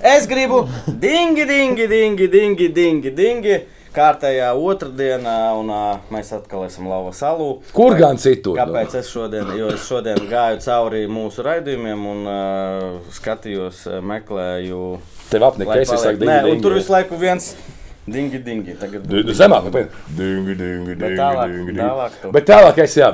Es gribu dingi, dingi, dingi, dingi, dingi, dingi. Kārtējā otrdienā, un ā, mēs atkal esam Lava salū. Kur gan citur? nu? Kāpēc es šodien, jo es šodien gāju cauri mūsu raidījumiem un uh, skatījos, meklēju. Tev apnika, es paliek- laiku Nē, dingi, un tur dingi. visu laiku viens dingi, dingi. Tagad Zemāk, kāpēc? Dingi, dingi, Bet dingi, tālāk- dingi, dingi. tālāk tu. Bet tālāk es jā.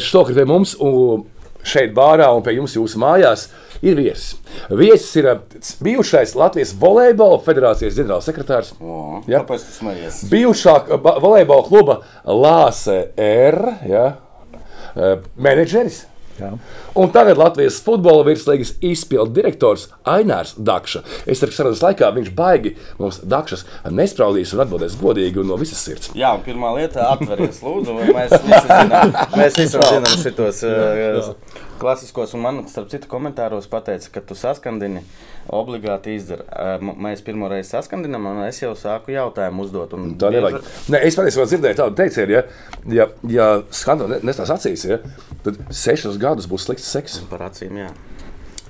Šokā pie mums, un šeit bārā un pie jums jūsu mājās ir viesis. Viesis ir eh, bijušais Latvijas volejbola federācijas ģenerālsekretārs. O, Jā. Kāpēc tas smējies? Bijušā eh, ba- volejbola kluba Lāse R. Ja, eh, menedžeris. Jā. Un tagad Latvijas futbola virslīgas izpildu direktors Ainārs Dakša. Es ceru, ka sarunas laikā viņš baigi mums Dakšas nespraudīs un atbildēs godīgi un no visas sirds. Jā, un pirmā lieta - atveries, lūdzu. Mēs visi zinām, mēs visi zinām šitos uh, klasiskos, un man, starp citu, komentāros pateica, ka tu saskandini obligāti izdara. M- mēs pirmo reizi saskandinām, un es jau sāku jautājumu uzdot. Tā bieži- nevajag. Nē, es patiesībā dzirdēju tādu teicienu, ja, ja, ja skandāls nesās acīs, ja, tad sešus gadus būs slikts seks. Par acīm, jā.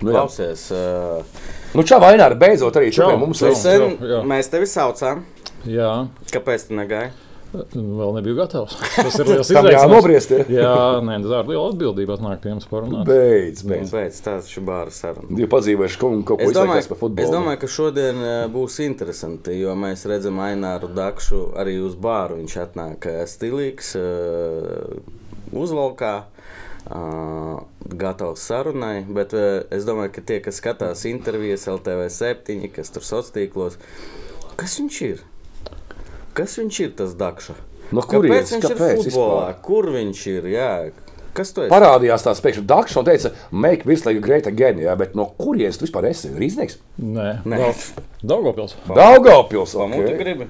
Nu, jā. Klausies, uh, Nu, čau, Ainārs, beidzot arī čau, Čau, mums ir. sen, jā, jā. mēs tevi saucām. Jā, Kāpēc tu negāji? vēl nebiju gatavs. Tas ir liels Tam izaicinājums. jānobriest, ja? Jā, nē, tā ir liela atbildība atnākt pie jums parunāt. Beidz, beidz. Pēc tāds šubāra saruna. Divi padzīvojuši kaut ko, ko Es domāju, izteikties par futbolu. es domāju, ka šodien būs interesanti, jo mēs redzam Aināru Dakšu arī uz bāru. Viņš atnāk stilīgs, uzvalkā, eh, gatavs sarunai. Bet eh, es domāju, ka tie, kas skatās intervijas LTV 7, kas tur sociālos tīklos, kas viņš ir? Kas viņš ir tas Dakša? No kurienes? viņš Kāpēc ir futbolā? vispār? Kur viņš ir? Jā. Kas tu esi? Parādījās tāds pēkšņi dakšs un teica, make virslīga great again, jā, bet no kurienes tu vispār esi? Rīznieks? Nē, Nē. Daugopils. Daugavpils, Pamuti ok. gribi?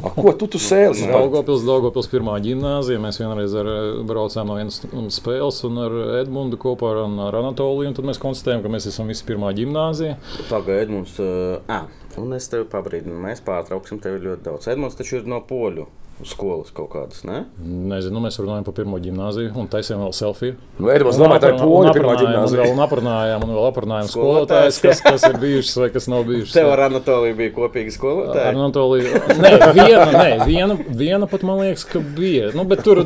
A, ko tu tu sēli? Daugopils, Daugopils pirmā gimnāzija. Mēs vienreiz ar, eh, braucām no vienas spēles un ar Edmundu kopā ar, un ar Anatoliju. Tad mēs konstatējām, ka mēs esam visi pirmā gimnāzija. Pagaidiet, mums. Uh, ah, un es tevi pabrīdinu, mēs pārtrauksim tevi ļoti daudz. Edmunds taču ir no poļu skolas kaut kādas, ne? Nezinu, mēs runājam par pirmo gimnāziju un taisījām vēl selfiju. Nu, Edmunds domāja, tā ir poļu pirmā Un ģimnāzija. vēl aprunājām, un vēl aprunājām skolotājus, kas, kas ir bijušas vai kas nav bijušas. Tev ar Anatoliju bija kopīga Ar skolotāja. Anatoliju. Nē, viena, nē, viena, viena pat man liekas, ka bija. Nu, bet tur,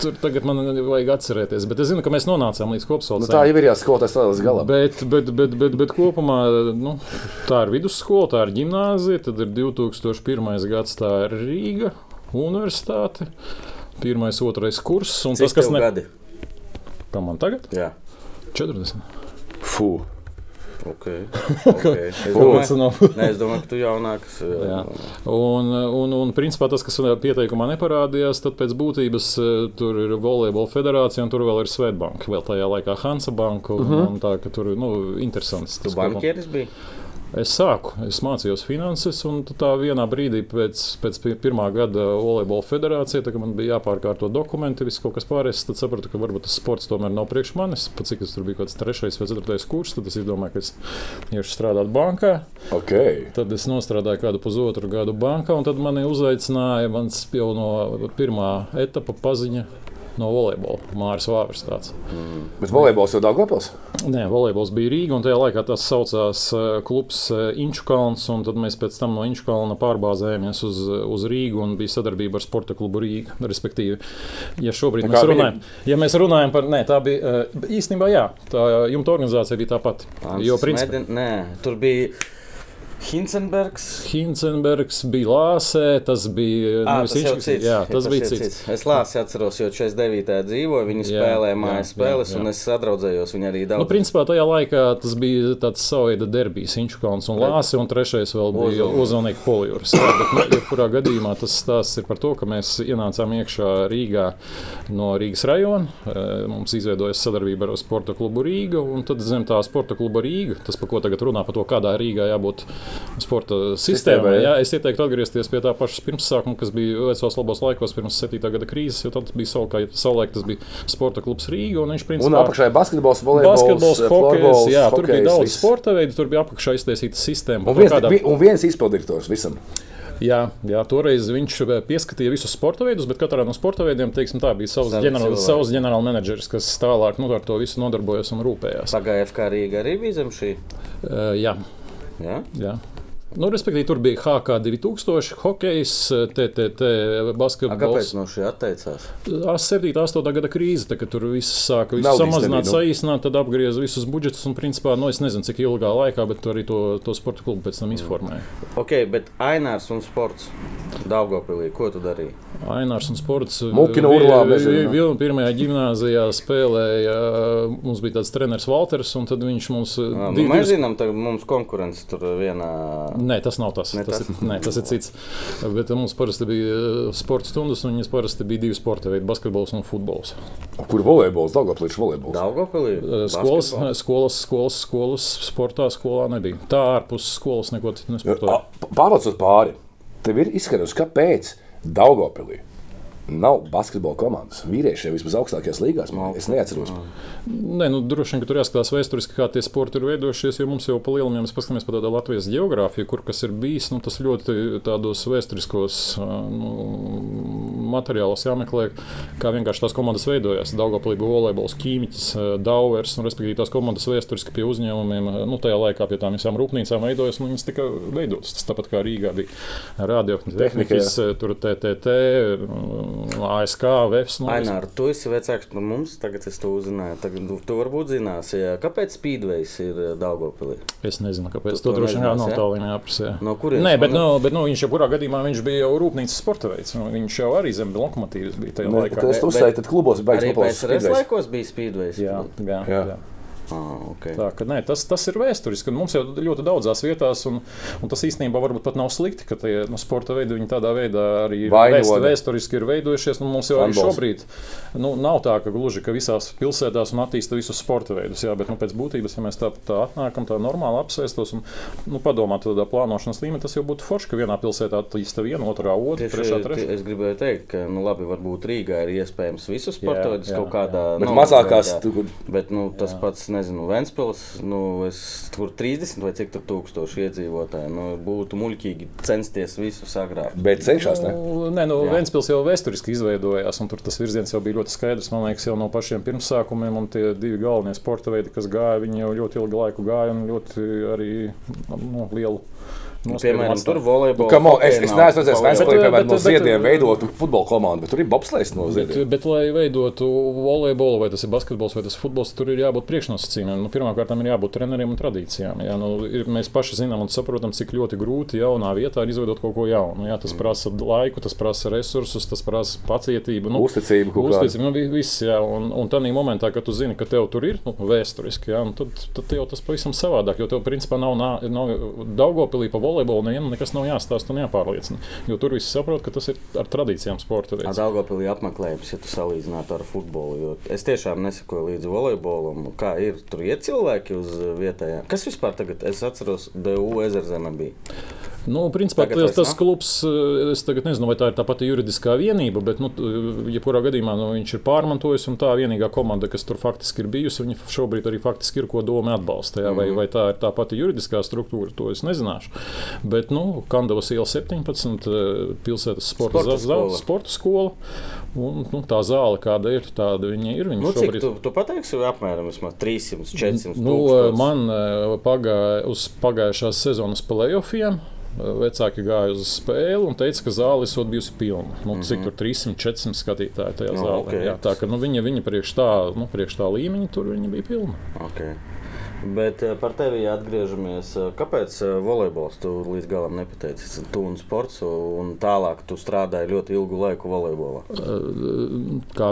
tur tagad man vajag atcerēties. Bet es zinu, ka mēs nonācām līdz Nu, tā kopsaucējiem. jau ir jāskolotājs līdz galam. Bet, bet, bet, bet, bet kopumā nu, tā ir vidusskola, tā ir gimnāzija, tad ir 2001. gads, tā ir Rīga Universitāte. Pirmais, otrais kurs. Un Cik tas, kas ne... gadi? Kā man tagad? Jā. 40. Fū. Okay. Okay. Es, domāju, nē, es domāju, ka tu jaunāks. Jā. Un, un, un principā tas, kas pieteikumā neparādījās, tad pēc būtības eh, tur ir volejbola federācija un tur vēl ir Svetbanka. Vēl tajā laikā Hansa banka. Un, uh -huh. un tā, ka tur nu, interesants. Tu tas bankieris biji? Es sāku, es mācījos finanses, un tā vienā brīdī pēc, pēc pi- pirmā gada volejbola federācijā, tā, man bija jāpārkārto dokumenti, viss kaut kas pārējais, tad sapratu, ka varbūt tas sports tomēr nav priekš manis. Pat cik es tur biju kaut kāds trešais vai ceturtais kurs, tad es izdomāju, ka es iešu strādāt bankā. Ok. Tad es nostrādāju kādu pusotru gadu bankā, un tad mani uzaicināja mans jau no pirmā etapa paziņa. No volejbola Mārcis Vāvers. Tāds. Bet volejbols jau Daugavpils? Nē, volejbols bija Rīga, un tajā laikā tas saucās eh, klubs eh, Inčukalns. un Tad mēs pēc tam no Inčukalna pārbāzējāmies uz, uz Rīgu un bija sadarbība ar Sporta klubu Rīga. Respektīvi, ja šobrīd mēs runājam, ja mēs runājam par, nē, tā bija eh, īstenībā, jā, tā jumta organizācija bija tā pati. Jo, principā, Medin, nē, tur bija Hinsenbergs. Hinsenbergs bija Lāsē, tas bija Ah, nevis tas Inčukalns, cits. Jā, Ja, tas bija ir cits. Es lāsu, atceros, jo 49. dzīvoju, viņi Jā, spēlēja jā, mājas jā, spēles, jā. un es sadraudzējos viņu arī Nu, daudz. principā tajā laikā tas bija tāds savs derbijs, Inčukāns un Lāsis, un trešais vēl bija. Ozolnieks Poljūras. Jā, bet, nu, jebkurā gadījumā tas stāsts ir par to, ka mēs ienācām iekšā Rīgā no Rīgas rajona. Mums izveidojas sadarbība ar Sporta klubu Rīga, un tad zem tā Sporta kluba Rīga, tas, par ko tagad runā, par to, kādā Rīgā jābūt sporta sistēmai. Jā. Jā, es ieteiktu atgriezties pie tā paša pirmsākuma, kas bija vecos labos laikos, pirms 7. gada krīzes, jo tad bija savulaik, savulaik tas bija Sporta klubs Rīga, un viņš Un principā apakšā ir basketbols, volejbols, Basketbols, hokejs, florbols, jā, tur bija hokejs, daudz viss. sporta veidu, tur bija apakšā iztaisīta sistēma. Un viens, kādā- un viens izpildirektors visam. Jā, jā, toreiz viņš pieskatīja visus sporta veidus, bet katrā no sporta veidiem teiksim, tā, bija savs cilvēki. savs ģenerālmenedžeris, kas tālāk nu, ar to visu nodarbojas un rūpējās. Pagājušajā FK Rīgā arī bija zem šī. Uh, jā, Ja? jā. Nu, respektīvi, tur bija HK 2000, hokejs, TTT, A, Kāpēc basketbols. no šī atteicās? 7, 8 gada krīze, tā, kad tur viss sāka visu Naudas samazināt, nebija, nu. saīsināt, tad apgrieza visus budžetus. Un, principā, nu, es nezinu, cik ilgā laikā, bet arī to, to sporta klubu pēc tam izformēja. Ok, bet Ainārs un sports. Daugopilī, ko tu darīji? Ainārs un sports. Mukina urlā, vi- Pirmajā gimnājā spēlēja. Mums bija tāds treneris Walters, un tad viņš mums. Nu, div- mēs zinām, ka mums konkurence tur vienā. Nē, tas nav tas. Ne tas, tas? ir, nē, tas ir cits. Bet mums parasti bija eh, sporta stundas, un viņas parasti bija divi sporta veidi - basketbols un futbols. Kur volejbols, Dārgājas volejbols? Daugopilī? Eh, Skolas, skolas, skolas, skolas sportā skolā nebija. Tā ārpus skolas neko citu nesportoja. Pārlaucot pāri, tev ir izskaidrojums, kāpēc Dārgājas nav basketbola komandas. Vīriešiem vismaz augstākajās līgās. Man, es neatceros. Nē, nu, droši vien, ka tur jāskatās vēsturiski, kā tie sporti ir veidojušies. Jo mums jau pa lielam, ja mēs paskatāmies par tādu Latvijas geogrāfiju, kur kas ir bijis, nu, tas ļoti tādos vēsturiskos nu, materiālos jāmeklē, kā vienkārši tās komandas veidojās. Daugoplība, volejbols, ķīmiķis, dauvers, un respektīvi tās komandas vēsturiski pie uzņēmumiem, nu, tajā laikā pie tām visām rūpnīcām veidojas, un viņas tika veidotas. Tas tāpat kā Rīgā bija radiotehnikas, tur TTT, ASK, VEFS. Nu, Ainār, tu esi vecāks par mums, tagad es to uzzināju. Tagad tu, tu varbūt zināsi, jā. kāpēc Speedways ir eh, Daugopilī? Es nezinu, kāpēc. Tu To to droši vien ja? tālāk jāprasa. No kurienes Nē, bet, man- nu, bet nu, viņš jau kurā gadījumā viņš bija jau rūpnīcas sporta veids. Nu, viņš jau arī zem lokomotīvas bija tajā laikā. Tas uzstāja, tad klubos ir Arī baigs PSRS laikos bija Speedways. Jā, jā, Jā. jā. Ah, okay. Tā, ka, nē, tas, tas ir vēsturiski. Mums jau ļoti daudzās vietās, un, un tas īstenībā varbūt pat nav slikti, ka tie nu, sporta veidi viņi tādā veidā arī vēst, vēsturiski ir veidojušies. Nu, mums jau arī šobrīd nu, nav tā, ka gluži ka visās pilsētās un attīsta visus sporta veidus. Jā, bet nu, pēc būtības, ja mēs tā, tā atnākam, tā normāli apsēstos un nu, padomātu tādā plānošanas līmenī, tas jau būtu forši, ka vienā pilsētā attīsta viena, otrā, otra, Tieši, trešā, trešā. es gribēju teikt, ka nu, labi, varbūt Rīgā ir iespējams visus sportoidus jā, kaut kādā mazākās veidā. tu- kur- Bet nu, tas jā. pats, nezinu, Ventspils, nu, es tur 30 vai cik tur tūkstoši iedzīvotāji. Nu, būtu muļķīgi censties visu sagrābt. Bet cenšas, ne? Nu, Nē, nu. Vēnspils jau vēsturiski izveidojās, un tur tas virziens jau bija ļoti skaidrs. Man liekas, jau no pašiem pirmsākumiem, un tie divi galvenie sporta veidi, kas gāja, viņi jau ļoti ilgu laiku gāja un ļoti arī nu, lielu. Nu, piemēram, tur volejbolā. Nu, come on, es, es neesmu redzējis. Vēnspilī, Bet, piemēram, bet, no bet, ziediem bet- veidotu futbola komandu, bet tur ir bobslēgs no Bet, ziediem. bet, lai veidotu volejbolu, vai tas ir basketbols vai tas ir futbols, tur ir jābūt priekšnosacījumiem. Nu, Pirmkārt, ir jābūt treneriem un tradīcijām. Jā, nu, ir, mēs paši zinām un saprotam, cik ļoti grūti jaunā vietā ir izveidot kaut ko jaunu. Jā, tas prasa laiku, tas prasa resursus, tas prasa pacietību. Nu, Uzticību. Uzticību, nu, vi- viss, jā, un, un tādā momentā, kad tu zini, ka tev tur ir nu, vēsturiski, jā, nu, tad, tad jau tas pavisam savādāk. Jo tev, principā, nav, nav, nav Daugopilī pa volejbolu nevienam nekas nav jāstāsta un jāpārliecina. Jo tur viss saprot, ka tas ir ar tradīcijām sporta veids. Daugopilī apmeklējums, ja tu salīdzinātu ar futbolu. Jo es tiešām nesakoju līdzi volejbolam. Kā ir? Tur iet cilvēki uz vietējām. Kas vispār tagad? Es atceros, DU ezerzeme bija. Nu, principā, Tagad tas, tas klubs, eh, es nezinu, vai tā ir tā pati juridiskā vienība, bet, nu, t- jebkurā gadījumā nu, viņš ir pārmantojis. Un tā vienīgā komanda, kas tur faktiski ir bijusi, viņa šobrīd arī faktiski ir, ko doma atbalsta. Jā, vai, vai tā ir tā pati juridiskā struktūra, to es nezināšu. Bet, nu, Kandavas iela 17, eh, pilsētas sporta, Sporta sporta, skola. sporta skola. Un, nu, tā zāle, kāda ir, tāda viņa ir. Viņa Nu, cik šobrīd- tu, tu pateiksi, apmēram vismaz 300, 400 Nu, tūkstoši? man eh, pagāja uz pagājušās sezonas playoffiem. eh, Vecāki gāja uz spēli un teica, ka zāle ir bijusi pilna. Nu, cik tur 300, 400 skatītāji tajā Nu, zālē. ok. Jā, tā ka nu, viņa, viņa priekš, tā, nu, priekš tā līmeņa tur bija pilna. Okay. Bet eh, par tevi atgriežamies. eh, Kāpēc eh, volejbols tu līdz galam nepateici? Tu un sports, un tālāk tu strādāji ļoti ilgu laiku volejbolā. Kā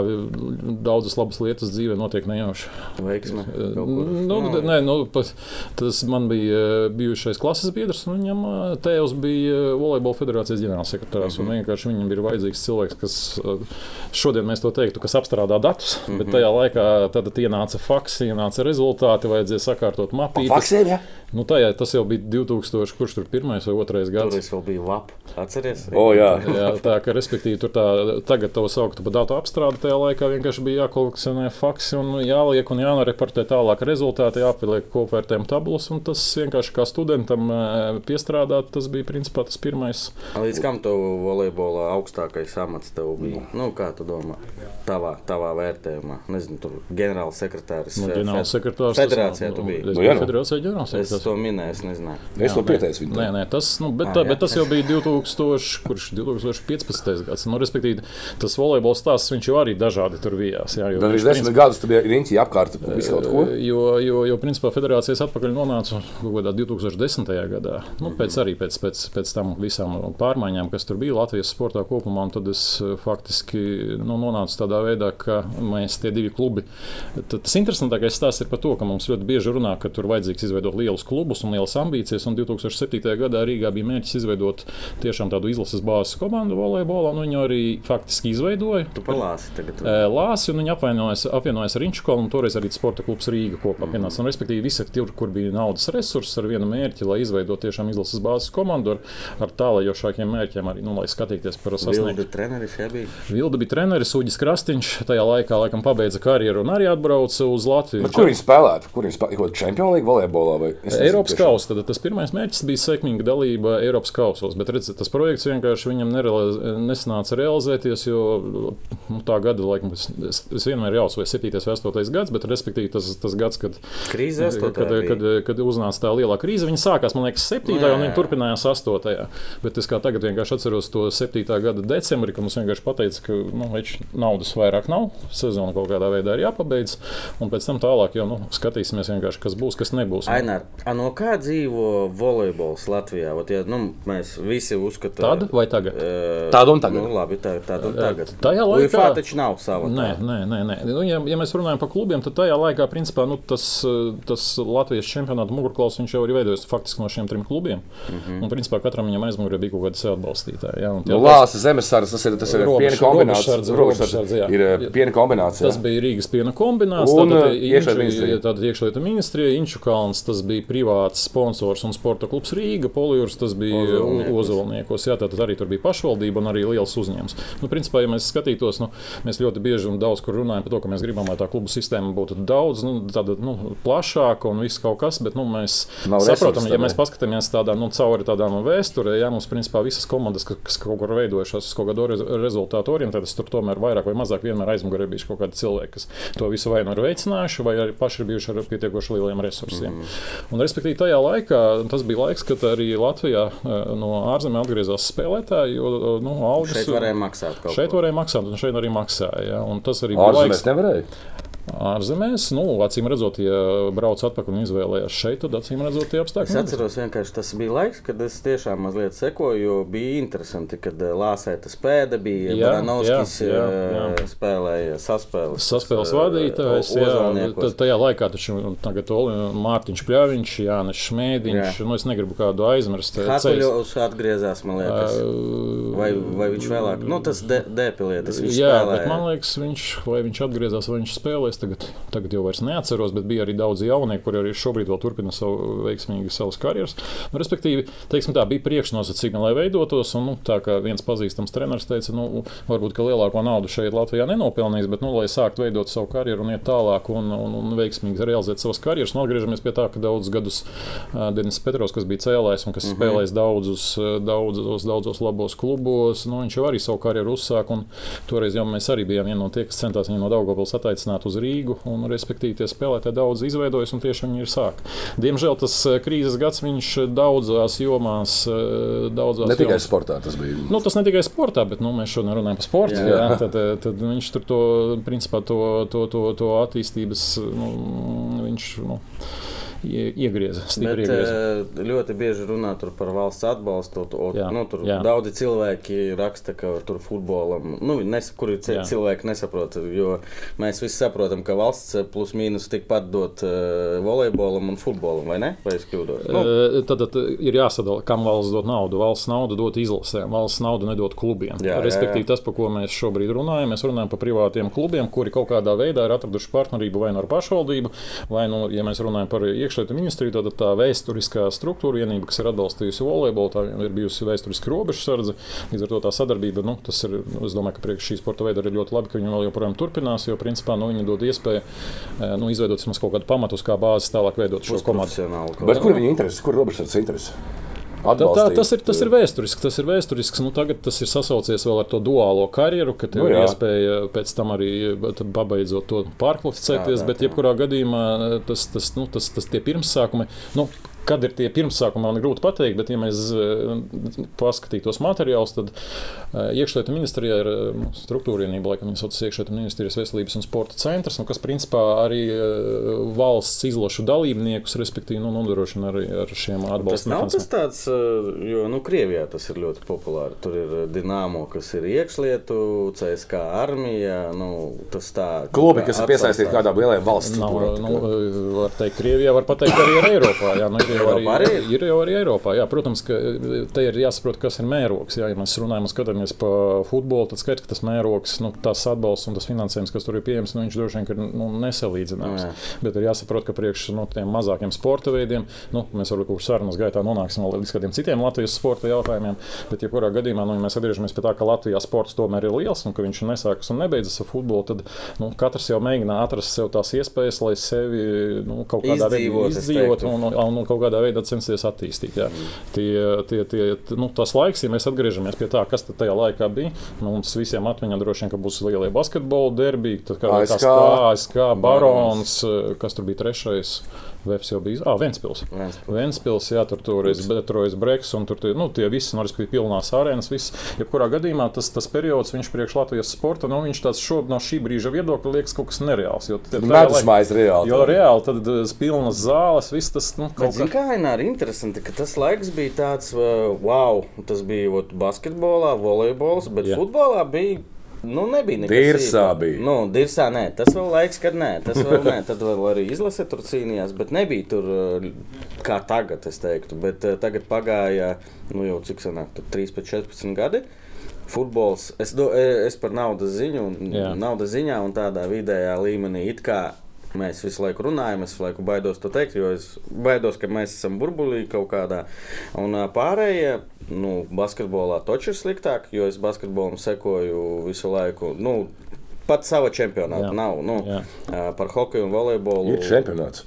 daudzas labas lietas dzīvē notiek nejauši. Veiksme. Nu, Nu, nē, nu, tas man bija bijušais klases biedrs, un viņam tēvs bija Volejbola federācijas ģenerālsekretārs. Mm -hmm. Vienkārši viņam bija vajadzīgs cilvēks, kas šodien mēs to teiktu, kas apstrādā datus, mm -hmm. bet tajā laikā tad ienāca faks, ienāca rezultāti, vajadzēja sakārtot mapīti. Faksiem, ja? Nu, tajā, tas jau bija 2000, kurš tur pirmais vai otrais Tur gads. es vēl biju lapa. Atceries? O, jā. Jā, tā kā, respektīvi, tur tā, tagad to sauktu par datu apstrādi, tajā laikā vienkārši bija jākolekcionē faksi un jāliek un jānoreportē tālāk rezultāti, jāpieliek tiem tabulus. Un tas vienkārši kā studentam eh, piestrādāt, tas bija principā tas pirmais. Līdz kam tev volejbolā augstākais amats tev bija? Nu, kā tu domā? Tavā, tavā vērtējumā. Nezinu, tur ģenerāls sekretārs. Nu, eh, ģenerāls fed- sekretārs. Federācijā biji. Es Nu, jā, nu. federācijā ģenerāls Es sekretārs. to minēju, es nezināju. Es to Jā, pieteicu Nē, viņam. nē, tas, nu, bet, Ah, tā, jā. bet tas jau bija 2000, kurš 2015. gads. Nu, respektīvi, tas volejbola stāsts viņš jau arī dažādi tur vijās. Jā, jo Gan viņš, desmit gadus tu biji riņķī apkārt visu kaut ko. Jo, jo, jo principā federācijas atpakaļ nonāca kaut kādā 2010. gadā. Nu, pēc, arī pēc, pēc, pēc tam visām pārmaiņām, kas tur bija Latvijas sportā kopumā, un tad es eh, faktiski nu, nonācu tādā veidā, ka mēs tie divi klubi. Tad tas interesantākais stāsts ir par to, ka mums ļoti bieži runā, ka tur vajadzīgs izveidot lielus klubus un lielas ambīcijas. Un 2007. gadā Rīgā bija mērķis izveidot tiešām tādu izlases bāzes komandu volejbolā, un viņi arī faktiski izveidoja. Tu palāsi tagad. Eh, Lāsi un viņi apvienojas, apvienojas ar Inčukolu un toreiz arī Sporta klubs Rīga kopā apvienās. Un, respektīvi, visi tur, kur bija naudas resursi, ar vienu mērķi, lai izveidotu tiešām izlases bāzes komandu ar, ar tālajošākiem mērķiem, arī, nu, lai skatīties par sasniegšanu. Vilda bija treneris, Uģis Krastīņš. Tajā laikā laikam pabeidza karjeru un arī atbrauca uz Latviju. Bet Kur viņi spēlētu? Kur viņi spēlētu? Čempionu līniju volejbolā vai nezinu Eiropas kausa. Tad tas pirmais mērķis bija sekmīga dalība Eiropas kausos. Bet redziet, tas projekts vienkārši viņam nerealiz, nesanāca realizēties, jo nu, tā gada laikam es, es, es vienmēr jaucu, vai 7. vai 8. gads, bet respektīvi tas, tas gads, kad, Krīze kad, kad, bija. kad uznāca tā lielā krīze. Viņa sākās, man liekas, 7. Nu, jā, un viņa turpinājās 8. Bet es kā tagad vienkārši atceros to 7. gada decembrī, kad mums vienkārši pateica, ka nu, naudas vairāk nav, sezona kaut kādā veidā ir jāpabeidz. Un pēc tam tālāk jau nu, skatīsimies vienkārši, kas būs, kas nebūs. Ainēr, a no kā dzīvo volejbols Latvijā? Ot, ja, nu, mēs visi uzskatām, Tad vai tagad? Tāda un tagad. Nu, labi, tā, tāda un tagad. Tajā laikā- UEFA taču nav sava. Nē, nē, nē. nē. Nu, ja, ja mēs runājam par klubiem, tad tajā laikā principā, nu, tas, tas Latvijas čempionāta mugurkauls jau ir veidojis faktiski no šiem trim klubiem. Mm -hmm. Un, principā, katram viņam aizmugurē bija kaut kāda sev atbalstītāja. Ja? Nu, Lāsa zemesardzes, tas ir, tas ir Robežs- piena kombinācija. robežsardze, Robežsardze. Ir piena kombinācija. Tas bija Rīgas piena kombināts. Un, tātad, iekšlietu Inču- ministrija. tātad iekšlietu ministrija, Inču kalns, tas bija privāts sponsors un sporta klubs Rīga, Polijūrs, tas bija Ozolniekos. Jā, tātad arī tur bija pašvaldība un arī liels uzņēmums. Nu, principā, ja mēs skatītos, nu, mēs ļoti bieži un daudz kur runājam par to, ka mēs gribam, lai tā klubu sistēma būtu daudz nu, tāda, nu, plašāka un viss kaut kas, bet nu, mēs Nav saprotam, resursu ja mēs paskatāmies tādā, nu, cauri tādām vēsturē, jā, mums principā visas komandas, kas, kaut kur veidojušās uz kaut kādu rez- rezultātu orientētas, tur tomēr vairāk vai mazāk vienmēr aizmugurē bijuši kaut kādi cilvēki, kas to visu vai nu ir veicinājuši, vai arī paši ir bijuši ar pietiekoši lieliem resursiem. Mm. Un, respektīvi, tajā laikā tas bija laiks, kad arī Latvijā eh, no ārzemēm atgriezās spēlētāji, jo nu, algas Šeit varēja maksāt kaut Šeit varēja maksāt, un šeit arī maksāja. Ja? Un tas arī bija Ārzemēs laiks, nevarēja. Ārzemēs. Nu, acīm redzot, ja brauc atpakaļ un izvēlējās šeit, tad acīm redzot, tie Es apstākļi. nebija. atceros, vienkārši tas bija laiks, kad es tiešām mazliet sekoju, jo bija interesanti, kad eh, Lāsēta spēda bija Baranovskis eh, spēlēja saspēles. Saspēles eh, vadītājs, jā, tajā laikā taču tagad Mārtiņš Pļaviņš, Jānis Šmēdiņš, Jā. nu es negribu kādu aizmirst. Hatuļovs atgriezās, man liekas. Vai, vai viņš vēlāk? Nu, tas dēpilietis. Jā, spēlēja. bet man liekas, viņš, vai viņš atgriezās, vai viņš spēlēs. Tagad, tagad jau neatceros, bet bija arī daudz jaunieku, kuri arī šobrīd vēl turpina savu veiksmīgu savas karjeras. Nu, respektīvi, teiksim, tā bija priekšnosacījumi, lai veidotos. Un, nu, tā kā viens pazīstams treneris teica, nu, varbūt ka lielāko naudu šeit Latvijā nenopelnījis, bet, nu, lai sāktu veidot savu karjeru un iet tālāk un, un, un veiksmīgi realizēt savas karjeras, un atgriežamies pie tā, ka daudzus gadus ā, Denis Petrovs, kas bija cēlājs un kas mm -hmm. spēlējis daudzus, daudzos, daudzos labos klubos, nu, viņš jau arī savu karjeru uzsāka. Toreiz jau mēs arī bijām viena no tiem, kas centās viņu no Daugopils attaicināt uz Rīgu. Un, respektīvi, tie spēlētāji daudz izveidojas un tieši viņi ir sāk. Diemžēl tas ā, krīzes gads viņš daudzās jomās, ā, daudzās Ne tikai jomās. sportā tas bija. Nu, tas ne tikai sportā, bet nu, mēs šodien runājam par sportu. Jā. Jā. Jā, tad, eh, tad viņš tur to, principā, to, to, to, to attīstības, nu, viņš, nu, iegrieza. Bet, iegrieza. ļoti bieži runā par valsts atbalstu. To, jā, nu, tur jā. daudzi cilvēki raksta, ka tur futbolam, nu, nes, kuri jā. cilvēki nesaprot. Jo mēs visi saprotam, ka valsts plus mīnus tikpat dot uh, volejbolam un futbolam, vai ne? Vai es kļūdos? Nu. Uh, tad, tad ir jāsadala, kam valsts dod naudu. Valsts naudu dot izlasēm, valsts naudu nedod klubiem. Jā, Respektīvi, jā, jā. tas, par ko mēs šobrīd runājam, mēs runājam par privātiem klubiem, kuri kaut kādā veidā ir atraduši partnerību vai nu ar pašvaldību, vai, nu, ja mēs runājam par iekšlietu ministriju, tad tā vēsturiskā struktūra vienība, kas ir atbalstījusi volejbolu, tā ir bijusi vēsturiski robežsardze. Līdz ar to tā sadarbība, nu, tas ir, es domāju, ka priekš šī sporta veida ir ļoti labi, ka viņi vēl joprojām turpinās, jo principā nu, viņi dod iespēju eh, nu, izveidot kaut kādu pamatu, kā bāzi tālāk veidot šo komandu. Bet kur ir viņa interese? Kur ir robežsardzes interese? Tā, tā, tas, ir, tas ir vēsturisks. Tas ir vēsturisks. Nu, tagad tas ir sasaucies vēl ar to duālo karjeru, ka tev nu, ir iespēja pēc tam arī pabeidzot to pārkvalificēties. Bet, jebkurā gadījumā, tas, tas, nu, tas, tas tie pirmsākumi. Nu, Kad ir tie pirmsākumi, man ir grūti pateikt, bet, ja mēs eh, paskatītos materiālus, tad eh, iekšlietu ministrijā ir eh, struktūra vienība, laikam viņas sauc iekšlietu ministrijas veselības un sporta centrs, nu, kas principā arī valsts izlošu dalībniekus, respektīvi, nu, nodrošina arī ar šiem atbalsta mehānismiem. Tas nav tas tāds, jo, nu, Krievijā tas ir ļoti populāri. Tur ir Dinamo, kas ir iekšlietu, CSK armija, nu, tas tā. Klubi, kas ir piesaistīti kādām lielajām valsts. Nav, nu, var teikt, Krievijā var pateikt arī ar Eiropā. Jā, nu, jau arī, arī ir. ir jau arī Eiropā. Jā, protams, ka e, te ir jāsaprot, kas ir mērogs. Jā, ja mēs runājam, skatāmies pa futbolu, tad skaidrs, ka tas mērogs, nu, tas atbalsts un tas finansējums, kas tur ir pieejams, nu, viņš droši vien ir nu, nesalīdzināms. Jā. Bet ir jāsaprot, ka priekš nu, tiem mazākiem sporta veidiem, nu, mēs varbūt kaut kur sarunas gaitā nonāksim vēl līdz kādiem citiem Latvijas sporta jautājumiem. Bet, ja kurā gadījumā nu, ja mēs atgriežamies pie tā, ka Latvijā sports tomēr ir liels un ka viņš nesākas un nebeidzas ar futbolu, tad nu, katrs jau mēģina atrast sev tās iespējas, lai sevi nu, kaut kādā veidā izdzīvot un, un, un, un kaut kādā veidā censties attīstīt. Jā. Mm. Tie, tie, tie, nu, tas laiks, ja mēs atgriežamies pie tā, kas tajā laikā bija, nu, mums visiem atmiņā droši vien būs lielie basketbola derbīgi, kā ASK, ASK, Barons, kas tur bija trešais. Vēfs jau bija. Ah. Ventspils. Ventspils jā, tur toreiz Detrojas Breks, un tur nu, tie visi, nu, respektīvi, pilnās arēnas. Viss. Jebkurā gadījumā tas, tas periods, viņš priekš Latvijas sporta, nu, viņš tāds šobrīd no šī brīža viedokļa liekas kaut kas nereāls. Jo tas ir reāli. Jo reāli tad pilnas zāles, viss tas, nu, kaut kā. Kā ir interesanti, ka tas laiks bija tāds, wow, tas bija ot, basketbolā, volejbols, bet jā. futbolā bija Nu, nebija nekas Dirsā bija. Nu, dirsā nē, tas vēl laiks, kad nē, tas vēl nē. Tad vēl arī izlase tur cīnījās, bet nebija tur eh, kā tagad, es teiktu. Bet uh, tagad pagāja, nu jau cik sanāk, 13, 14 gadi. Futbols, es, do, eh, es par naudas ziņu, Jā. naudas ziņā un tādā vidējā līmenī it kā Mēs visu laiku runājam, es visu laiku baidos to teikt, jo es baidos, ka mēs esam burbulī kaut kādā. Un pārējie, nu, basketbolā toču ir sliktāk, jo es basketbolam sekoju visu laiku. Nu, Pat sava čempionāta Jā. nav. Nu, Jā. par hokeju un volejbolu. Ir čempionāts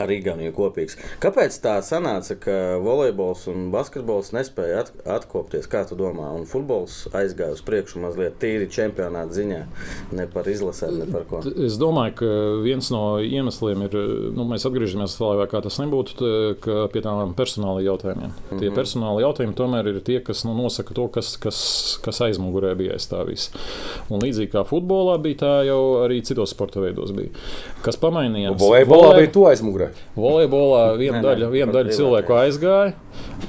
ar Igauniju kopīgs. Kāpēc tā sanāca, ka volejbols un basketbols nespēja at atkopties? Kā tu domā? Un futbols aizgāja uz priekšu mazliet tīri čempionāta ziņā, ne par izlasēm, ne par ko. Es domāju, ka viens no iemesliem ir, nu, mēs atgriežamies vēl, kā tas nebūtu, pie tām personāla jautājumiem. Mm -hmm. Tie mhm. personāla jautājumi tomēr ir tie, kas nu, nosaka to, kas, kas, kas aizmugurē bija aiz tā visa. Un līdzīgi kā futbolā bija, tā jau arī citos sporta veidos bija. Kas pamainījās? Volejbolā bija to aizmugurē. Volejbolā viena daļa, viena daļa cilvēku aizgāja.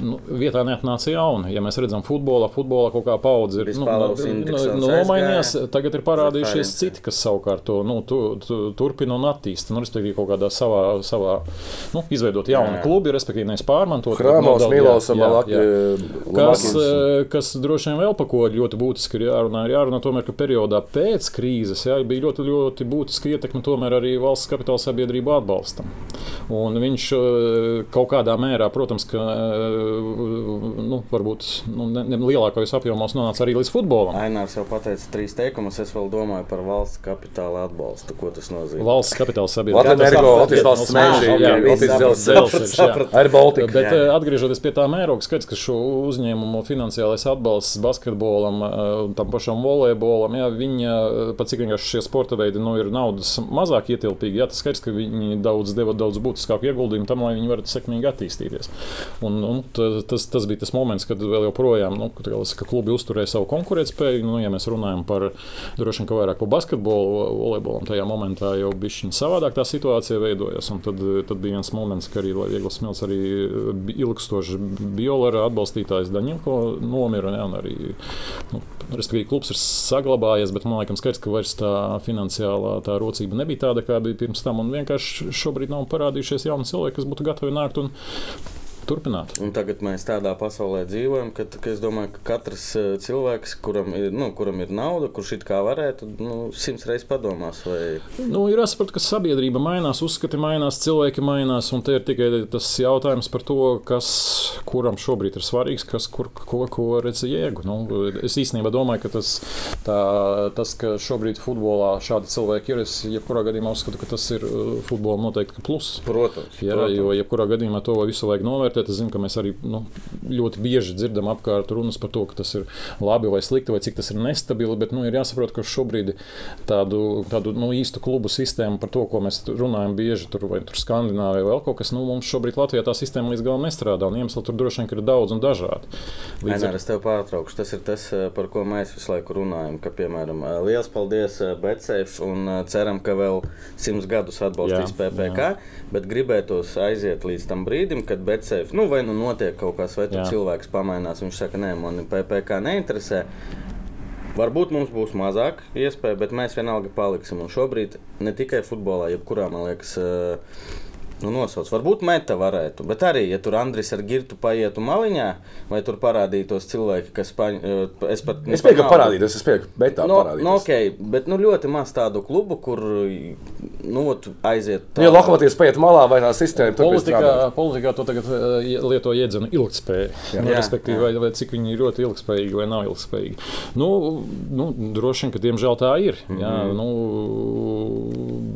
Nu, vietā neatnāca jauni. Ja mēs redzam, futbolā, futbolā kaut kā paudze ir nu, nu, nu, nomainījies, tagad ir parādījušies citi, kas savukārt to nu, tu, tu, turpina un attīsta. Nu, respektīvi, kaut kādā savā, savā nu, izveidot jaunu jā. klubu, respektīvi, nevis pārmantot. Krāmos, Milos, kas, eh, kas droši vien vēl par ko ļoti būtiski ir jārunā, ir jārunā tomēr, ka periodā pēc krīzes jā, bija ļoti, ļoti būtiski ietekme tomēr arī valsts kapitāla sabiedrību atbalstam. Un viņš eh, kaut kādā mērā, protams, ka eh, nu, varbūt nu, ne, ne lielākajos apjomos nonāca arī līdz futbolam. Ainārs jau pateica trīs teikumus. Es vēl domāju par valsts kapitāla atbalstu. Ko tas nozīmē? Valsts kapitāla sabiedrība. Latvijas valsts mēģinājums. Ar Baltiku. Bet jā. atgriežoties pie tā mēroga, skaidrs, ka šo uzņēmumu finansiālais atbalsts basketbolam, eh, tam pašam volejbolam, jā, viņa, pat cik vienkārši šie sporta veidi nu, ir naudas mazāk ietilpīgi, jā, tas skaidrs, ka viņi daudz deva daudz būtiskāku ieguldījumu tam, lai viņi varētu sekmīgi attīstīties. Un un tas, tas bija tas moments, kad vēl joprojām nu, ka klubi uzturēja savu konkurētspēju. Nu, ja mēs runājam par droši vien vairāk par basketbolu, volejbolu, tajā momentā jau bija viņa savādāk tā situācija veidojas. Tad, tad bija viens moments, ka arī Viegls Smilts arī ilgstoši biolēra atbalstītājs Daņemko nomira. Ne, arī, nu, Respektīvi, klubs ir saglabājies, bet man liekas, skaidrs, ka vairs tā finansiālā tā rocība nebija tāda, kā bija pirms tam. Un vienkārši šobrīd nav parādījušies jauni cilvēki, kas būtu gatavi nākt un turpināt. Un tagad mēs tādā pasaulē dzīvojam, ka, ka es domāju, ka katrs eh, cilvēks, kuram ir, nu, kuram ir nauda, kurš it kā varētu, nu, simts reizes padomās. Vai... Nu, ir jāsaprot, ka sabiedrība mainās, uzskati mainās, cilvēki mainās, un te ir tikai tas jautājums par to, kas kuram šobrīd ir svarīgs, kas kur, ko, ko redz jēgu. Nu, es īstenībā domāju, ka tas, tā, tas, ka šobrīd futbolā šādi cilvēki ir, es jebkurā gadījumā uzskatu, ka tas ir uh, futbola noteikti pluss. Protams. Jā, protams. jo jebkurā gadījumā to visu vajag novērtēt novērtēt. Es zinu, ka mēs arī nu, ļoti bieži dzirdam apkārt runas par to, ka tas ir labi vai slikti, vai cik tas ir nestabili. Bet nu, ir jāsaprot, ka šobrīd tādu, tādu nu, īstu klubu sistēmu par to, ko mēs runājam bieži tur vai tur Skandināvijā vai vēl kaut kas, nu, mums šobrīd Latvijā tā sistēma līdz galam nestrādā. Un iemesli tur droši vien ir daudz un dažādi. Līdz ar... Es tev pārtraukšu. Tas ir tas, eh, par ko mēs visu laiku runājam. Ka, piemēram, eh, liels paldies eh, Betsafe un ceram, ka vēl simts gadus atbalstīs jā, PPC. Bet gribētos aiziet līdz tam brīdim, kad Betsafe nu, vai nu notiek kaut kas, vai cilvēks pamainās. Viņš saka, nē, man PPC neinteresē. Varbūt mums būs mazāk iespēju, bet mēs vienalga paliksim. Un šobrīd ne tikai futbolā, jebkurā, man liekas, uh, Nu, nosauc. Varbūt meta varētu, bet arī, ja tur Andris ar girtu paietu maliņā, vai tur parādītos cilvēki, kas paņ... Eh, es pat es pieņemu, ka parādītos, es pieņemu, bet tā no, parādītos. No, okay, bet nu, ļoti maz tādu klubu, kur nu, aiziet. Tā... Ja lokomotīvs paiet malā vai tā sistēma, tad politikā, politikā to tagad uh, lieto iedzienu ilgspēju. Jā. Nu, jā, respektīvi, jā. Vai, vai cik viņi ir ļoti ilgspējīgi vai nav ilgspējīgi. Nu, nu, droši vien, ka diemžēl tā ir. Mm -hmm. Jā, nu,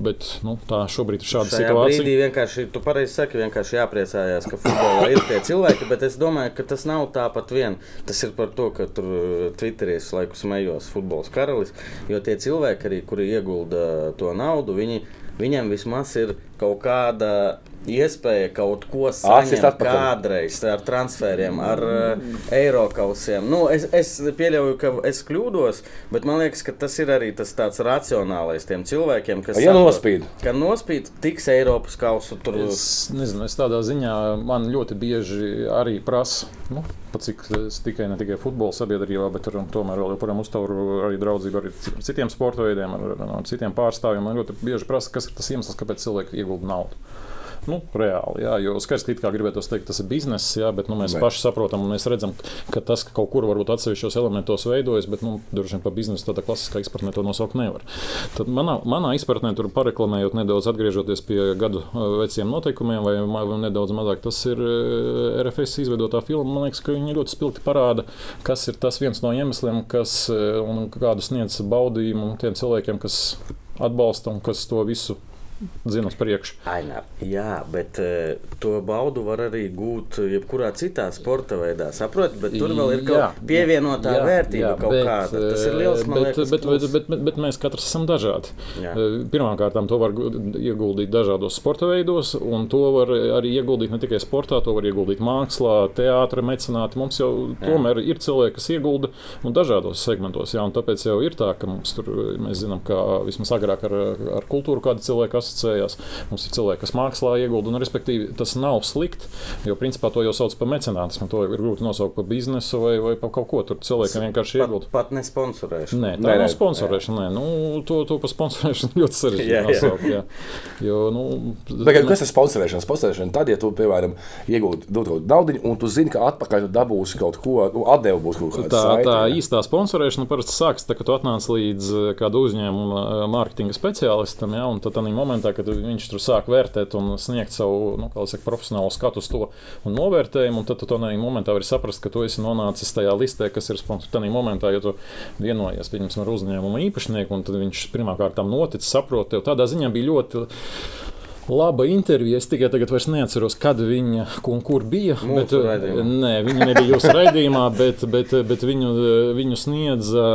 bet nu, tā šobrīd ir šāda Šajā situācija vienkārši, tu pareizi saki, vienkārši jāpriecājās, ka futbolā ir tie cilvēki, bet es domāju, ka tas nav tāpat vien. Tas ir par to, ka tur uh, Twitterī es laiku smējos futbols karalis, jo tie cilvēki arī, kuri iegulda to naudu, viņi, viņiem vismaz ir kaut kāda iespēja kaut ko saņemt kādreiz ar transferiem, ar uh, eiro kausiem. Nu, es, es pieļauju, ka es kļūdos, bet man liekas, ka tas ir arī tas tāds racionālais tiem cilvēkiem, kas ja nospīd. Ka nospīd tiks Eiropas kausu. Tur... Es nezinu, es tādā ziņā man ļoti bieži arī prasa. Nu, Cik es tikai ne tikai futbola sabiedrībā, bet ar, tomēr vēl joprojām uzturu arī draudzību ar citiem sporta veidiem, ar, ar, ar citiem pārstāvjiem. Man ļoti bieži prasa, kas ir tas iemesls, kāpēc cilvēki iegulda naudu. Nu, reāli, jā, jo skaidrs, ka gribētu teikt, tas ir bizness, jā, bet nu, mēs Bet. paši saprotam un mēs redzam, ka tas ka kaut kur varbūt atsevišķos elementos veidojas, bet nu, droši vien par biznesu tādā klasiskā izpratnē to nosaukt nevar. Tad manā, manā izpratnē, tur pareklamējot nedaudz, atgriežoties pie gadu veciem noteikumiem, vai, vai nedaudz mazāk, tas ir RFS izveidotā filma. Man liekas, ka viņi ļoti spilgti parāda, kas ir tas viens no iemesliem, kas un kādu sniedz baudījumu tiem cilvēkiem, kas atbalsta un kas to visu zina uz priekšu. Ainā, jā, bet uh, to baudu var arī gūt jebkurā citā sporta veidā. Saprotiet, bet tur vēl ir kaut kāda pievienotā jā, vērtība, jā, kaut bet, kāda. Tas ir liels bet, liekas, bet, bet, bet, bet, bet mēs katrs esam dažādi. Jā. Pirmkārt, to var ieguldīt dažādos sporta veidos, un to var arī ieguldīt ne tikai sportā, to var ieguldīt mākslā, teātrī, mecenātī. Mums jau jā. tomēr ir cilvēki, kas iegulda dažādos segmentos. Jā, tāpēc jau ir tā, ka mums tur, mēs zinām, ka vismaz agrāk ar, ar kultūru kāda cilvēka asociējās. Mums ir cilvēki, kas mākslā iegulda, un respektīvi tas nav slikti, jo principā to jau sauc par mecenātismu. To ir grūti nosaukt par biznesu vai, vai par kaut ko. Tur cilvēkiem vienkārši iegulda. Pat, pat ne sponsorēšana. Nē, tā nav sponsorēšana. Nē. Nu, to, to par sponsorēšanu ļoti sarežģīti nosaukt. Jā. Jo, nu, Bet, kas ir sponsorēšana? Sponsorēšana tad, ja tu, piemēram, iegūti kaut naudu, un tu zini, ka atpakaļ tu dabūsi kaut ko, nu, atdevu būs kaut kāda. Tā, saiti, tā jā. īstā sponsorēšana parasti sākas, tad, kad tu atnāc līdz eh, kādu uzņēmumu eh, mārketinga speciālistam, ja, un tad tādā momentā, kad viņš tur sāk vērtēt un sniegt savu nu, saka, profesionālo skatu uz to un novērtējumu. Un tad tu tādā momentā vari saprast, ka tu esi nonācis tajā listē, kas ir. Tādā momentā, ja tu vienojies ar uzņēmumu īpašnieku, un viņš pirmkārt tam noticis, saprot, tev tādā ziņā bija ļoti laba intervija. Es tikai tagad neatceros, kad viņa un kur bija. Mūsu bet, eh, raidījumā. nē, viņa nebija jūsu raidījumā, bet, bet, bet viņu, viņu sniedza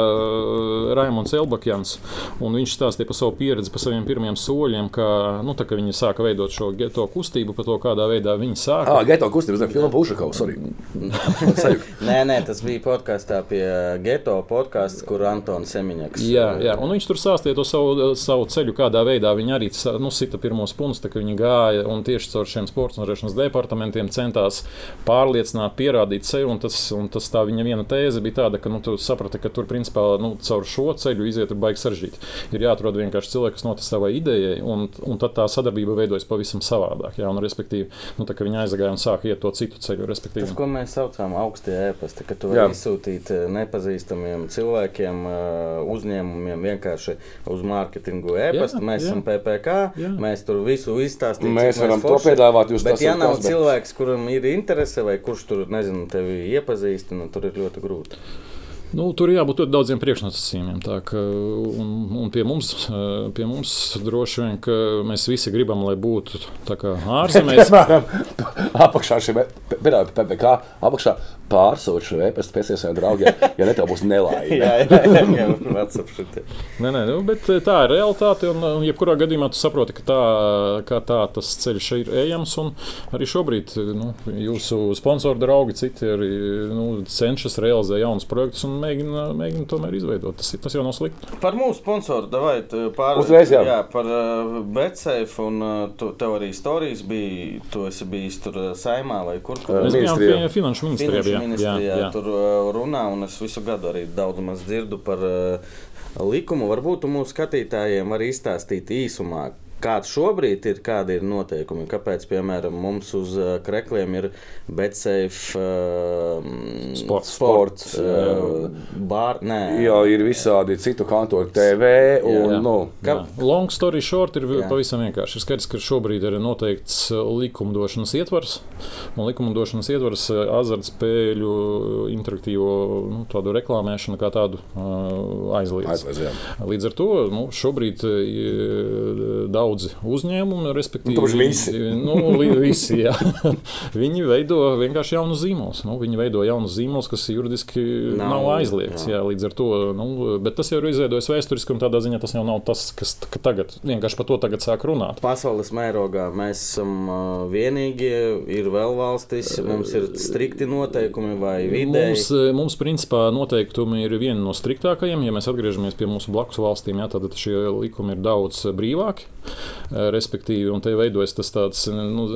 Raimons Elbakjans. Viņš stāstīja par savu pieredzi, par saviem pirmiem soļiem, kā, nu, ka viņi sāka veidot šo geto kustību, par to, kādā veidā viņi sāka. Ah, Geto kustības, ne filma Pušakovs. Nē, nē, tas bija podkāstā pie Geto podkāsts, kur Antons Semiņaks. Jā, jā, un viņš tur stāstīja to savu, savu ceļu, kādā veidā viņi arī nu, sita pirmos punktus, tā, ka viņi gāja un tieši caur šiem sporta nodarīšanas departamentiem centās pārliecināt, pierādīt sevi. Un tas, un tas tā viņa viena tēze bija tāda, ka nu, tu saprati, ka tur principā nu, caur šo ceļu iziet ir baigi sarežģīti. Ir jāatrod vienkārši cilvēks, kas notic savai idejai, un, un tad tā sadarbība veidojas pavisam savādāk. Jā, un, respektīvi, nu, tā, viņi aizgāja un sāka iet to citu ceļu. Tas, Respektīvi. ko mēs saucam par augstie ēpasti, ka tu Jā. vari izsūtīt eh, nepazīstamiem cilvēkiem, eh, uzņēmumiem vienkārši uz mārketingu ēpastu. Jā, Mēs jā. esam PPC, Jā. mēs tur visu izstāstījām. Mēs varam to piedāvāt. Jūs Bet, tas ja nav bet- cilvēks, kuram ir interese, vai kurš tur, nezinu, tevi iepazīst, nu, tur ir ļoti grūti. Nu, tur jābūt ļoti daudziem priekšnosacījumiem. Un, un pie, mums, eh, pie mums droši vien ka mēs visi gribam, lai būtu ārzemēs. Piemēram, apakšā šim PPC apakšā pārsūta šo e-pastu pēc saviem draugiem, ja ne tev būs nelaime. jā, jā, jā. Nē, nē, nu, bet eh, tā ir realitāte. Un, un jebkurā gadījumā tu saproti, ka tā, ka tā tas ceļš ir ejams. un Arī šobrīd eh, nu, jūsu sponsoru draugi, citi arī nu, cenšas realizēt jaunus projektus un mēģina, mēģina tomēr izveidot. Tas, ir- tas jau nav slikti. Par mūsu sponsoru, vai pār, Uzreiz, jā. jā, par uh, Betsafe, un uh, tu, tev arī stāstījis bija, tu esi bijis tur uh, saimā vai kur. kur Mēs bijām pie finanšu ministrijā. Finanšu jā, ministrijā jā, jā. tur uh, runā, un es visu gadu arī daudz maz dzirdu par uh, likumu. Varbūt mūsu skatītājiem vari izstāstīt īsumā. Kāds šobrīd ir, kādi ir noteikumi? Kāpēc, piemēram, mums uz uh, krekliem ir Betsafe uh, Sports. sports Sports, uh, bār, nē, Jo ir visādi citu kantoru TV. Un, Jā. nu, Kā- Jā. Long story short ir Jā. pavisam vienkārši. Ir skaidrs, ka šobrīd ir noteikts uh, likumdošanas ietvars. Un likumdošanas ietvars uh, azartspēļu interaktīvo nu, tādu reklāmēšanu kā tādu uh, aizliedz. aizliedz, jā. Līdz ar to nu, šobrīd ir daudzi uzņēmumi, respektīvi, Nu, visi. nu, visi jā. viņi veido vienkārši jaunus zīmolus. Nu, viņi veido jaunus zīmolus, kas juridiski nav, Nav, aizliegts. jā. Jā. Līdz ar to, nu, bet tas jau ir izveidojis vēsturiski, un tādā ziņā tas jau nav tas, kas ka tagad vienkārši par to tagad sāk runāt. Pasaules mērogā mēs esam vienīgie, ir vēl valstis, mums ir strikti noteikumi vai vidēji. Mums, mums, principā, noteikumi ir vieni no striktākajiem. Ja mēs atgriežamies pie mūsu blakus valstīm, jā, tad šie likumi ir daudz brīvāki. Eh, Respektīvi, un te veidojas tas tāds, nu,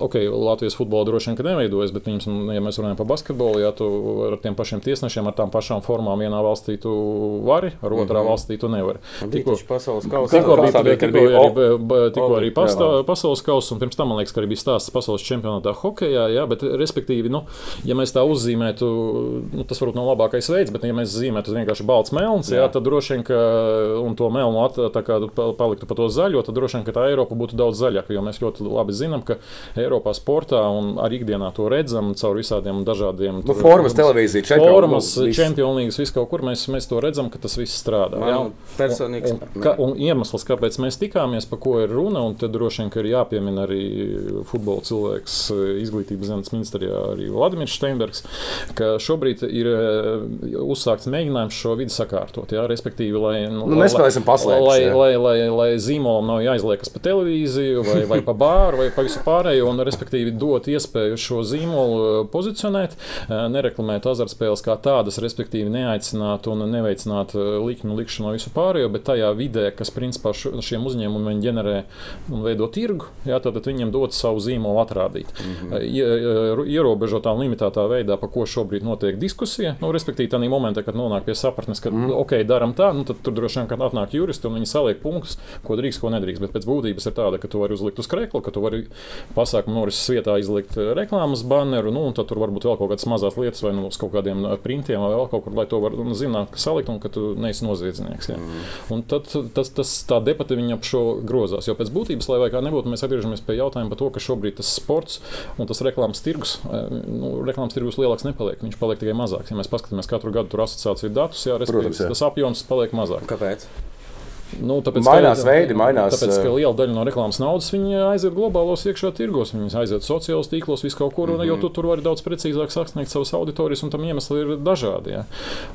ok, Latvijas futbolā droši vien ka neveidojas, bet, viņas, ja mēs runājam par basketbolu, ja tu ar tiem pašiem tiesnešiem, ar tām pašām formām vienā valstī tu vari, ar otrā mm -hmm. valstī tu nevari. Taču pasaules Tikko kausa. Tikko bija, bija- tikko bija arī, tikko arī pastā, pasaules kausa, un pirms tam man liekas, ka arī bija stāsts pasaules čempionātā hokeja. Jā, bet, respektīvi, nu, ja mēs tā uzzīmētu, nu, tas varbūt nav labākais veids, bet, ja mēs zīmētu vienkārši balts melns, jā. Jā, tad droši vien, ka un to melnu at, tā kā pa- paliktu pa to zaļo, tad droši vien, ka tā Eiropa būtu daudz zaļāka. Jo mēs ļoti labi zinām, ka Eiropā sportā un arī ikdienā to redzam caur visādiem dažādiem Nu, formas, televīzija, čempionu- formas, nu, čempionīgas, viss kaut kur mēs, mēs to redzam, ka tas viss strādā. Man jā. personīgs- Un, un, ka, un iemesls, kāpēc mēs tikāmies, par ko ir runa, un tad droši vien ka ir jāpiemina arī futbola cilvēks izglītības zinātnes ministrijā, arī Vladimirs Steinbergs, ka šobrīd ir eh, uzsākts mēģinājums šo vidi sakārtot. Jā, respektīvi, lai, Nu, paslēpes, lai, jā. lai, lai, lai zīmolam nav jāizliekas pa televīziju, vai, vai pa bāru, vai pa visu pārējo, un respektīvi dot iespēju šo zīmolu eh, pozicionēt, eh, nereklamēt azartspēles kā tādas, respektīvi neaicināt un neveicināt eh, likmi likšanu visu pārējo, bet tajā vidē, kas principā šiem uzņēmumiem ģenerē un veido tirgu, jā, tad viņiem dot savu zīmolu atrādīt. Mm -hmm. Ierobežotā un limitētā veidā, par ko šobrīd notiek diskusija, nu, respektīvi, tādā momentā, kad nonāk pie sapratnes, ka, mm. ok, darām tā, nu, tad tur droši vien, kad atnāk juristi un viņi saliek punktus, ko drīkst, ko nedrīkst. Bet pēc būtības ir tāda, ka tu vari uzlikt uz krēkla, ka tu vari pasākumu norises vietā izlikt eh, reklāmas baneru, nu, un tad tur varbūt vēl kaut kādas mazas lietas, vai nu uz kaut kādiem eh, printiem, vai vēl kaut kur, lai to var nu, zināt, ka salikt un ka tu neesi noziedznieks. Ja. Mm. Un tad tas, tas tā debata viņa ap šo grozās. Jo pēc būtības, lai kā nebūtu, mēs atgriežamies pie jautājuma par to, ka šobrīd tas sports un tas reklāmas tirgus, eh, nu, reklāmas tirgus lielāks nepaliek. Viņš paliek tikai mazāks. Ja mēs paskatāmies katru gadu tur asociāciju datus, jā, Protams, jā. tas apjoms paliek mazāk. Kāpēc? Nu, tāpēc, Mainās ka, veidi, mainās, Tāpēc, ka liela daļa no reklāmas naudas viņi aiziet globālos iekšā tirgos, viņi aiziet sociālos tīklos, visu kaut kur, mm -hmm. jo tu tur vari daudz precīzāk sasniegt savas auditorijas, un tam iemesli ir dažādi. Ja.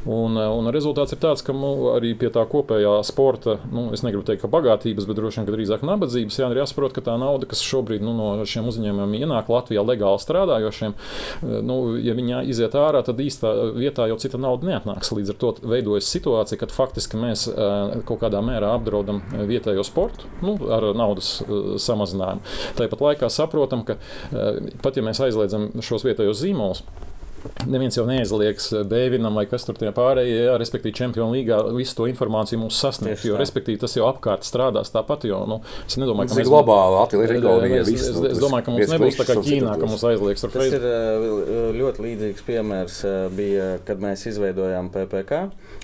Un, un rezultāts ir tāds, ka nu, arī pie tā kopējā sporta, nu, es negribu teikt, ka bagātības, bet droši vien, ka drīzāk nabadzības, jā, ir jāsaprot, ka tā nauda, kas šobrīd nu, no šiem uzņēmumiem ienāk Latvijā legāli strādājošiem, nu, ja viņi iziet ārā, tad īstā vietā jau cita nauda neatnāks. Līdz ar to veidojas situācija, kad faktiski mēs kaut kādā mērā apdraudam vietējo sportu nu, ar naudas uh, samazinājumu. Tāpat laikā saprotam, ka uh, pat ja mēs aizliedzam šos vietējos zīmolus, Neviens jau neaizliegs Dēvinam vai kas tur tie pārējie, jā, respektīvi, Čempionu līgā visu to informāciju mums sasniegt. Jo, respektīvi, tas jau apkārt strādās tāpat. Jo, nu, es nedomāju, ka mēs globāli attīstīsim. Es, es, es domāju, ka mums nebūs tā kā Ķīnā, ka mums aizliegs tur Facebook. Tas ir ļoti līdzīgs piemērs, bija, kad mēs izveidojām PPC.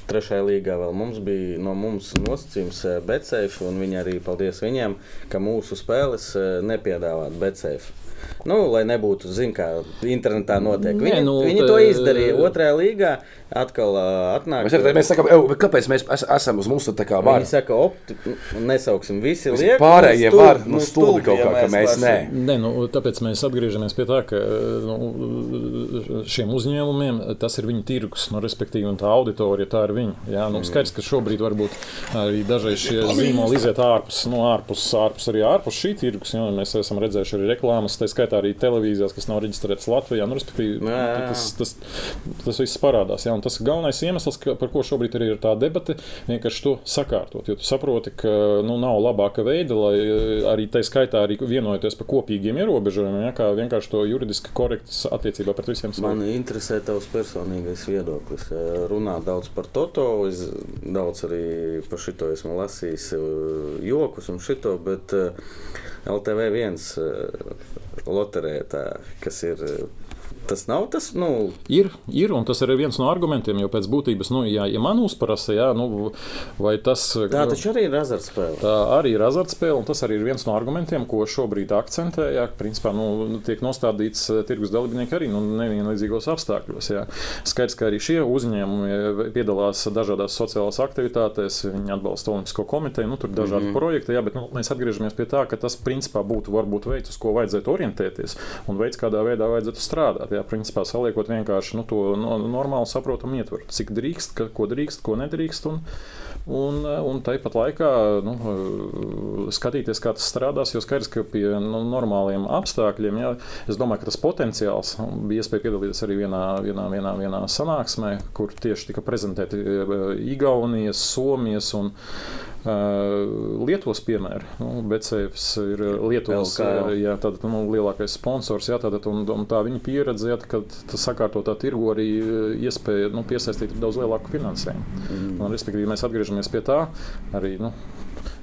Trešajā līgā vēl mums bija no mums nosacījums BetSafe, un viņi arī paldies viņiem, ka mūsu spēles nepiedāvāt BetSafe. Nu, lai nebūtu, zināmā kā internetā notiek. Viņi, Nē, nu, viņi to izdarīja otrajā līgā. Atkal uh, atnāk. Mēs, mēs sakām, kāpēc mēs es, esam uz mums tā kā var? Viņi saka, opti, nesauksim visi lieki. Pārējie var, nu, stulbi kaut kā, ka mēs nē. Nē, nu, tāpēc mēs atgriežamies pie tā, ka nu, šiem uzņēmumiem tas ir viņu tirgus, nu, respektīvi, un tā auditorija tā ir viņa. Jā, nu, skaidrs, ka šobrīd varbūt arī dažreiz šie zīmoli iziet ārpus, nu, ārpus, ārpus arī ārpus šī tirgus. Jā, mēs esam redzējuši arī reklāmas, tā skaitā arī televīzijās, kas nav reģistrētas Latvijā. Nu, respektīvi, jā, jā. Tas, tas, tas viss parādās. Jā, tas galvenais iemesls, ka, par ko šobrīd ir tā debata, vienkārši to sakārtot. Jo tu saproti, ka nu, nav labāka veida, lai eh, arī tā skaitā arī vienojoties par kopīgiem ierobežojumiem, ja, kā vienkārši to juridiski korekts attiecībā pret visiem. Man interesē tavs personīgais viedoklis. Eh, runā daudz par Toto, es daudz arī par šito esmu lasījis eh, jokus un šito, bet LTV viens loterētā, kas ir Tas nav tas. Nu... Ir, ir, un tas ir viens no argumentiem, jo pēc būtības, nu, ja, ja man uzprasa, jā, nu, vai tas. Tā taču arī ir azartspēle. Tā arī ir azartspēle, un tas arī ir viens no argumentiem, ko šobrīd akcentē. Jā, principā, nu, tiek nostādīts eh, tirgus dalībnieki arī nu, nevienlīdzīgos apstākļos. Jā. Skaidrs, ka arī šie uzņēmumi eh, piedalās dažādās sociālās aktivitātēs, viņi atbalsta Olimpisko komiteju, nu, tur ir dažādi mm -hmm. projekti, jā, bet nu, mēs atgriežamies pie tā, ka tas principā būtu varbūt veids, uz ko vajadzētu orientēties un veids, kādā veidā vajadzētu strādāt jā, principā saliekot vienkārši nu, to no, normālu, saprotamu ietvaru, cik drīkst, ka, ko drīkst, ko nedrīkst. Un, Un, un tāpat laikā nu, skatīties, kā tas strādās. Jo skaidrs, ka pie nu, normāliem apstākļiem, jā, es domāju, ka tas potenciāls bija iespēja piedalīties arī vienā, vienā, vienā, vienā sanāksmē, kur tieši tika prezentēti e, Igaunijas, Somijas un Lietuvas piemēra. Nu, Becēvs ir Lietuvas jā, tātad, nu, lielākais sponsors. Jā, tātad, un, un tā viņa pieredze, jā, kad sakārtotā tirgu arī iespēja nu, piesaistīt daudz lielāku finansējumu. Mm. Un, respektīvi, mēs atgriežamies pie tā arī. Nu,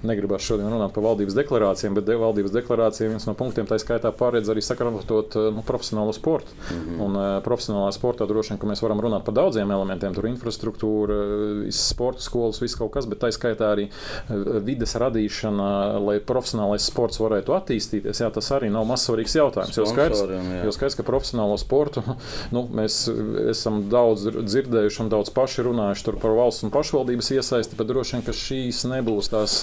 negribas šodien runāt par valdības deklarācijām, bet de, valdības deklarācija viens no punktiem tā skaitā paredz arī sakārtot eh, nu, profesionālo sportu. Mm -hmm. Un uh, profesionālā sportā droši vien, ka mēs varam runāt par daudziem elementiem. Tur infrastruktūra, visas sporta skolas, viss kaut kas, bet tā skaitā arī vides radīšana, lai profesionālais sports varētu attīstīties. Jā, tas arī nav mazsvarīgs jautājums. Jo skaidrs, jo skaidrs, ka profesionālo sportu nu, mēs esam daudz dzirdējuši un daudz paši runājuši par valsts un pašvaldības iesaisti, bet droši vien, ka šīs nebūs tās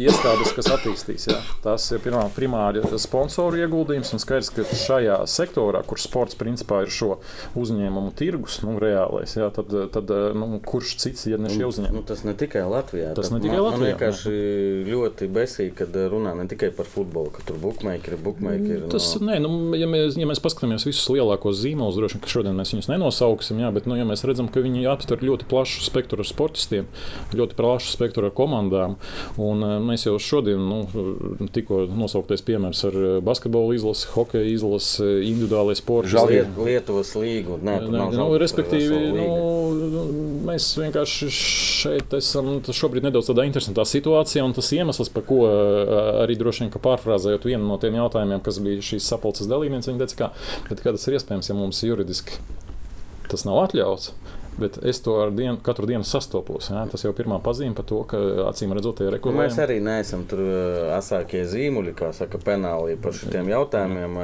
iestādes, kas attīstīs. Jā. Tas ir pirmā, primāri sponsoru ieguldījums. Un skaidrs, ka šajā sektorā, kur sports principā ir šo uzņēmumu tirgus, nu, reālais, jā, tad, tad nu, kurš cits ir ne šie uzņēmumi? Nu, tas ne tikai Latvijā. Tas ne tikai man, Latvijā. Man vienkārši ļoti besīgi, kad runā ne tikai par futbolu, ka tur bookmakeri, bookmakeri. Tas, no... nē, nu, ja, mēs, ja mēs paskatāmies visus lielākos zīmolus, droši vien, ka šodien mēs viņus nenosauksim, jā, bet, nu, ja mēs redzam, ka viņi aptver ļoti plašu spektru ar sportistiem, ļoti plašu spektru ar komandām, un mēs jau šodien, nu, tikko nosauktais piemērs ar eh, basketbola izlasi, hokeja izlasi, individuālai sporta izlasi. Liet, Lietuvas līgu. Nē, ne, nu, respektīvi, nu, mēs vienkārši šeit esam šobrīd nedaudz tādā interesantā situācijā, un tas iemesls, par ko eh, arī droši vien pārfrāzējot vienu no tiem jautājumiem, kas bija šīs sapulces dalībnieks, viņi teica, ka, kā tas ir iespējams, ja mums juridiski tas nav atļauts Bet es to dienu, katru dienu sastopos. Ja? Tas jau ir pirmā pazīme par to, ka acīm redzot, ir rekurbi. Mēs arī neesam tur asākie zīmuļi, kā saka, penālī par šiem jautājumiem.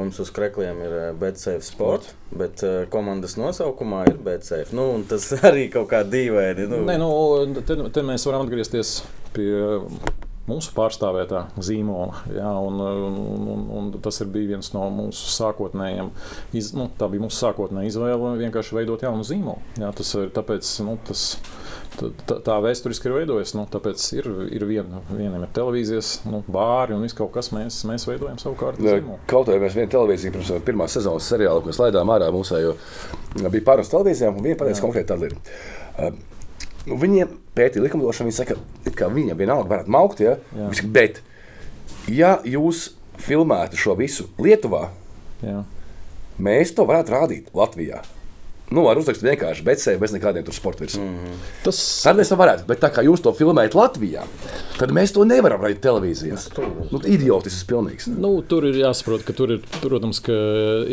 Mums uz krekliem ir BCF Sport, bet komandas nosaukumā ir BCF. Nu, tas arī kaut kā dīvaini. Nu, Nē, nu, te, te mēs varam atgriezties pie mūsu pārstāvētā zīmola. Jā, un, un, un, un tas ir bija viens no mūsu sākotnējiem. Iz, nu, tā bija mūsu sākotnējā izvēle vienkārši veidot jaunu zīmolu. Jā, tas ir tāpēc. Nu, tas, tā, tā, vēsturiski ir veidojusies. Nu, tāpēc ir, ir viena, vienam ir televīzijas, nu, bāri un viss kaut kas. Mēs, mēs veidojam savukārt zīmolu. Kaut arī mēs vienā televīzijā pirms pirmās sezonas seriāla, ko mēs laidām ārā mūsu, jo bija pāris televīzijām, un viena pateica konkrēti ir. Uh, nu, Viņiem pētīja likumdošanu, viņi saka, it kā viņiem vienalga varētu maukt, ja? Saka, bet, ja jūs filmētu šo visu Lietuvā, Jā. mēs to varētu rādīt Latvijā. Nu, var uzrakstīt vienkārši, sevi bez nekādiem tur sporta virsmām. Mm. Tas Tad mēs to varētu, bet tā kā jūs to filmējat Latvijā, tad mēs to nevaram rādīt televīzijā. Nu, idiotisks pilnīgs. Nu, tur ir jāsaprot, ka tur ir, protams, ka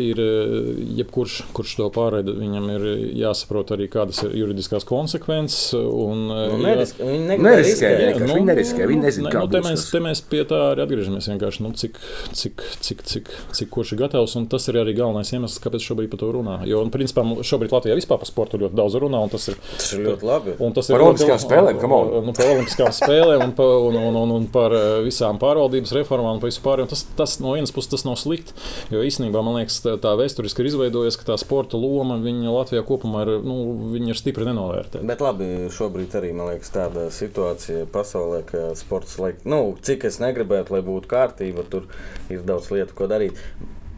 ir eh, jebkurš, kurš to pārraida, viņam ir jāsaprot arī, kādas ir juridiskās konsekvences. Un, eh, nu, jā- nerisk, viņi Neriskē, vienkārši. viņi neriskē, viņi nezina, ne, kā nu, te mēs, te mēs pie tā arī atgriežamies. vienkārši, Nu, cik, cik, cik, cik, cik kurš ir gatavs, un tas ir arī galvenais iemesls, kāpēc šobrīd par to runā. Jo, un, principā, mu- šobrīd Latvijā vispār par sportu ļoti daudz runā, un tas ir Tas ir ļoti labi. Tas Par ir olimpiskām spēlēm, come on. Nu, par olimpiskām spēlēm un, pa, un, un, un, un par eh, visām pārvaldības reformām un par visu pārējo. Tas, tas no vienas puses tas nav slikti. Jo īstenībā man liekas, tā, tā vēsturiski ir izveidojies, ka tā sporta loma Latvijā kopumā ir, nu, ir stipri nenovērtēta. Bet labi, šobrīd arī man liekas, tāda situācija pasaulē, ka sports, laik, nu, cik es negribētu, lai būtu kārtība, tur ir daudz lietu, ko darīt.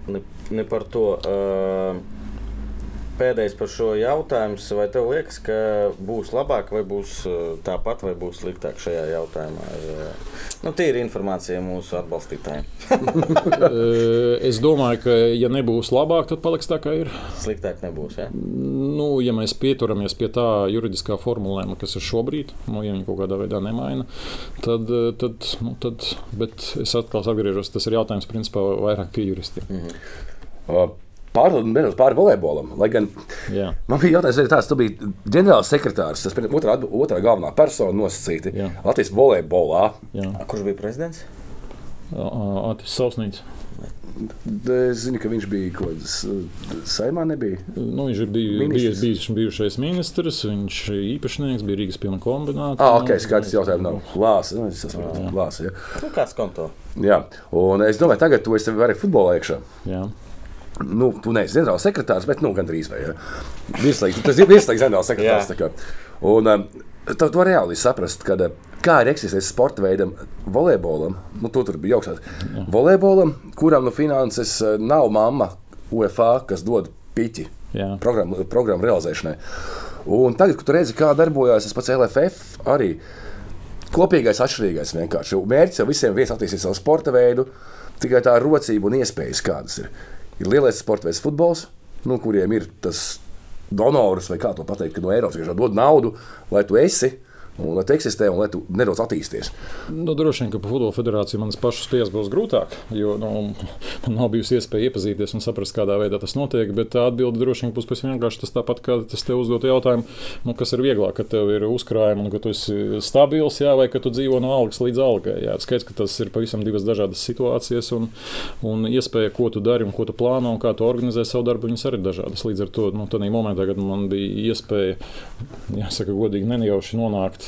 Ne, ne par to. Uh, Pēdējais par šo jautājumu. Vai tev liekas, ka būs labāk, vai būs uh, tāpat, vai būs sliktāk šajā jautājumā? Uh, nu, Tīri informācija mūsu atbalstītājiem. Eh, Es domāju, ka, ja nebūs labāk, tad paliks tā, kā ir. Sliktāk nebūs. Ja? Nu, ja mēs pieturamies pie tā juridiskā formulējuma, kas ir šobrīd, nu, ja viņi kaut kādā veidā nemaina, tad, eh, tad, nu, tad bet es atkal atgriežos. Tas ir jautājums principā vairāk pie juristiem. Mm. Pārlidot nedaudz pāri volejbolam. Lai gan Jā. man bija jautājums, vai tāds tu biji ģenerāls sekretārs, tas bija otrā, otrā galvenā persona nosacīta Jā. Latvijas volejbolā. Jā, Kurš bija prezidents? Atis Sausnīts. Es zinu, ka viņš bija kaut uh, saimā, nebija. Nu, viņš ir bij, Ministrs. bijis, bijis bijušais ministrs, viņš ir īpašnieks, bija Rīgas pilna kombināta. Ah, ok, skaidrs jautājums nav. Lāsa, nu, es saprotu, lāsa, jā. Nu, kāds konto? jā. Un es domāju, tagad tu esi vairāk futbolā iekšā. Jā. Nu, tu neesi ģenerāls sekretārs, bet nu, gandrīz vai. ja. Virslīgs, tas ir virslīgs ģenerāls sekretārs. Un um, tu to reāli saprast, kad, uh, kā ir eksistējis sporta veidam, volejbolam, nu, tu tur bija augstāk. Volejbolam, kuram nu, finanses uh, nav mamma UEFA, kas dod piķi programmu, programmu realizēšanai. Un tagad, kad tu redzi, kā darbojas tas pats LFF, arī kopīgais atšķirīgais vienkārši. Mērķis jau visiem viens attīstīt savu sporta veidu, tikai tā rocība un iespējas kādas ir. Ir lielais sporta veids futbols, nu, kuriem ir tas donors, vai kā to pateikt, ka no Eiropas vienkārši dod naudu, lai tu esi. Un, lai tu eksistē un lai tu nedaudz attīsties. Nu, droši vien, ka par futbola federāciju manas pašas spējas būs grūtāk, jo nu, man nav bijusi iespēja iepazīties un saprast, kādā veidā tas notiek. Bet tā atbilde droši vien būs pēc vienkārši tas tāpat, kā tas tev uzdot jautājumu, nu, kas ir vieglāk, ka tev ir uzkrājumi un ka tu esi stabils, jā, vai ka tu dzīvo no algas līdz algai. Jā, skaidrs, ka tas ir pavisam divas dažādas situācijas un, un iespēja, ko tu dari un ko tu plāno un kā tu organizē savu darbu, viņas arī ir dažādas. Līdz ar to, nu, tādā momentā, kad man bija iespēja, jāsaka, godīgi nenajauši nonākt.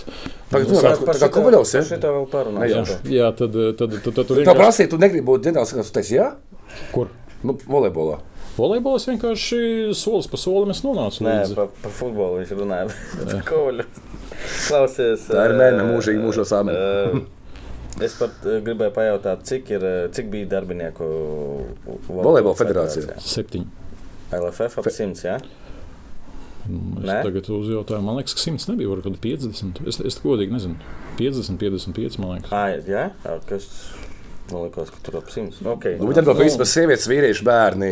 Tagad Nu, tā kā Kovaļovs, ja? Šitā vēl Jā. parunāsim. Jā, tad, tad, tad, tad tu Tā vienkārši... prasīja, tu negribi būt ģenerāls sekretārs, tu teici, jā? Kur? Nu, volejbolā. Volejbols vienkārši solis pa solim es nonācu Nē, līdzi. par pa futbolu viņš runāja. Klausies. Tā ir mēne mūžīgi mūžos āmen. ē, Es pat gribēju pajautāt, cik, ir, cik bija darbinieku Volejbola federācijā. Septiņi. LFF ap 100, jā? Es Nē? tagad uzjautāju, man liekas, ka 100 nebija, varbūt 50. Es, es godīgi nezinu. 50, 55, man liekas. Ā, jā? Kas? Man liekas, ka tur ap 100. Okay. Nu, Viņam bija vispār sievietes, vīrieši, bērni,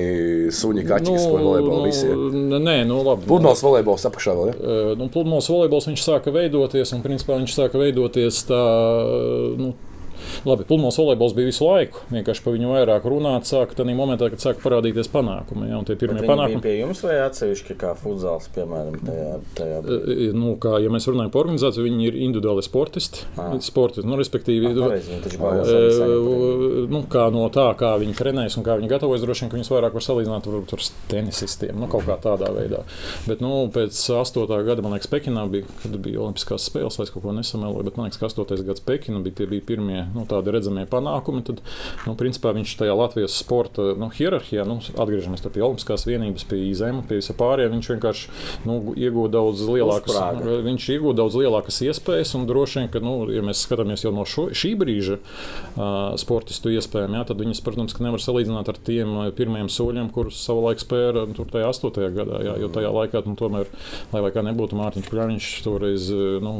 suņi, kaķis, nu, volejbola visi. nu, nē, nu labi. Pludmales volejbols apakšā vēl. Ja? Nu, Pludmales volejbols viņš sāka veidoties, un principā viņš sāka veidoties tā. Nu, Labi, pludmales volejbols bija visu laiku. Vienkārši par viņu vairāk runāt, sāk tādā momentā, kad sāk parādīties panākumi. Ja, pirmie panākumi pie jums vai atsevišķi kā futzāls, piemēram, tajā, tajā brīdī? Nu, kā, ja mēs runājam par organizāciju, viņi ir individuāli sportisti. Ah. sportisti nu, respektīvi, ah, pareizi, nu, kā no tā, kā viņi trenējas un kā viņi gatavojas, droši vien, ka viņus vairāk var salīdzināt varbūt, ar tenisistiem. Nu, kaut kā tādā veidā. Bet nu, pēc 8. gada, man liekas, Pekinā bija, kad bija Olimpiskās spēles, vai es kaut ko nesamēloju, bet man liekas, ka 8. gads Pekina bija, bija pirmie nu, tādi redzamie panākumi. Tad, nu, principā viņš tajā Latvijas sporta nu, hierarhijā, nu, atgriežamies pie Olimpiskās vienības, pie IZM, pie visa pārējā, viņš vienkārši nu, iegūda daudz lielākas, Uzprāga. viņš iegūda daudz lielākas iespējas. Un droši vien, ka, nu, ja mēs skatāmies jau no šo, šī brīža uh, sportistu iespējām, jā, tad viņas, protams, nevar salīdzināt ar tiem pirmajiem soļiem, kurus savulaik spēra tur tajā 8. gadā. Jā, jo tajā laikā, nu, tomēr, lai kā nebūtu Mārtiņš Kļāviņš, toreiz nu,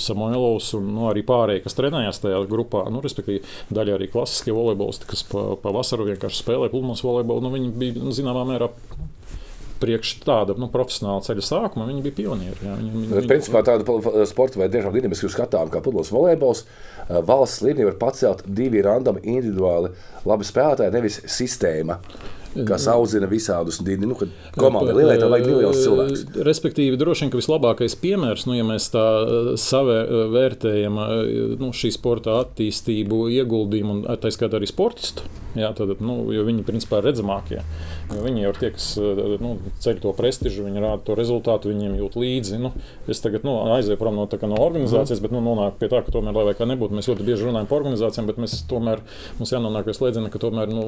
Samuēlovs un nu, arī pārējie, kas trenējās tajā grupā, nu, respektīvi, daļa arī klasiskie volejbolisti, kas pa, pa vienkārši spēlēja pludmales volejbolu, nu, viņi bija nu, zināmā mērā priekš tāda nu, profesionāla ceļa sākuma viņi bija pionieri. Jā. Viņi, viņi, viņi... Principā tāda sporta vai tiešām dinamiski skatām, kā pludmales volejbols. Valsts līmenī var pacelt divi randami individuāli labi spēlētāji, nevis sistēma kas audzina visādus nu, komandu. Lielai tam vajag miljonus cilvēku. Respektīvi, droši vien, ka vislabākais piemērs, nu, ja mēs tā savērtējam nu, šī sporta attīstību, ieguldījumu un tā skaitā arī sportistu, jā, tad, nu, viņi principā ir redzamākie. Viņi jau ir tie, kas nu, ceļ to prestižu, viņi rāda to rezultātu, viņiem jūt līdzi. Nu, es tagad nu, aizēju prom no, no organizācijas, bet nu, nonāku pie tā, ka tomēr, lai kā nebūtu, mēs ļoti bieži runājam par organizācijām, bet mēs tomēr mums jānonāk pie slēdziena, ka tomēr nu,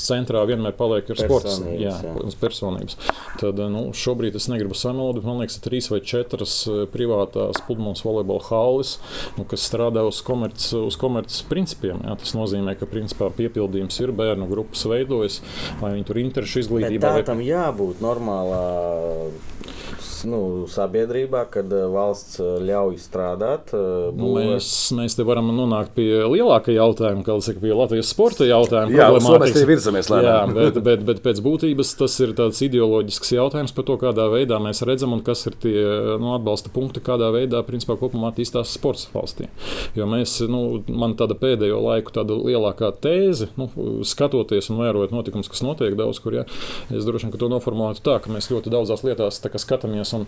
centrā vienmēr paliek ir sports, jā, jā. personības. Tad nu, šobrīd es negribu samelot, bet man liekas, ir trīs vai četras privātās pludmales volejbola halles, nu, kas strādā uz komerces uz komerc principiem. Jā. Tas nozīmē, ka principā piepildījums ir bērnu grupas veidojas, lai viņi tur interešu izglītībā. Bet tā tam jābūt normālā nu, sabiedrībā, kad eh, valsts eh, ļauj strādāt. Eh, nu, mēs, mēs te varam nonākt pie lielākā jautājuma, kā saka, pie Latvijas sporta jautājuma. Jā, mēs te virzamies lēnām. Jā, bet, bet, bet pēc būtības tas ir tāds ideoloģisks jautājums par to, kādā veidā mēs redzam un kas ir tie nu, atbalsta punkti, kādā veidā principā kopumā attīstās sports valstī. Jo mēs, nu, man tāda pēdējo laiku tāda lielākā tēze, nu, skatoties un vērojot notikumus, kas notiek daudz kur, ja, es droši vien to noformulētu tā, ka mēs ļoti daudzās lietās skatāmies un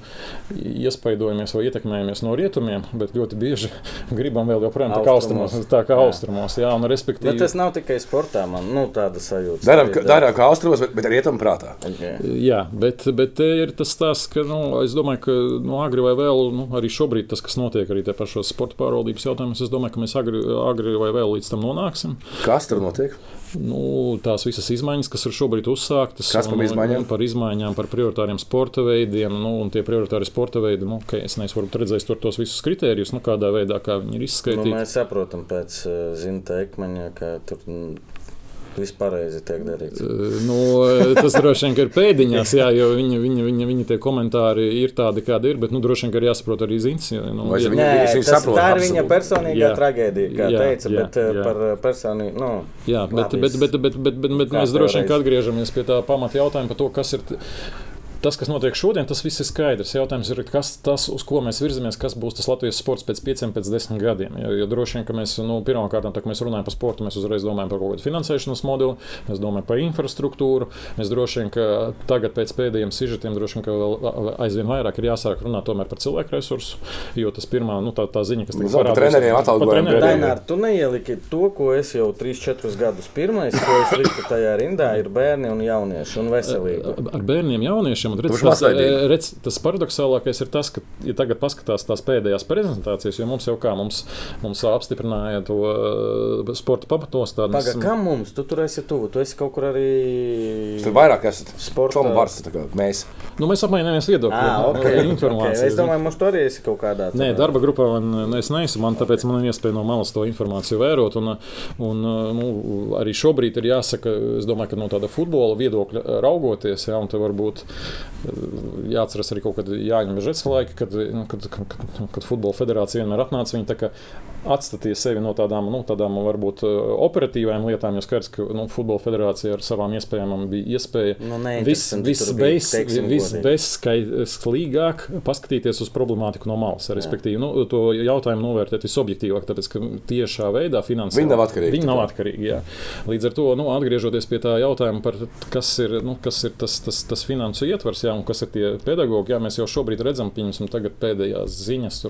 iespaidojamies vai ietekmējamies no rietumiem, bet ļoti bieži gribam vēl joprojām tā kā austrumos. Tā kā austrumos jā, un respektīvi. Bet tas nav tikai sportā, man nu, tāda sajūta. Darām, darām kā austrumos, bet, bet rietumu prātā. Okay. Jā, bet, bet te ir tas stāsts, ka nu, es domāju, ka nu, agri vai vēl, nu, arī šobrīd tas, kas notiek arī pašos sporta pārvaldības jautājumos, es domāju, ka mēs agri, agri vai vēl līdz tam nonāksim. Kas tur notiek? Nu, tās visas izmaiņas, kas ir šobrīd uzsāktas, Kas par izmaiņām? Par izmaiņām, par prioritāriem sporta veidiem. Nu, un tie prioritāri sporta veidi, nu, okay, es neesmu redzējis tur tos visus kritērijus, nu, kādā veidā kā viņi ir izskaitīti. Nu, mēs saprotam pēc uh, Zinta Ekmaņa, ka tur Viss pareizi tiek darīts. Nu, tas droši vien ir pēdiņās, jā, jo viņa, viņa, viņa, viņa tie komentāri ir tādi, kādi ir. Bet nu, droši vien ir jāsaprot arī zins. Ja, nu, ja, viņa, Nē, tas, saprot, tā ir viņa personīgā jā, traģēdija, kā jā, teica. Jā, bet jā. par personīgu. Nu, jā, bet, bet, bet, bet, bet, bet, bet mēs droši vien atgriežamies pie tā pamata jautājuma par to, kas ir tas, kas notiek šodien, tas viss ir skaidrs. Jautājums ir, kas tas, uz ko mēs virzamies, kas būs tas Latvijas sports pēc pieciem, pēc desmit gadiem. Jo, jo droši vien, ka mēs nu, pirmkārt, kad mēs runājam par sportu, mēs uzreiz domājam par kaut kādu finansēšanas modeli, mēs domājam par infrastruktūru. Mēs droši vien, ka tagad pēc pēdējiem sižetiem droši vien, ka vēl aizvien vairāk ir jāsāk runāt par cilvēku resursu, jo tas pirmā nu, tā, tā ziņa, kas tika parādīta. Treneriem atalgojumi. Dainār, tu neieliki to, ko es jau 3-4 gadus pirmais, ko es liku tajā rindā, ir bērni un jaunieši un veselība. Ar bērniem, jauniešiem Redz, tas, eh, redz, tas paradoxālākais ir tas, ka, ja tagad paskatās tās pēdējās prezentācijas, jo mums jau kā mums, mums apstiprināja to uh, sporta pamatos. Tādas... Paga, kam mums? Tu tur esi tuvu, tu esi kaut kur arī. Tur vairāk esat sporta vārds, mēs. Nu, mēs apmaināmies viedokļiem. Ah, okay, informāciju. Okay. Es domāju, mums tur arī esi kaut kādā. Tādā. Nē, darba grupā man, es neesmu, man tāpēc man ir iespēja no malas to informāciju vērot. Un, un nu, arī šobrīd ir jāsaka, es domāju, ka no tāda futbola viedokļa raugoties, jā, un te varbūt. Uh, Jāatcerās arī kaut kad Jāņa Mežetska laika, kad, nu, kad, kad, kad, kad futbola federācija vienmēr atnāca. Viņi atstatīja sevi no tādām, nu, tādām varbūt operatīvām lietām, jo skaidrs, ka nu, futbola federācija ar savām iespējām bija iespēja Nu, viss vis, vis, vis, bezskaitlīgāk paskatīties uz problemātiku no malas. Respektīvi, nu, to jautājumu novērtēt visobjektīvāk, tāpēc ka tiešā veidā finansēt. Viņi nav atkarīgi. Viņi nav atkarīgi jā. Līdz ar to, nu, atgriežoties pie tā jautājuma par kas ir, nu, kas ir tas, tas, tas finansu ietvers, jā, un kas ir tie pedagoģi, jā, mēs jau šobrīd redzam, pieņemsim, pēdējās ziņas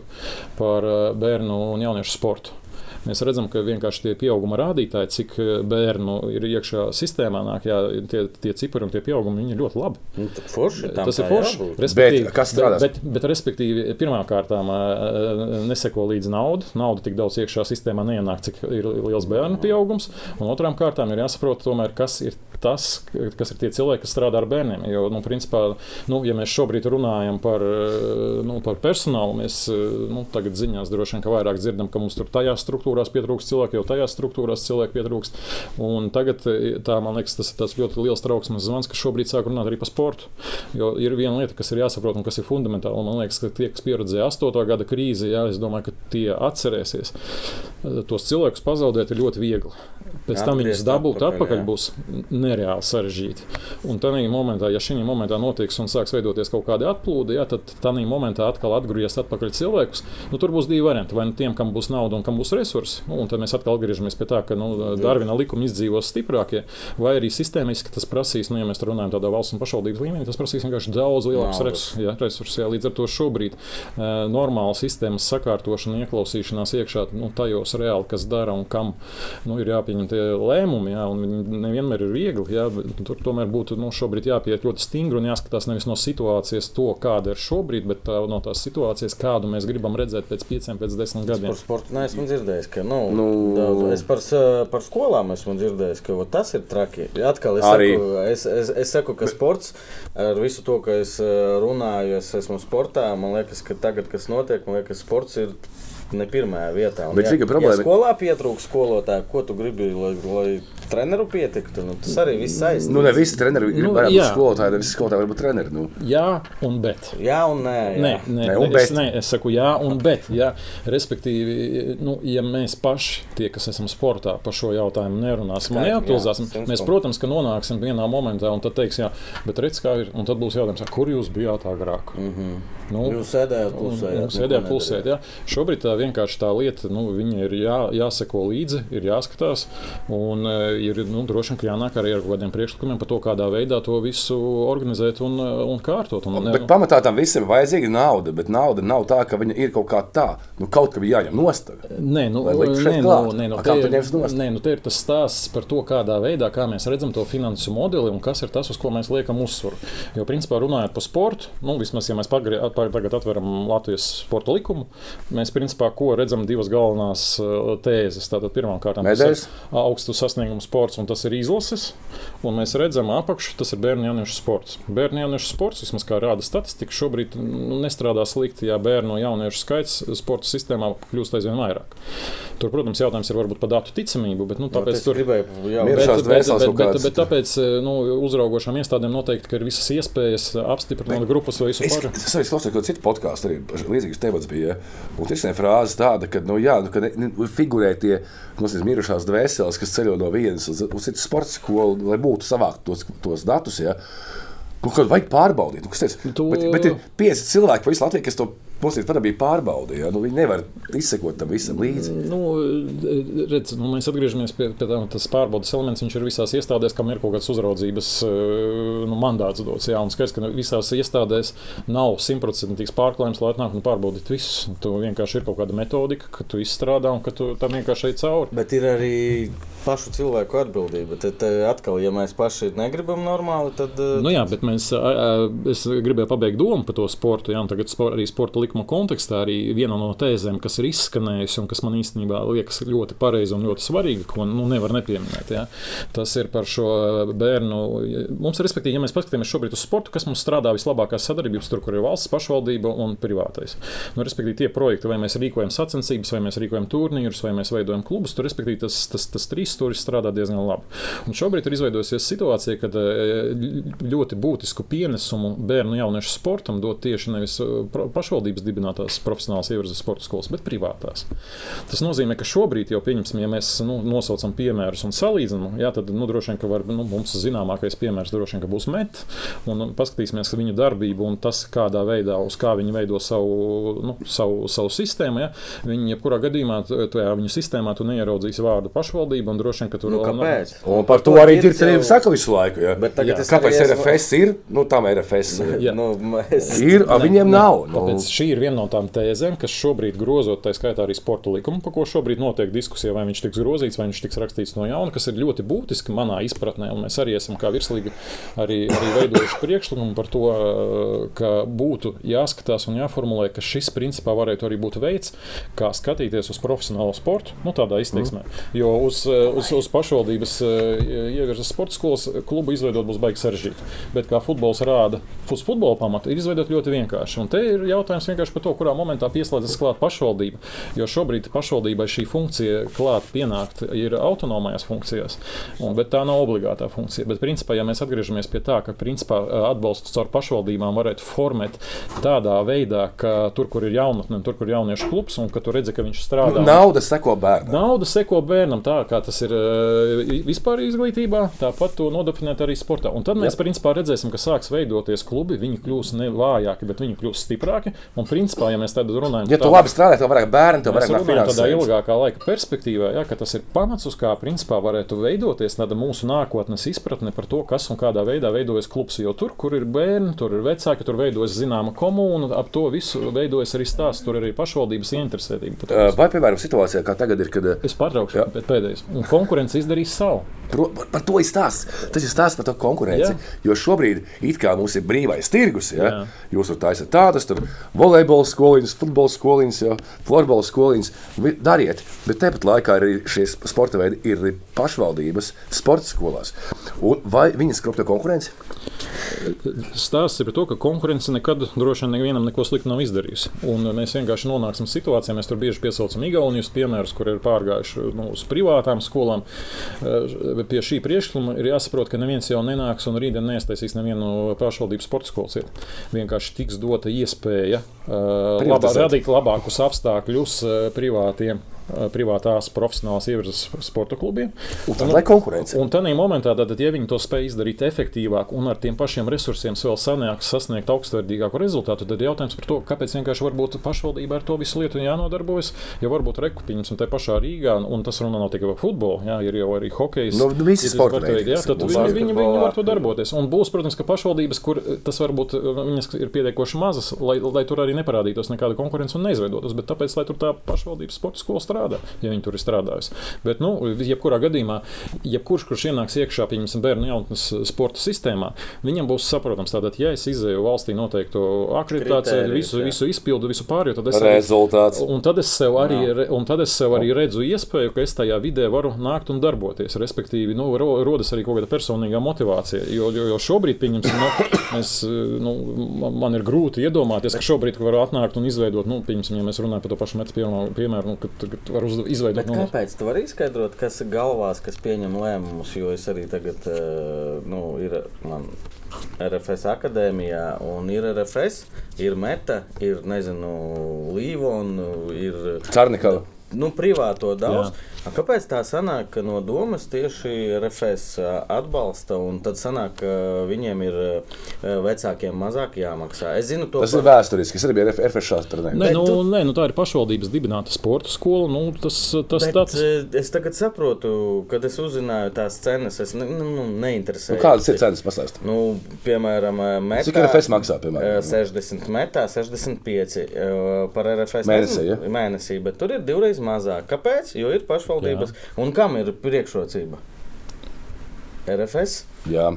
par bērnu un jauniešu sportu. Mēs redzam, ka vienkārši tie pieauguma rādītāji, cik bērnu ir iekšā sistēmā, nāk, jā, tie, tie cipari un tie pieaugumi ir ļoti labi. Nu, forši, Tas ir forši. Bet, kas strādās? Bet, bet, bet respektīvi, pirmkārt, neseko līdzi nauda. Nauda tik daudz iekšā sistēmā neienāk, cik ir liels bērnu pieaugums. Un otrām kārtām ir jāsaprot, tomēr, kas ir tas, kas ir tie cilvēki, kas strādā ar bērniem. Jo, nu, principā, nu, ja mēs šobrīd runājam par, nu, par personālu, mēs nu, tagad ziņās droši vien vairāk dzirdam, ka mums tur tajās struktūrās pietrūkst cilvēku, jau tajās struktūrās cilvēku pietrūkst. Un tagad tā, man liekas, tas ir tas ļoti liels trauksmes zvans, ka šobrīd sāk runāt arī par sportu. Jo ir viena lieta, kas ir jāsaprot un kas ir fundamentāli. Man liekas, ka tie, kas pieredzēja 8. gada krīzi, jā, es domāju, ka tie atcerēsies. Tos cilvēkus pazaudēt ir ļoti viegli. Pēc tam viņus dabūt atpakaļ, atpakaļ būs nereāli sarežģīti. Un tādā momentā, ja šī momentā notiks un sāks veidoties kaut kāda atplūde, ja, tad tādā momentā atkal atgriezīsies atpakaļ cilvēkus. Nu, tur būs divi varianti. Vai nu tiem, kam būs nauda un kam būs resursi, nu, un tad mēs atkal atgriežamies pie tā, ka nu, Darvina likuma izdzīvos stiprākie, vai arī sistēmiski tas prasīs, nu, ja mēs runājam tādā valsts un pašvaldības līmenī, tas prasīs vienkārši daudz lielākus resursus. Ja, resursi, ja. Līdz ar to šobrīd uh, normāla sistēmas sakārtošana, ieklausīšanās iekšā nu, tajos reāli, kas dara un kam nu, ir jāpieņem tie lēmumi, ja, un viņi nevienmēr ir viegli. Ja, tur tomēr būtu nu, jāpieiet ļoti stingri un jāskatās nevis no situācijas, to, kāda ir šobrīd, bet tā, no tās situācijas, kādu mēs gribam redzēt pēc pieciem, pēc desmit gadiem. Par sportu neesmu dzirdējis, ka nu, nu, daudz, es par, par skolām esmu dzirdējis, ka o, tas ir traki. Atkal es Arī. saku, es, es, es saku, ka sports ar visu to, ka es runāju, es esmu sportā, man liekas, ka tagad, kas notiek, man liekas, sports ir ne pirmajā vietā. Un, Bet ja, problēma... ja skolā pietrūkst skolotāju, ko tu gribi, lai, lai treneru pietiktu? Nu, tas arī viss saistīts. Nu, ne visi treneri grib nu, būt skolotāji, ne visi skolotāji var būt treneri. Nu. Jā, un bet. Jā, un nē. Jā. Nē, nē, nē, un bet. Es, nē, es saku jā, un bet. Jā. Respektīvi, nu, ja mēs paši, tie, kas esam sportā, par šo jautājumu nerunāsim un neaktualizēsim, mēs, protams, ka nonāksim vienā momentā un tad teiks, jā, bet redz, kā ir, un tad būs jautājums, kur jūs bijāt agrāk? Mm -hmm. Nu, jūs sēdējāt klusē. Jūs sēdējāt klusē. Jā. Šobrīd tā vienkārši tā lieta, nu, ir jā, jāseko līdzi, ir jāskatās. Un ir nu, droši vien jānāk arī ar kaut kādiem priekšlikumiem par to, kādā veidā to visu organizēt un, un kārtot. Un, bet, bet pamatā tam visam ir vajadzīga nauda. Bet nauda nav tā, ka viņa ir kaut kā tā. Nu, kaut kā jāņem nost. Nē, nu, nē, nu, nē, nu, te, nē, nu, te ir tas stāsts par to, kādā veidā kā mēs redzam to finansu modeli un kas ir tas, uz ko mēs liekam uzsvaru. Jo, principā, runājot par sportu, nu, vismaz, ja mēs pagri, tagad atveram Latvijas sporta likumu, mēs principā redzam divas galvenās uh, tēzes. Tātad pirmkārt, tas ir augstu sasniegumu sports, un tas ir izlases. Un mēs redzam apakšu, tas ir bērnu jauniešu sports. Bērnu jauniešu sports, vismaz kā rāda statistika, šobrīd nu, nestrādā slikti, ja bērnu un jauniešu skaits sporta sistēmā kļūst aizvien vairāk. Tur, protams, jautājums ir varbūt par datu ticamību, bet nu, tāpēc no, tur gribēju, jā, bet, bet, bet, bet, bet, bet tāpēc nu, uzraugošām iestādēm noteikti ir visas iespējas apstiprināt grupas vai visu pārējo. Es arī klausījos, ka citu podkāstu arī līdzīgs temats bija. Un tas ir frāze tāda, ka, nu, jā, nu, ka ne, ne, figurē tie nosīs, mirušās dvēseles, kas ceļo no vienas uz, uz citu sporta skolu, lai būtu savākt tos, tos datus. Ja. Nu, kad vajag pārbaudīt, nu, kas teica, tu... bet, bet ir pieci cilvēki pa visu Latviju, kas to Mums ir bija pārbaude, ja nu, viņi nevar izsekot tam visam līdzi. Nu, redz, nu, mēs atgriežamies pie, pie tā, tas pārbaudas elements. Viņš ir visās iestādēs, kam ir kaut kāds uzraudzības nu, mandāts dots. Jā, un skaidrs, ka visās iestādēs nav simtprocentīgs pārklājums, lai atnāktu un pārbaudītu visus. Tu vienkārši ir kaut kāda metodika, ka tu izstrādā un ka tu tam vienkārši ej cauri. Bet ir arī pašu cilvēku atbildība. Tad atkal, ja mēs paši negribam normāli, tad. Nu jā, bet mēs, es gribēju pabeigt domu par to sportu. Jā, tagad arī sporta likuma kontekstā arī viena no tēzēm, kas ir izskanējusi un kas man īstenībā liekas ļoti pareiza un ļoti svarīga, ko nu, nevar nepieminēt. Ja? Tas ir par šo bērnu. Mums, respektīvi, ja mēs paskatāmies šobrīd uz sportu, kas mums strādā vislabākās sadarbības, tur, kur ir valsts pašvaldība un privātais. Nu, respektīvi, tie projekti, vai mēs rīkojam sacensības, vai mēs rīkojam turnīrus, vai mēs veidojam klubus, tur, respektīvi, tas, tas, tas trīs tur strādā diezgan labi. Un šobrīd ir izveidojusies situācija, kad ļoti būtisku pienesumu bērnu un jauniešu sportam dod tieši nevis pašvaldības dibinātās profesionālās ievirzes sporta skolas, bet privātās. Tas nozīmē, ka šobrīd jau pieņemsim, ja mēs nu, nosaucam piemērus un salīdzinām, tad nu, droši vien, ka var, nu, mums zināmākais piemērs droši vien būs met. Un paskatīsimies viņu darbību un tas, kādā veidā, uz kā viņi veido savu, nu, savu, savu sistēmu. Ja. Viņi, jebkurā gadījumā, tajā viņu sistēmā tu neieraudzīs vārdu pašvaldība un droši vien, ka tur nu, kāpēc? Un par to arī ir cerība saka visu laiku. Ja. Kāpēc RFS ir? Nu, tam RFS ja. nu, mēs... ir, a viņiem nav. Nu. Tāpēc šī ir viena no tām tēzēm, kas šobrīd grozot, tā skaitā arī sporta likumu, par ko šobrīd notiek diskusija, vai viņš tiks grozīts, vai viņš tiks rakstīts no jauna, kas ir ļoti būtiski manā izpratnē. Un mēs arī esam kā virslīgi arī, arī veidojuši priekšlikumu par to, ka būtu jāskatās un jāformulē, ka šis principā varētu arī būt veids, kā skatīties uz profesionālo sportu, nu, tādā izteiksmē. Mm. Jo uz, uz, uz pašvaldības ievirzes sporta skolas klubu izveidot būs baigi sarežģīti. Bet kā futbols rāda, uz futbola pamata ir izveidot ļoti vienkārši. Un te ir jautājums vienkārši par to, kurā momentā pieslēdzas klāt pašvaldība. Jo šobrīd pašvaldībai šī funkcija klāt pienākt ir autonomajās funkcijās, un, bet tā nav obligātā funkcija. Bet principā, ja mēs atgriežamies pie tā, ka principā atbalstu caur pašvaldībām varētu formēt tādā veidā, ka tur, kur ir jaunatne, tur, kur ir jauniešu klubs, un ka tu redzi, ka viņš strādā. Nauda seko bērnam. Nauda seko bērnam tā, kā tas ir vispār izglītībā, tāpat to nodefinēt arī sportā. Un tad mēs Jā. principā redzēsim, ka sāks veidoties klubi, viņi kļūs ne vājāki, bet viņi kļūs stiprāki. Un principā, ja mēs tad runājam, ja tu labi strādā, tev vairāk bērnu, tev vairāk finansējums. Tādā ilgākā laika perspektīvā, ja, ka tas ir pamats, uz kā principā varētu veidoties tāda mūsu nākotnes izpratne par to, kas un kādā veidā veidojas klubs. Jo tur, kur ir bērni, tur ir vecāki, tur veidojas zināma komūna, ap to visu veidojas arī stāsts, tur ir arī pašvaldības interesētība. Vai, piemēram, situācijā, kā tagad ir, kad. Es pārtraukšu, bet pēdējais. Un konkurence izdarīs savu. Pro, par, to ir stāsts. Tas ir stāsts par to konkurenci. Jā. Jo šobrīd mums ir brīvais tirgus. Ja? Jā. Jūs tur taisat tādas, tur volejbola skoliņas, futbola skoliņas, ja? florbola skoliņas. Dariet, bet tepat laikā arī šie sporta veidi ir pašvaldības sporta skolās. Un vai viņas skropļo konkurenci? Stāsts ir par to, ka konkurence nekad droši vien nevienam neko sliktu nav izdarījusi. Un mēs vienkārši nonāksim situācijā, mēs tur bieži piesaucam Igaunijas piemērus, kur ir pārgājuši nu, uz privātām skolām. Pie šī priekšlikuma ir jāsaprot, ka neviens jau nenāks un rītdien neiztaisīs nevienu pašvaldības sporta skolas vietu. Vienkārši tiks dota iespēja uh, labā, radīt labākus apstākļus uh, privātiem privātās profesionālās ievirzes sporta klubiem. Un tad, lai konkurence. Un tādā momentā, tad, ja viņi to spēj izdarīt efektīvāk un ar tiem pašiem resursiem vēl sanāks sasniegt augstvērtīgāku rezultātu, tad jautājums par to, kāpēc vienkārši varbūt pašvaldība ar to visu lietu jānodarbojas. Jo varbūt rekupiņas un te pašā Rīgā, un tas runā nav tikai par futbolu, jā, ir jau arī hokejs. Nu, visi sporta veidi. Jā, tad viņi, viņi, viņi var to darboties. Un būs, protams, ka pašvaldības, kur tas varbūt viņas ir pietiekoši mazas, lai, lai tur arī neparādītos nekāda konkurence un neizveidotos, bet tāpēc, lai tur tā pašvaldības sporta skola strādā strādā, ja viņi tur ir strādājusi. Bet, nu, jebkurā gadījumā, jebkurš, kurš ienāks iekšā, piemēram, bērnu jaunatnes sporta sistēmā, viņam būs saprotams, tātad, ja es izēju valstī noteiktu akreditāciju, visu, jā. visu izpildu, visu pārējo, tad es rezultāts. Un tad es sev arī, jā. un tad es sev arī redzu iespēju, ka es tajā vidē varu nākt un darboties. Respektīvi, nu, rodas arī kaut kāda personīgā motivācija. Jo, jo, jo šobrīd, pieņemsim, nu, mēs, nu, man ir grūti iedomāties, ka šobrīd var atnākt un izveidot, nu, pieņemsim, ja mēs runājam par to pašu metu piemēru, nu, kad, kad var uz, izveidot. Bet kāpēc tu vari izskaidrot, kas ir galvās, kas pieņem lēmumus? Jo es arī tagad, uh, nu, ir man RFS akadēmijā, un ir RFS, ir Meta, ir, nezinu, Līvona, ir Carnikava. Nu, privāto daudz. Jā. Kāpēc tā sanāk, ka no domas tieši RFS atbalsta, un tad sanāk, ka viņiem ir vecākiem mazāk jāmaksā? Es zinu, to tas par... ir vēsturiski. Es arī biju RFS šāds. Nē, nu, tu... nē, nu, tā ir pašvaldības dibināta sporta skola. Nu, tas, tas Bet, tāds... Es tagad saprotu, kad es uzzināju tās cenas, es ne, nu, neinteresēju. Nu, kādas ir cenas pastāstīt? Nu, piemēram, metā, Cik RFS maksā? Piemēram? 60 metā, 65 par RFS mēnesī, ja? mēnesī, bet tur ir divreiz mazāk. Kāpēc? Jo ir pašvaldības pašvaldības. Jā. Un kam ir priekšrocība? RFS Jā,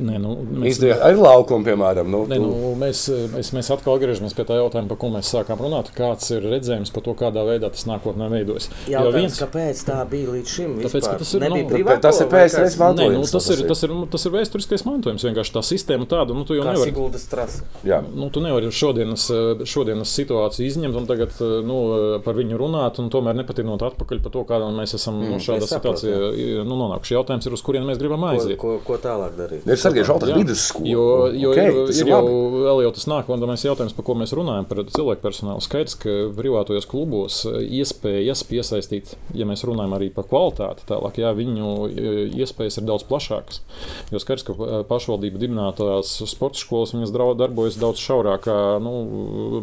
Nē, nu, mēs, Izdevās ar laukumu, piemēram. Nu, Ne, nu, mēs, mēs, mēs atkal atgriežamies pie tā jautājuma, par ko mēs sākām runāt. Kāds ir redzējums par to, kādā veidā tas nākotnē veidojas? Jo Jautājums, viens, kāpēc tā bija līdz šim? Tāpēc, tas ir, Nebija nu, privāto tas ir PSRS mantojums. Nē, nu, tas, tas ir, tas, ir, tas ir vēsturiskais mantojums. Vienkārši tā sistēma tāda, nu, tu jau nevari. Siguldas trasa. jā. Nu, tu nevari šodienas, šodienas situāciju izņemt un tagad nu, par viņu runāt, un tomēr nepatinot atpakaļ par to, kādā mēs esam mm, šādā es saprotu, situācijā nu, nonākuši. Jautājums ir, uz kurien mēs gribam Ko, aiziet. ko, ko tālāk darīt? Ir Sergejs Žaltas Jā. vidusskola. Jo, jo okay, ir, ir ir jau, vēl jau tas nākamais jautājums, par ko mēs runājam, par cilvēku personālu. Skaidrs, ka privātajos klubos eh, iespējas piesaistīt, ja mēs runājam arī par kvalitāti, tālāk, jā, viņu eh, iespējas ir daudz plašākas. Jo skaidrs, ka eh, pašvaldību dibinātās sporta skolas viņas darbojas daudz šaurākā nu,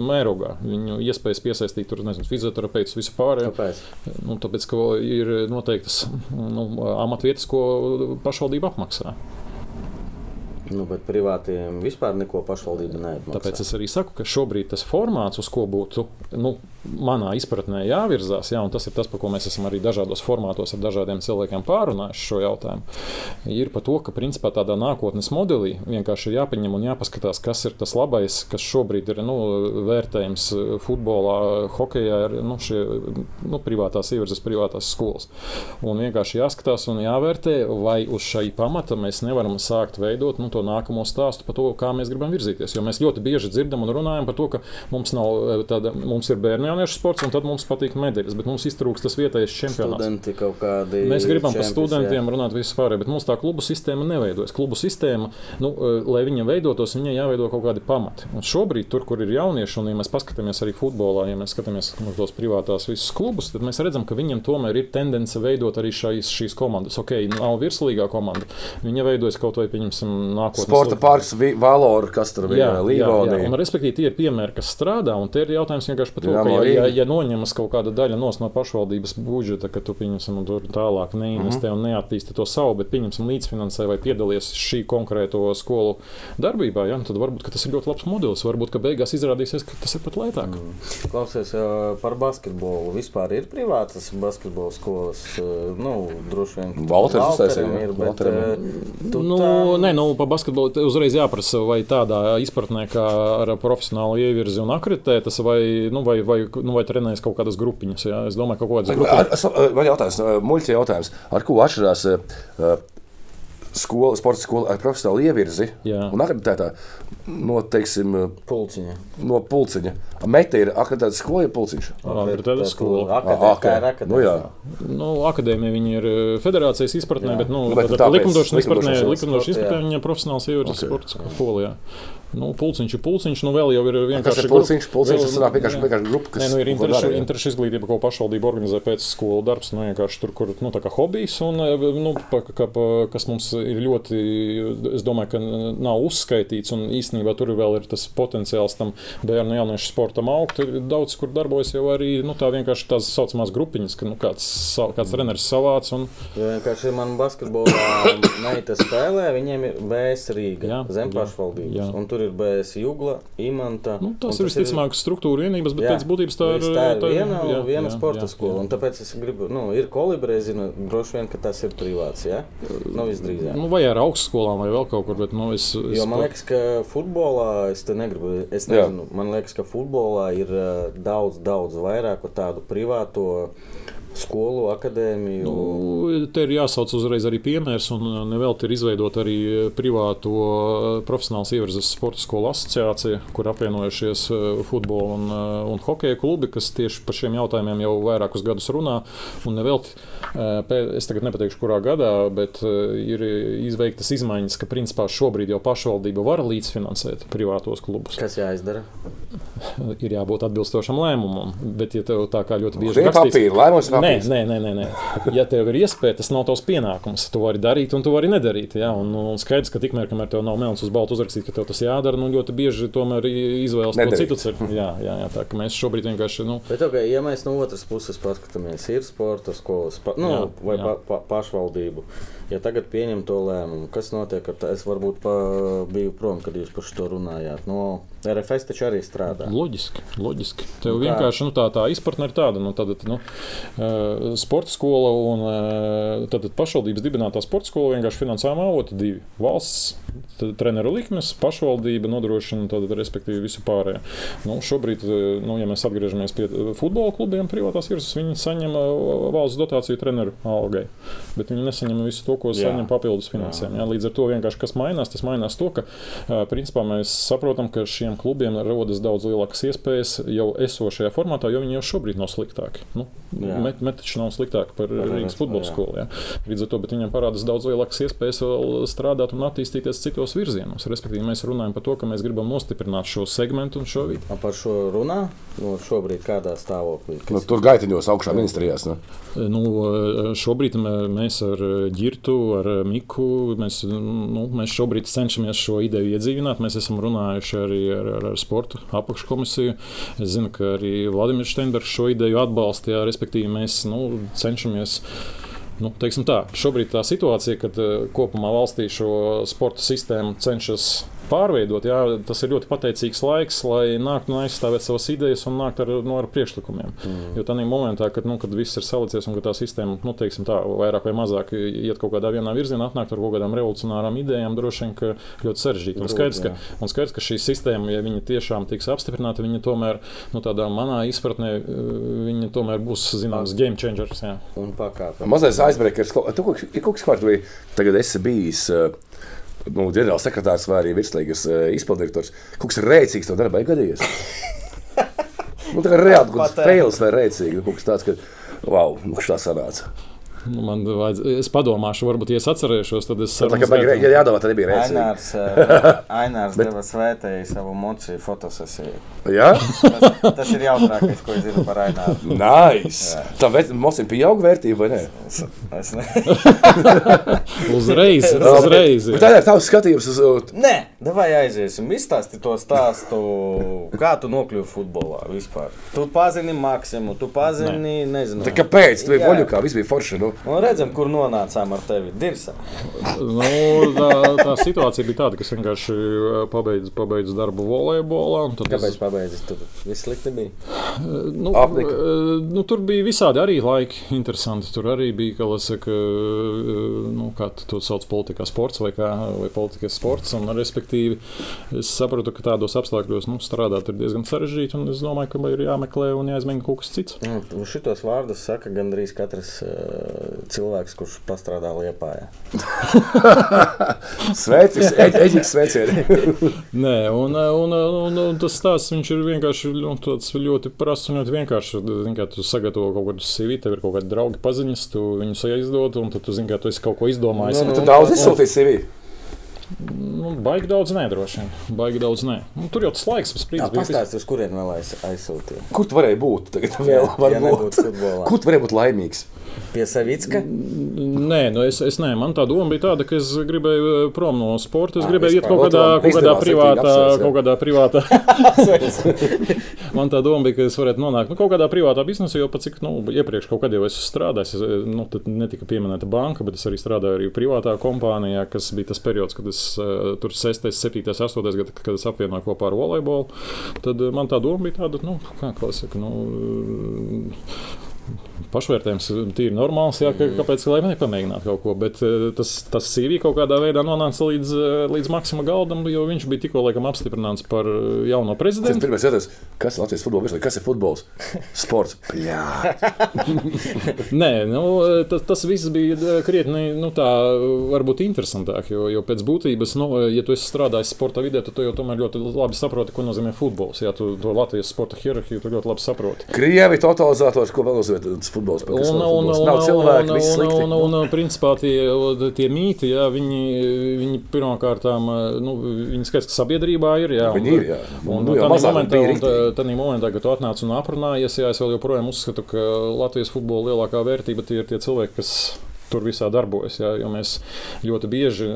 mērogā. Viņu iespējas piesaistīt tur, nezinu, fizioterapeitus, visu pārējo. Kāpēc? Nu, tāpēc, ka ir noteiktas nu, amatvietas, ko pašvaldība apmaksā. Nu, bet privātiem vispār neko pašvaldība neatmaksā. Tāpēc es arī saku, ka šobrīd tas formāts, uz ko būtu nu, manā izpratnē jāvirzās, jā, un tas ir tas, par ko mēs esam arī dažādos formātos ar dažādiem cilvēkiem pārunājuši šo jautājumu, ir par to, ka principā tādā nākotnes modelī vienkārši ir jāpaņem un jāpaskatās, kas ir tas labais, kas šobrīd ir nu, vērtējums futbolā, hokeja, ir nu, šie nu, privātās ievirzes, privātās skolas. Un vienkārši jāskatās un jāvērtē, vai uz šai pamata mēs nevaram sākt veidot nu, to nākamo stāstu par to, kā mēs gribam virzīties. Jo mēs ļoti bieži dzirdam un runājam par to, ka mums, nav, tāda, mums ir bērnu jauniešu sports, un tad mums patīk medaļas, bet mums iztrūks tas vietējais čempionāts. Studenti kaut kādi. Mēs gribam par čempions, studentiem jā. runāt vispār, bet mums tā klubu sistēma neveidojas. Klubu sistēma, nu, eh, lai viņa veidotos, viņai jāveido kaut kādi pamati. Un šobrīd, tur, kur ir jaunieši, un ja mēs paskatāmies arī futbolā, ja mēs skatāmies uz tos privātās visus klubus, tad mēs redzam, ka viņiem tomēr ir tendence veidot arī šīs, šīs komandas. Ok, nav virslīgā komanda. Viņa veidojas kaut vai, pieņemsim, nākotnē. Sporta parks, Valora, kas tur bija. Un, respektīvi, tie ir piemēri, kas strādā. Un te ir jautājums vienkārši par to, Jā, ka, ja. Ja, ja noņemas kaut kāda daļa nos no pašvaldības budžeta, ka tu pieņemsim tur tālāk neinvestē un neattīsti to savu, bet pieņemsim līdzfinansē vai piedalies šī konkrēto skolu darbībā, ja, nu tad varbūt ka tas ir ļoti labs modelis. Varbūt, ka beigās izrādīsies, ka tas ir pat lētāk. Mm. Klausies par basketbolu. Vispār ir privātas basketbola skolas. Nu, droši vien. Valters uztaisīja, ir, bet tu Nu, tā- nē, nu, par basketbolu uzreiz jāprasa, vai tādā izpratnē, kā ar profesionālu ievirzi un akreditētas, vai, nu, vai, vai, nu, vai trenējas kaut kādas grupiņas. Jā. Es domāju, ka kaut kādas grupiņas. Ar- ar- Man jautājums, muļķis jautājums, ar ko atšķirās eh, skola, sporta skola ar profesionālu ievirzi Jā. un akreditētā no, teiksim, Pulciņa. no pulciņa? Mete ir akreditēta skola, ja pulciņš. Akreditēta skola. Akadēmija. Ah. Nu, jā. akadēmija. Nu, akadēmija viņi ir eh, federācijas izpratnē, Jā. bet, nu, Nu, bet likumdošanas izpratnē, likumdošanas sporta, izpratnē viņa ir profesionāls ievirzes Ok. okay. sports skola. jā. Nu, pulciņš ir pulciņš, nu vēl jau ir vienkārši ir pulciņš? Pulciņš tas vēl- sanāk vienkārši, jā. vienkārši grupa, kas Nē, nu, ir interešu, interešu izglītība, ko pašvaldība organizē pēc skolu darbs. Nu, vienkārši tur, kur nu, tā kā hobijs, un, eh, nu, pa, ka, pa, kas mums ir ļoti, es domāju, ka nav uzskaitīts, un īstenībā tur vēl ir tas potenciāls tam bērnu jauniešu sportam augt. Ir daudz, kur darbojas jau arī nu, tā vienkārši tās saucamās grupiņas, ka nu, kāds, kāds treneris savāc. Un, Jo vienkārši man basketbolā meita spēlē, viņiem ir BS Rīga, zem pašvaldības. jā. Un tur ir BS Jugla, Imanta. nu, tas un ir visticamāk struktūra vienības, bet Jā, pēc būtības tā ir, tā ir tā ir- viena, jā, viena jā, sporta jā, skola. jā. Un tāpēc es gribu, nu, ir kolibri, es zinu, droši vien, ka tas ir privāts. Ja? Nu, visdrīzāk. Nu, vai ar augstskolām, vai vēl kaut kur. Bet, nu, es, es Jo man liekas, ka futbolā es te negribu. Es Jā. nezinu, man liekas, ka futbolā ir uh, daudz, daudz vairāk tādu privāto skolu, akadēmiju. Nu, te ir jāsauc uzreiz arī piemērs, un uh, nevelti ir izveidota arī privāto uh, profesionāls ievirzes sporta skolu asociācija, kur apvienojušies uh, futbola un, uh, un hokeja klubi, kas tieši par šiem jautājumiem jau vairākus gadus runā. Un nevelti, uh, es tagad nepateikšu, kurā gadā, bet uh, ir izveiktas izmaiņas, ka principā šobrīd jau pašvaldība var līdzfinansēt privātos klubus. Kas jāizdara? Ir jābūt atbilstošam lēmumam, bet ja tev tā kā ļoti bieži ir papīri, lēmums ir Nē, nē, nē, nē, nē. Ja tev ir iespēja, tas nav tavs pienākums. Tu vari darīt, un tu vari nedarīt. Jā, un, un skaidrs, ka tikmēr, kamēr tev nav melns uz balta uzrakstīts, ka tev tas jādara, nu ļoti bieži tomēr izvēlas to citu ceļu. Jā, jā, jā, tā ka mēs šobrīd vienkārši. Nu, Bet, okay, ja mēs no otras puses paskatāmies, ir sporta skolas pa, nu, Jā, vai jā. pa, pa, pašvaldību. Ja tagad pieņem to lēmumu, kas notiek ar to? Es varbūt pa, biju prom, kad jūs par to runājāt. No RFS taču arī strādā. Loģiski, loģiski. Tev Nu kā? vienkārši nu, tā, tā izpratne ir tāda, nu, tad, nu, uh, sporta skola un uh, tad, pašvaldības dibinātā sporta skola vienkārši finansējuma avoti divi. Valsts treneru likmes, pašvaldība nodrošina tad, respektīvi visu pārējo. Nu, šobrīd, uh, nu, ja mēs atgriežamies pie futbola klubiem, privātās virsmas, viņi saņem valsts dotāciju treneru algai, bet viņi nesaņem visu to, ko Jā. saņem papildus finansējumu. Līdz ar to vienkārši kas mainās, tas mainās to, ka principā mēs saprotam, ka šiem klubiem rodas daudz lielākas iespējas jau esošajā formātā, jo viņi jau šobrīd nav sliktāki. Nu, Jā. met, nav sliktāki par Par Rīgas futbola jā. skolu. Jā. Līdz ar to bet viņiem parādās daudz lielākas iespējas vēl strādāt un attīstīties citos virzienos. Respektīvi, mēs runājam par to, ka mēs gribam nostiprināt šo segmentu un šo vidi. A, Par šo runā nu, šobrīd kādā stāvoklī. Nu, tur gaitiņos augšā ministrijās. Nu. Nu, šobrīd mē- mēs ar Girtu, ar Miku, mēs, nu, mēs šobrīd cenšamies šo ideju iedzīvināt. Mēs esam runājuši arī ar, ar, ar sporta apakškomisiju. Es zinu, ka arī Vladimirs Steinbergs šo ideju atbalstīja. Respektīvi, mēs nu, cenšamies. Nu, tā, šobrīd tā situācija, kad eh, kopumā valstī šo sporta sistēmu cenšas pārveidot, jā, tas ir ļoti pateicīgs laiks, lai nāktu un aizstāvētu savas idejas un nāktu ar, nu, ar priekšlikumiem. Mm. Jo tādā momentā, kad, nu, kad viss ir salicies un ka tā sistēma, nu, teiksim tā, vairāk vai mazāk iet kaut kādā vienā virzienā, atnākt ar kaut kādām revolucionārām idejām, droši vien, ka ļoti sarežģīti. Un skaidrs, ka, un skaidrs, ka šī sistēma, ja viņa tiešām tiks apstiprināta, viņa tomēr, nu, tādā manā izpratnē, eh, viņa tomēr būs, zināms, game changers. Jā. Un pakāpē. Mazais aizbreakers. Tu kaut- kas, kā tu tagad esi bijis. eh, Nu, ģenerāls sekretārs vai arī virslīgas uh, izpilddirektors. Kaut kas rēcīgs tev darbā ir gadījies. nu, tā kā reāli kaut kāds fails vai rēcīgi. Kaut kas tāds, ka, wow, nu, tā sanāca. Nu, man vajadz, es padomāšu, varbūt, ja es atcerēšos, tad es Tā kā ja jādod, tad nebija rēcīgi. Ainārs, eh, Ainārs deva svētēji savu mociju fotosesiju. Jā? Tas, tas ir jautrākais, ko es zinu par Aināru. Nice! Tam mocim pieaug vērtība vai ne? Es, es ne... Uzreiz, uzreiz. Bet tā ir tavs skatījums uz Nē, vai aiziesim. Izstāsti to stāstu, kā tu nokļuvi futbolā vispār. Tu pazini Maksimu, tu pazini, ne. nezinu. Tā kāpēc? Tu biji Jā. voļukā, viss bija forši. Nu. Un redzam, kur nonācām ar tevi. Dirsa. Nu, tā, tā situācija bija tāda, ka es vienkārši uh, pabeidzu, pabeidzu darbu volejbolā. Kāpēc es- pabeidzis? Tur viss slikti bija. Nu, Apnika. eh, nu, tur bija visādi arī laiki. Interesanti. Tur arī bija, kā lai saka, eh, nu, kā to sauc, politikā sports vai, kā, vai politikas sports. Un, respektīvi, es saprotu, ka tādos apstākļos nu, strādāt ir diezgan sarežģīti. un Es domāju, ka ir jāmeklē un jāizmēģina kaut kas cits. Nu, šitos vārdus saka gandrīz katrs uh, cilvēks, kurš pastrādā Liepājā. Sveicīgs, eģiks sveicieni. Nē, un, un, un, un tas stāsts viņš ir vienkārši nu, tāds ļoti prasts un ļoti vienkāršs. Tu sagatavo kaut kādu CV, tev ir kaut kādi draugi paziņas, tu viņus aizdod, un tad tu zini, ka tu esi kaut ko izdomājis. Nu, Tu daudz izsūtīji CV. Nu, baigi daudz nedroši. Baigi daudz nē. Nu, tur jau tas laiks, kas bija. pastāsti, uz kurien vēl aiz, aizsūtīja. Kur tu varēji būt? Tagad vēl Ja var būt. Kur tu varēji būt laimīgs? Pie Savicka? Nē, nu es, es nē, man tā doma bija tāda, ka es gribēju eh, prom no sporta. Es Ā, gribēju iet kaut kādā, kaut kādā privātā, kaut kādā privātā. Man tā doma bija, ka es varētu nonākt nu, kaut kādā privātā biznesā, jo pat cik nu, iepriekš kaut kad jau esmu strādājis. Es, nu, tad netika pieminēta banka, bet es arī strādāju arī privātā kompānijā, kas bija tas periods, kad es uh, tur 6, 7, 8 gadā, kad es apvienoju kopā ar volejbolu. Tad uh, man tā doma bija tāda, nu, kā klasika. Nu, Pašvērtējums ir normāls, jā, ka, kāpēc gan nepamēģināt kaut ko. Bet eh, tas, tas CV kaut kādā veidā nonāca līdz, eh, līdz Maksima Galdam, jo viņš bija tikko laikam apstiprināts par eh, jauno Tas prezidentu. pirmais jautājums, kas ir Latvijas virslīga? Kas ir futbols? Sports. Nē, nu, tas, tas viss bija krietni nu, tā, varbūt interesantāk. Jo, jo pēc būtības, nu, ja tu esi strādājis sporta vidē, tad tu jau tomēr ļoti labi saproti, ko nozīmē futbols. Jā, tu to Latvijas sporta hierarhiju ļoti labi saproti. Krievi totalizators, ko vēl nozīmē tas futbols? Kas Un, nav un, un, cilvēki, un, un, slikti. un, un, un, principā tie, tie mīti, jā, viņi, viņi pirmkārt, nu, viņi skaidrs, ka sabiedrībā ir. Jā, Viņi ir, jā. Un, Nu, un, tādā momentā, un, momentā, kad tu atnāc un aprunājies, jā, es vēl joprojām uzskatu, ka Latvijas futbola lielākā vērtība tie ir tie cilvēki, kas tur visā darbojas. Jā, jo mēs ļoti bieži,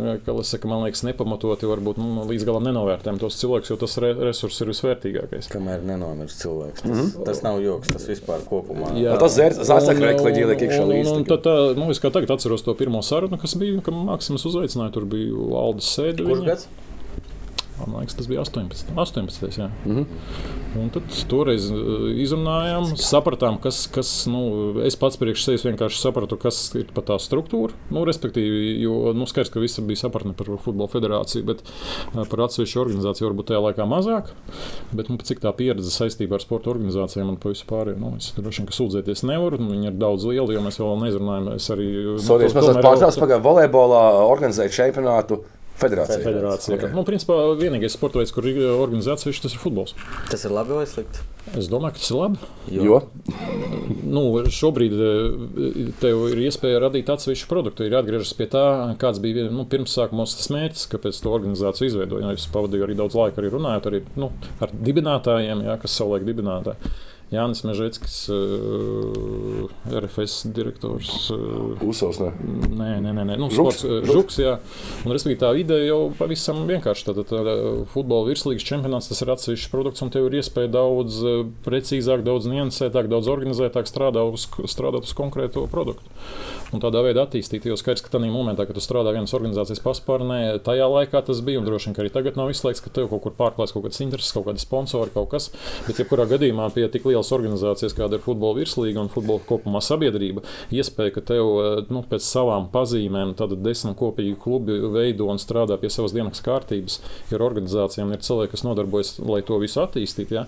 saka, man liekas, nepamatoti varbūt nu, līdz galam nenovērtējam tos cilvēkus, jo tas re resurss ir visvērtīgākais. Kamēr nenomirs cilvēks. Tas, mm -hmm. tas nav joks, tas vispār kopumā. Jā. Tas zāsāk Un, rekli, un, ieliek iekšā līdzi. tad tā, nu, Es kā tagad atceros to pirmo sarunu, kas bija, kad Maksims uzaicināja. Tur bija Aldis Sēde. Kurš viņa. Man liekas, tas bija 18. 18 jā. Mm -hmm. Un tad toreiz izrunājām, sapratām, kas, kas nu, es pats priekš sevis vienkārši sapratu, kas ir pat tā struktūra. Nu, respektīvi, jo nu, skaidrs, ka visi bija sapratni par futbola federāciju, bet par atsevišķu organizāciju varbūt tajā laikā mazāk. Bet nu, cik tā pieredze saistībā ar sporta organizācijām un pavisam pārējiem, nu, es droši vien sūdzēties nevaru. Nu, viņi ir daudz lieli, jo mēs vēl neizrunājam. Es arī. Sodies, nu, to, pārtrauc, pagaidām volejbolā organizēt čempionātu. Federācija. Federācija. Okay. Nu, principā vienīgais sporta veids, kur ir organizācija, tas ir futbols. Tas ir labi vai slikti? Es domāju, ka tas ir labi. Jo, jo? nu, šobrīd tev ir iespēja radīt atsevišķu produktu. Ir jāatgriežas pie tā, kāds bija nu, pirms sākumos tas mērķis, kāpēc to organizāciju izveidoja. Es pavadīju arī daudz laika arī runājot arī, nu, ar dibinātājiem, jā, kas savulaik dibinātāji. Jānis Mežģītis, uh, RFS direktors. Uh, Uzsvars, ne? Nē, nē, nē, nē. Nu, sports, uh, žuks, jā. Un, respektīvi, tā ideja jau pavisam vienkārši. Tātad tā, tā, futbola virslīgas čempionāts tas ir atsevišķs produkts, un tev ir iespēja daudz precīzāk, daudz niansētāk, daudz organizētāk strādāt uz, strādāt uz konkrēto produktu. Un tādā veidā attīstīt. Jo skaidrs, ka tajā momentā, kad tu strādā vienas organizācijas paspārnē, tajā laikā tas bija. Un droši vien, arī tagad nav izslēgts, ka tev kaut kur pārklājas kaut kādas intereses, kaut kādi sponsori, kaut kas. Bet, ja kurā gadījumā pie tik lielas organizācijas, kāda ir futbola virslīga un futbola kopumā sabiedrība, iespēja, ka tev nu, pēc savām pazīmēm tad desmit kopīgi klubi veido un strādā pie savas dienas kārtības, ir organizācijām, ir cilvēki, kas nodarbojas, lai to visu attīstītu. Ja?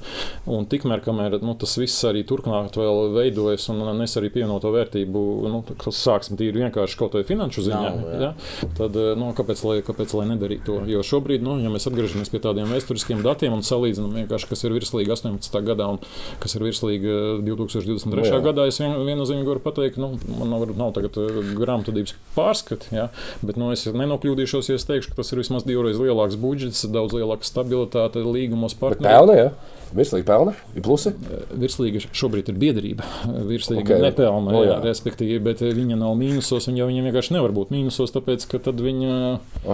Un tikmēr, kamēr nu, tas viss arī turpmāk vēl veidojas un nes arī pievienoto vērtību, nu, kas sāksim tīri vienkārši kaut vai finanšu ziņā, Nav, jā. ja? tad nu, kāpēc, lai, kāpēc lai nedarītu to? Jo šobrīd, nu, ja mēs atgriežamies pie tādiem vēsturiskiem datiem un salīdzinām kas ir virslīga 18. gadā un kas ir virslīga 2023. Nu, jā. gadā, es vien, viennozīmīgi varu pateikt, nu, man nav, nav tagad uh, grāmatvedības pārskati, ja? bet nu, es nenokļūdīšos, ja es teikšu, ka tas ir vismaz divreiz lielāks budžets, daudz lielāka stabilitāte līgumos Bet partneriem. Virslīgi pelna, ir plusi. Virslīga šobrīd ir biedrība. Virslīga Ok. okay. nepelna, O, jā, jā. respektīvi, bet viņa nav mīnusos. Viņa, viņa vienkārši nevar būt mīnusos, tāpēc ka tad viņa,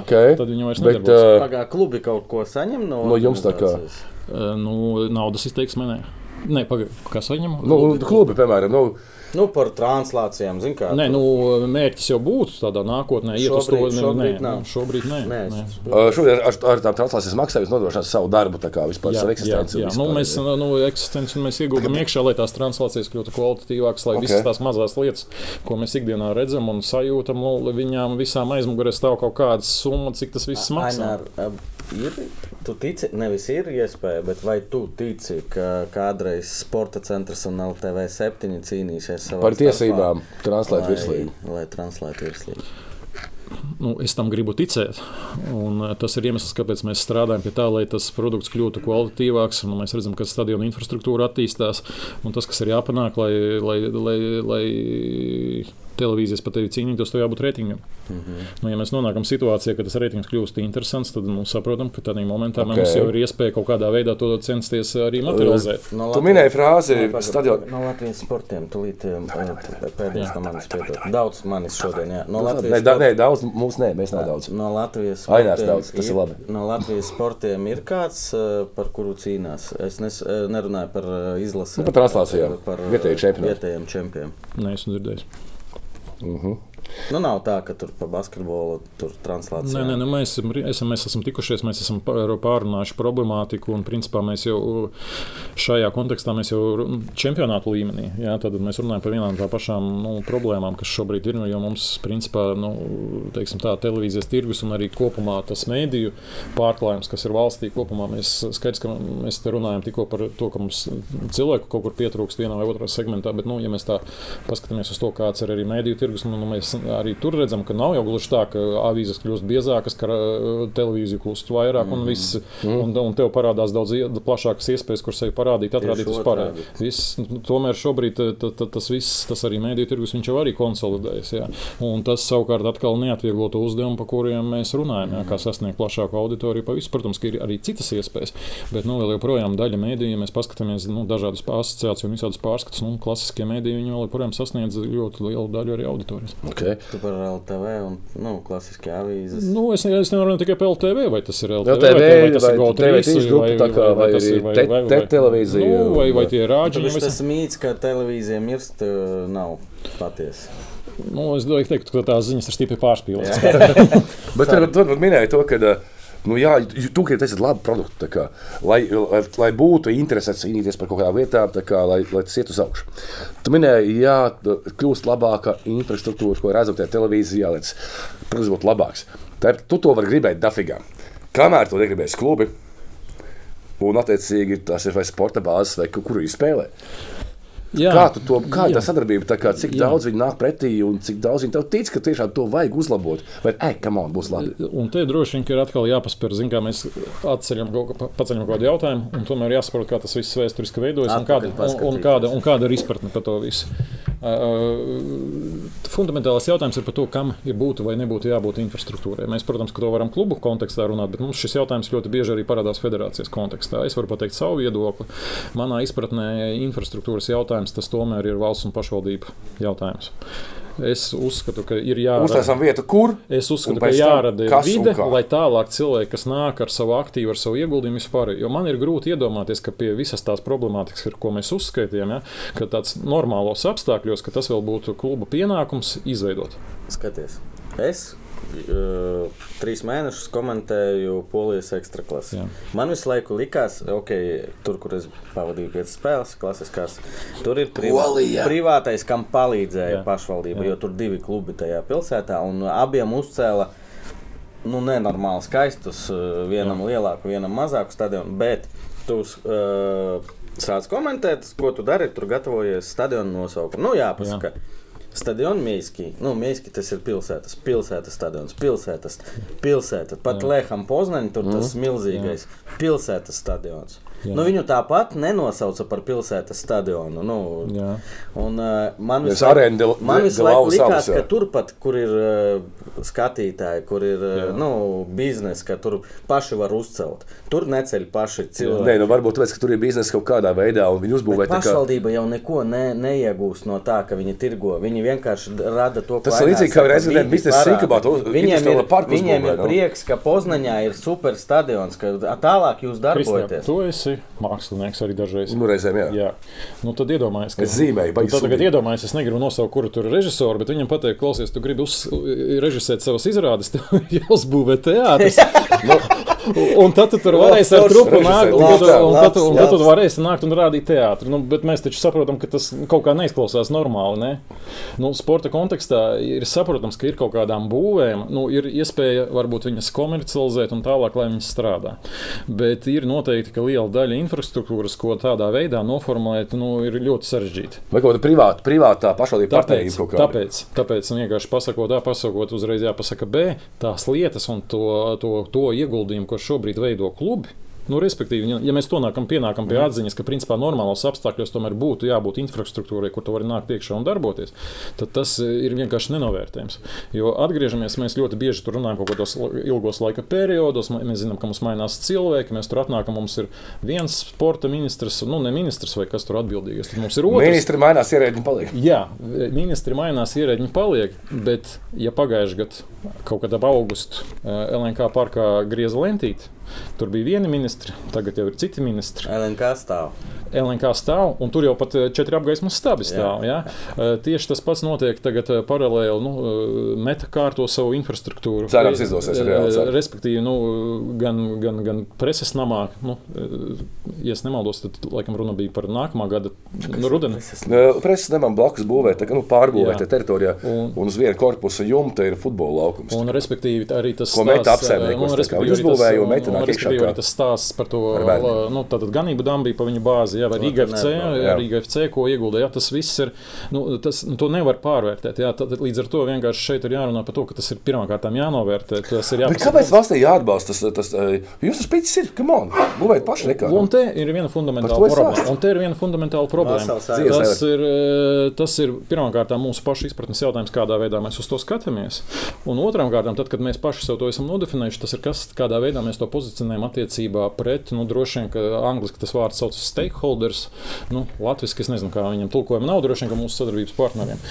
Okay. tad viņa vairs Bet, nedarbosies. uh, Pagā klubi kaut ko saņem no, No jums tā kā? nu, naudas izteiksmē nē. Nē, pagaidi, kas saņem? nu, klubi, piemēram, nu, Nu, par translācijām, zin kā. Nē, nu, mērķis jau būtu tādā nākotnē, iet uz to Šobrīd- ne- šobrīd nē, nu, nē. Nē, uh, šobrīd ar, ar tām translācijas maksājumiem nodrošināt savu darbu, tā kā vispār Jā, savu jā, eksistenci. un jā. Nu, vispār, mēs jā. nu, eksistenci mēs ieguldām iekšā, lai tās translācijas kļūtu kvalitatīvākas, lai Ok. okay. visas tās mazās lietas, ko mēs ikdienā redzam un sajūtam, nu, viņām visām aizmugurē stāv kaut kāda summa, cik tas viss maksā. Ainār, ab- ir, tu tici, nevis ir iespēja, bet vai tu tici, ka kādreiz sporta centrs un LTV 7 cīnīsies Par tiesībām translēt lai, virslīgi. lai translētu virslīgi? Nu, es tam gribu ticēt. Un, eh, tas ir iemesls, kāpēc mēs strādājam pie tā, lai tas produkts kļūtu kvalitatīvāks. Un mēs redzam, ka stadiona infrastruktūra attīstās. Un tas, kas ir jāpanāk, lai, lai, lai, lai televīzijas pat tevi cīnītos, to jābūt reitingam. Mm Mhm. -hmm. nu, ja mēs nonākam situācijā, ka tas reitings kļūst interesants, tad mums saprotam, ka tādā momentā okay. Ok. mums jau ir iespēja kaut kādā veidā to censties arī materializēt. No Tu minēji frāzi pagaid, stadion- pagaid, No Latvijas sportiem tūlīt um, pēdējais no manis piedod. Daudz manis šodien, jā. No Nē, Latvijas da, nē, daudz mums nē, mēs nav daudz. No Latvijas sportiem daudz, tas ir labi. No Latvijas sportiem ir kāds, uh, par kuru cīnās. Es nes, uh, nerunāju par izlasi. Nu, par translācijām. Par. Vietējiem čempioniem. Nē, esmu dzirdējis. Mm-hmm. Nu, nav tā, ka tur pa basketbolu tur translācija. Nē, nē, nu mēs, esam, mēs esam tikušies, mēs esam pār- pārunājuši problemātiku. Un, principā, mēs jau šajā kontekstā, mēs jau čempionātu līmenī, jā, tad mēs runājam par vienām tām pašām nu, problēmām, kas šobrīd ir. Jo mums, principā, nu, teiksim, tā televīzijas tirgus un arī kopumā tas mēdīju pārklājums, kas ir valstī kopumā, mēs skaidrs, ka mēs te runājam tikko par to, ka mums cilvēku kaut kur pietrūkst vienā vai otrā segmentā. Bet, nu, ja mēs tā paskatāmies uz to, kāds ir arī mēdīju tirgus, nu, mēs arī tur redzam, ka nav jau gluži tā, ka avīzes kļūst biezākas, ka uh, televīzija kļūst vairāk un viss. Un, un tev parādās daudz plašākas iespējas, kur sevi parādīt, atrādīt vispār. Viss, nu, tomēr šobrīd ta- ta- ta- tas viss, tas arī mēdīju tirgus, viņš jau arī konsolidējas. Jā. Un tas savukārt atkal neatvieglo to uzdevumu, par kuriem mēs runājam, jā, kā sasniegt plašāku auditoriju. Pa visu. Protams, ka ir arī citas iespējas, bet nu, vēl joprojām daļa mēdīju, ja mēs paskatāmies nu, dažādas asociācijas un visādas pārskatus, nu, klasiskie mēdīji, viņi vēl joprojām sasniedz ļoti lielu daļu arī auditorijas. Okay. Tu par LTV un nu, klasiskie avīzes. Nu, es, es nevaru ne tikai par LTV, vai tas ir LTV, LTV, vai, vai tas vai ir GO3, TV3 grupa, tā kā, vai tas arī ir- te- vai- te vai- televīzija, Nu, vai, vai tie Tāpēc rāģi. tas mīts, ka televīzija mirst, nav patiesa. Nu, es domāju, ka tā ziņas ir stipri pārspīlētas. Bet tur minēja to, ka uh, Nu, jā, tu gribi taisīt labu produktu, kā, lai, lai, lai būtu interese cīnīties par kaut kādām lietām, tā kā, lai, lai tas iet uz augšu. Tu minēji, jā, kļūst labāka infrastruktūra, ko redzam tajā televīzijā, lai tas produkts būtu labāks. Tā, tu to vari gribēt dafigā. Kamēr to negribēs klubi, un attiecīgi tas ir vai sporta bāzes, vai kur viņi spēlē. Jā, Kā tu to, kā jā. tā sadarbība, tā kā, cik Jā. daudz viņi nāk pretī un cik daudz viņi tev tic, ka tiešām to vajag uzlabot? Vai, ej, kam on, būs labi? Un te droši vien ka ir atkal jāpaspēr, zin, kā mēs atceļam kaut, paceļam kaut kādu jautājumu, un tomēr jāsaprot, kā tas viss vēsturiski veidojas un kāda, un, un, kāda, un kāda ir izpratne par to visu. Uh, fundamentālais jautājums ir par to, kam ir būtu vai nebūtu jābūt infrastruktūrai. Mēs, protams, ka to varam klubu kontekstā runāt, bet mums šis jautājums ļoti bieži arī parādās federācijas kontekstā. Es varu pateikt savu viedokli. Manā izpratnē infrastruktūras jautājums tas tomēr ir valsts un pašvaldību jautājums. Es uzskatu, ka ir jābūt. Uztaisām vietu, kur? Es uzskatu, ka jārada vide, lai tālāk cilvēki, kas nāk ar savu aktīvu, ar savu ieguldījumu vispār. Jo man ir grūti iedomāties, ka pie visas tās problemātikas, ar ko mēs uzskaitījām, ja, ka tāds normālos apstākļos, ka tas vēl būtu kluba pienākums izveidot. Skaties, es uh, trīs mēnešus komentēju Polijas ekstraklasi. Jā. Man visu laiku likās, ok, tur, kur es pavadīju piecas spēles, klasiskās, tur ir privā, Polija. privātais, kam palīdzēja Jā. pašvaldība, Jā. jo tur divi klubi tajā pilsētā, un abiem uzcēla nu, nenormāli skaistus, uh, vienam Jā. lielāku, vienam mazāku stadionu, bet tu uh, sāc komentēt, ko tu dari, tur gatavojies stadionu nosaukumu. Nu, jāpasaka. Jā. Stadions Mīski. Nu, Mīski tas ir pilsētas, pilsētas stadions, pilsētas, pilsēta. Pat Lēham Poznaņa tur tas milzīgais pilsētas stadions. Jā. Nu, viņu tāpat nenosauca par pilsētas stadionu. Nu, Jā. un, uh, man visu laiku- man visu laiku likās, ka turpat, kur ir uh, skatītāji, kur ir uh, nu, biznesa, ka tur paši var uzcelt. Tur neceļ paši cilvēki. Nē, nu varbūt tāpēc, ka tur ir biznesa kaut kādā veidā, un viņi uzbūvē Bet tā kā. pašvaldība jau neko ne, neiegūst no tā, ka viņi tirgo. Viņi vienkārši rada to, ko Tas ir līdzīgi kā about parāda. it. Viņiem ir, viņiem ir nu. prieks, ka Poznaņā ir super stadions, ka tālāk jūs darbojaties. tu esi mākslinieks arī dažreiz. Nu, reizēm, jā. Jā. Nu, tad iedomājieties, ka Es zīmēju, baigi Nu, tad tagad sūdīgi. iedomājieties, es negribu nosaukt, kuru tur ir režisori, bet viņam pateikt, klausies, tu gribi uz, režisēt savas izrādes, tev jāuzbūvē teātris. un tad tu tur varēsi ar trupu nākt, un, un, tad, un tad tu varēsi nākt un rādīt teātri. Nu, bet mēs taču saprotam, ka tas kaut kā neizklausās normāli. Ne? Nu, sporta kontekstā ir saprotams, ka ir kaut kādām būvēm, nu, ir iespēja varbūt viņas komercializēt un tālāk, lai viņas strādā. Bet ir noteikti, ka liela daļa infrastruktūras, ko tādā veidā noformulēt, nu, ir ļoti sarežģīta. Vai kaut kāda privāta, privātā pašvaldība partnerība kaut kāda? tāpēc, tāpēc vienkārši pasakot, A, pasakot, uzreiz jāpasaka B, tās lietas un to, to, to ieguldījumu, ko šobrīd veido klubi. Nu, respektīvi, ja- ja mēs to nākam, pienākam pie atziņas, ka principā normālos apstākļos tomēr būtu jābūt infrastruktūrai, kur tu vari nākt iekšā un darboties, tad tas eh, ir vienkārši nenovērtējams. Jo atgriežamies, mēs ļoti bieži tur runājam kaut kādos ilgos laika periodos. Mēs zinām, ka mums mainās cilvēki, mēs tur atnākam, mums ir viens sporta ministrs, nu, ne ministrs vai kas tur atbildīgais. Tad mums ir otrs. Ministri mainās, ierēģi paliek. Jā, ministri mainās, ierēģi paliek, bet, ja pagājušajā gadā kaut kādā augustā LNK parkā grieza lentīti, tur bija vieni ministri, tagad jau ir citi ministri. LNK stāv. LNK stāv, un tur jau pat eh, četri apgaismas stabi stāv. Jā. Jā. Tieši tas pats notiek tagad eh, paralēli. Nu, eh, meta kārto savu infrastruktūru. Cerams, izdosies, Eh, reāli ceru. Respektīvi, nu, gan, gan, gan preses namā, nu, eh, ja es nemaldos, tad laikam runa bija par nākamā gada nu, rudeni. Preses nemam blakus būvēt, tā nu, pārbūvēt Jā. teritorijā, Un- un uz viena korpusa jumta ir futbola laukums. Un, respektīvi, arī tas Ko meta apsaimniekos, eh, respektīvi, uzbūvēja, un meta nāk respektīvi iekšā kā- arī tas stāsts par to nu, tātad ganību bija pa viņu bāzi, jā, vai Rīga tur FC. Rīga FC, ko ieguldīja. Tas viss ir, nu, tas, nu, to nevar pārvērtēt. Jā, tad, līdz ar to vienkārši šeit ir jārunā par to, ka tas ir pirmkārt jānovērtē. Tas ir Bet jāpasaka. kāpēc valstī jāatbalsta tas? tas eh, Jums tas pīcis ir, come on, būvēt paši nekā. Un te ir viena fundamentāla problēma. Un te ir viena fundamentāla problēma. Tas ir, eh, tas ir pirmkārt mūsu pašu izpratnes jautājums, kādā veidā mēs uz to skatāmies. Un otrām kārtām, tad, kad mēs paši sev to esam nodefinējuši, tas ir kas, kādā veidā mēs to pozicionējam attiecībā pret, nu, droši vien, ka angliski tas vārds saucas stakeholders, nu, latviski es nezinu, kā viņam tulkojuma nav, droši vien, ka mūsu sadarbības partneriem.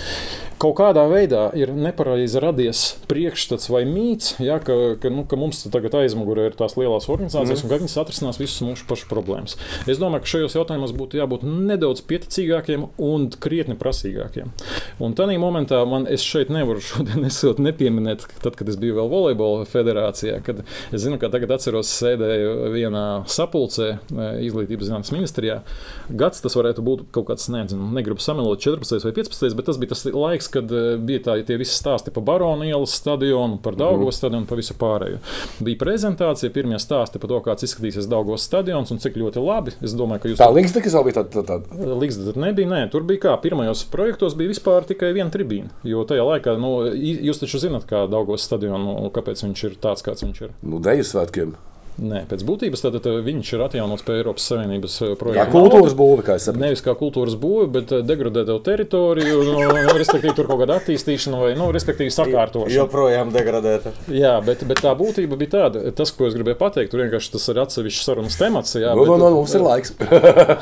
Kaut kādā veidā ir nepareizi radies priekšstats vai mīts, ja, ka, ka, nu, ka mums tagad aizmugurē ir tās lielās organizācijas mm. un ka viņas atrisinās visus mūsu pašu problēmas. Es domāju, ka šajos jautājumos būtu jābūt nedaudz pieticīgākiem un krietni prasīgākiem. Un tādā momentā man es šeit nevaru šodien nesot nepieminēt, tad, kad es biju vēl volejbola federācijā, kad es zinu, ka tagad atceros sēdēju vienā sapulcē e, izglītības zinātnes ministrijā. Gads tas varētu būt kaut kāds, nezinu, negribu samelot 14 vai 15, bet tas bija tas laiks, kad e, bija tā, tie visi stāsti par Baronu ielas stadionu, par Daugos mm. stadionu, par visu pārējo. Bija prezentācija, pirmie stāsti par to, kāds izskatīsies Daugos stadions un cik ļoti labi. Es domāju, ka jūs. Tā līngas tikai bija tāda. Tā, tā. Līgas nebija, nē, tur bija kā pirmajos projektos bija vispār tikai viena tribīna. Jo tajā laikā, nu, jūs taču zinat, kā Daugos stadionu, kāpēc viņš ir tāds, kāds viņš ir. Nu, Deju svētkiem. Nē, pēc būtības tad, tad viņš ir atjaunots pie Eiropas Savienības eh, projekta. Kā kultūras būve, kā es saprotu. Nevis kā kultūras būve, bet eh, degradēta teritoriju, nu, nu, respektīvi tur kaut kāda attīstīšana vai, nu, respektīvi sakārtošana. Joprojām degradēta. Jā, bet, bet tā būtība bija tāda, tas, ko es gribēju pateikt, tur vienkārši tas ir atsevišķs sarunas temats. Jā, nu, bet, no, no, mums ir laiks.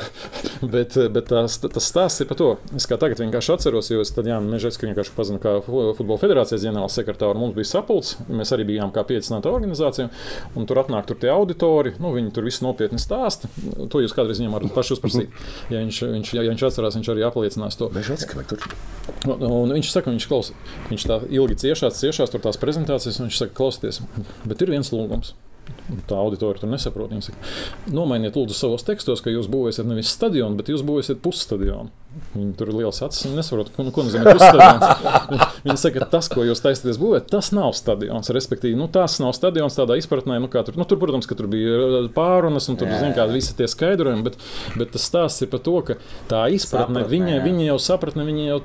bet bet tās, tas stāsts ir par to. Es kā tagad vienkārši atceros, jo es tad Jānis Mežetsku vienkārši pazinu kā futbola federācijas ģenerāls sekretārs. Mums bija sapulcs, mēs arī bijām kā piecināta organizācija, un tur atnāk tur tie auditori. Nu, viņi tur viss nopietni stāsta. To jūs kādreiz viņam varat paši uzprasīt. Ja viņš, viņš, ja viņš atcerās, viņš arī apliecinās to. Un, un viņš saka, viņš klausa. Viņš tā ilgi ciešās, ciešās tur tās prezentācijas, un viņš saka, klausieties, bet ir viens lūgums. Tā auditorija tur nesaprot. Viņi saka, nomainiet lūdzu savos tekstos, ka jūs būvēsiet nevis stadionu, bet jūs būvēsiet pusstadionu. Viņi tur ir liels acis. Viņi nesaprot, ko, ko nozīmē pusstadions. Viņi saka, ka tas, ko jūs taisaties būvēt, tas nav stadions. Respektīvi, nu, tas nav stadions tādā izpratnē, nu, kā tur, nu, tur protams, ka tur bija pārunas un tur, kā visi tie skaidrojumi, bet, bet tas stāsts ir par to, ka tā izpratne, sapratne, viņa, viņa jau sapratne, viņa jau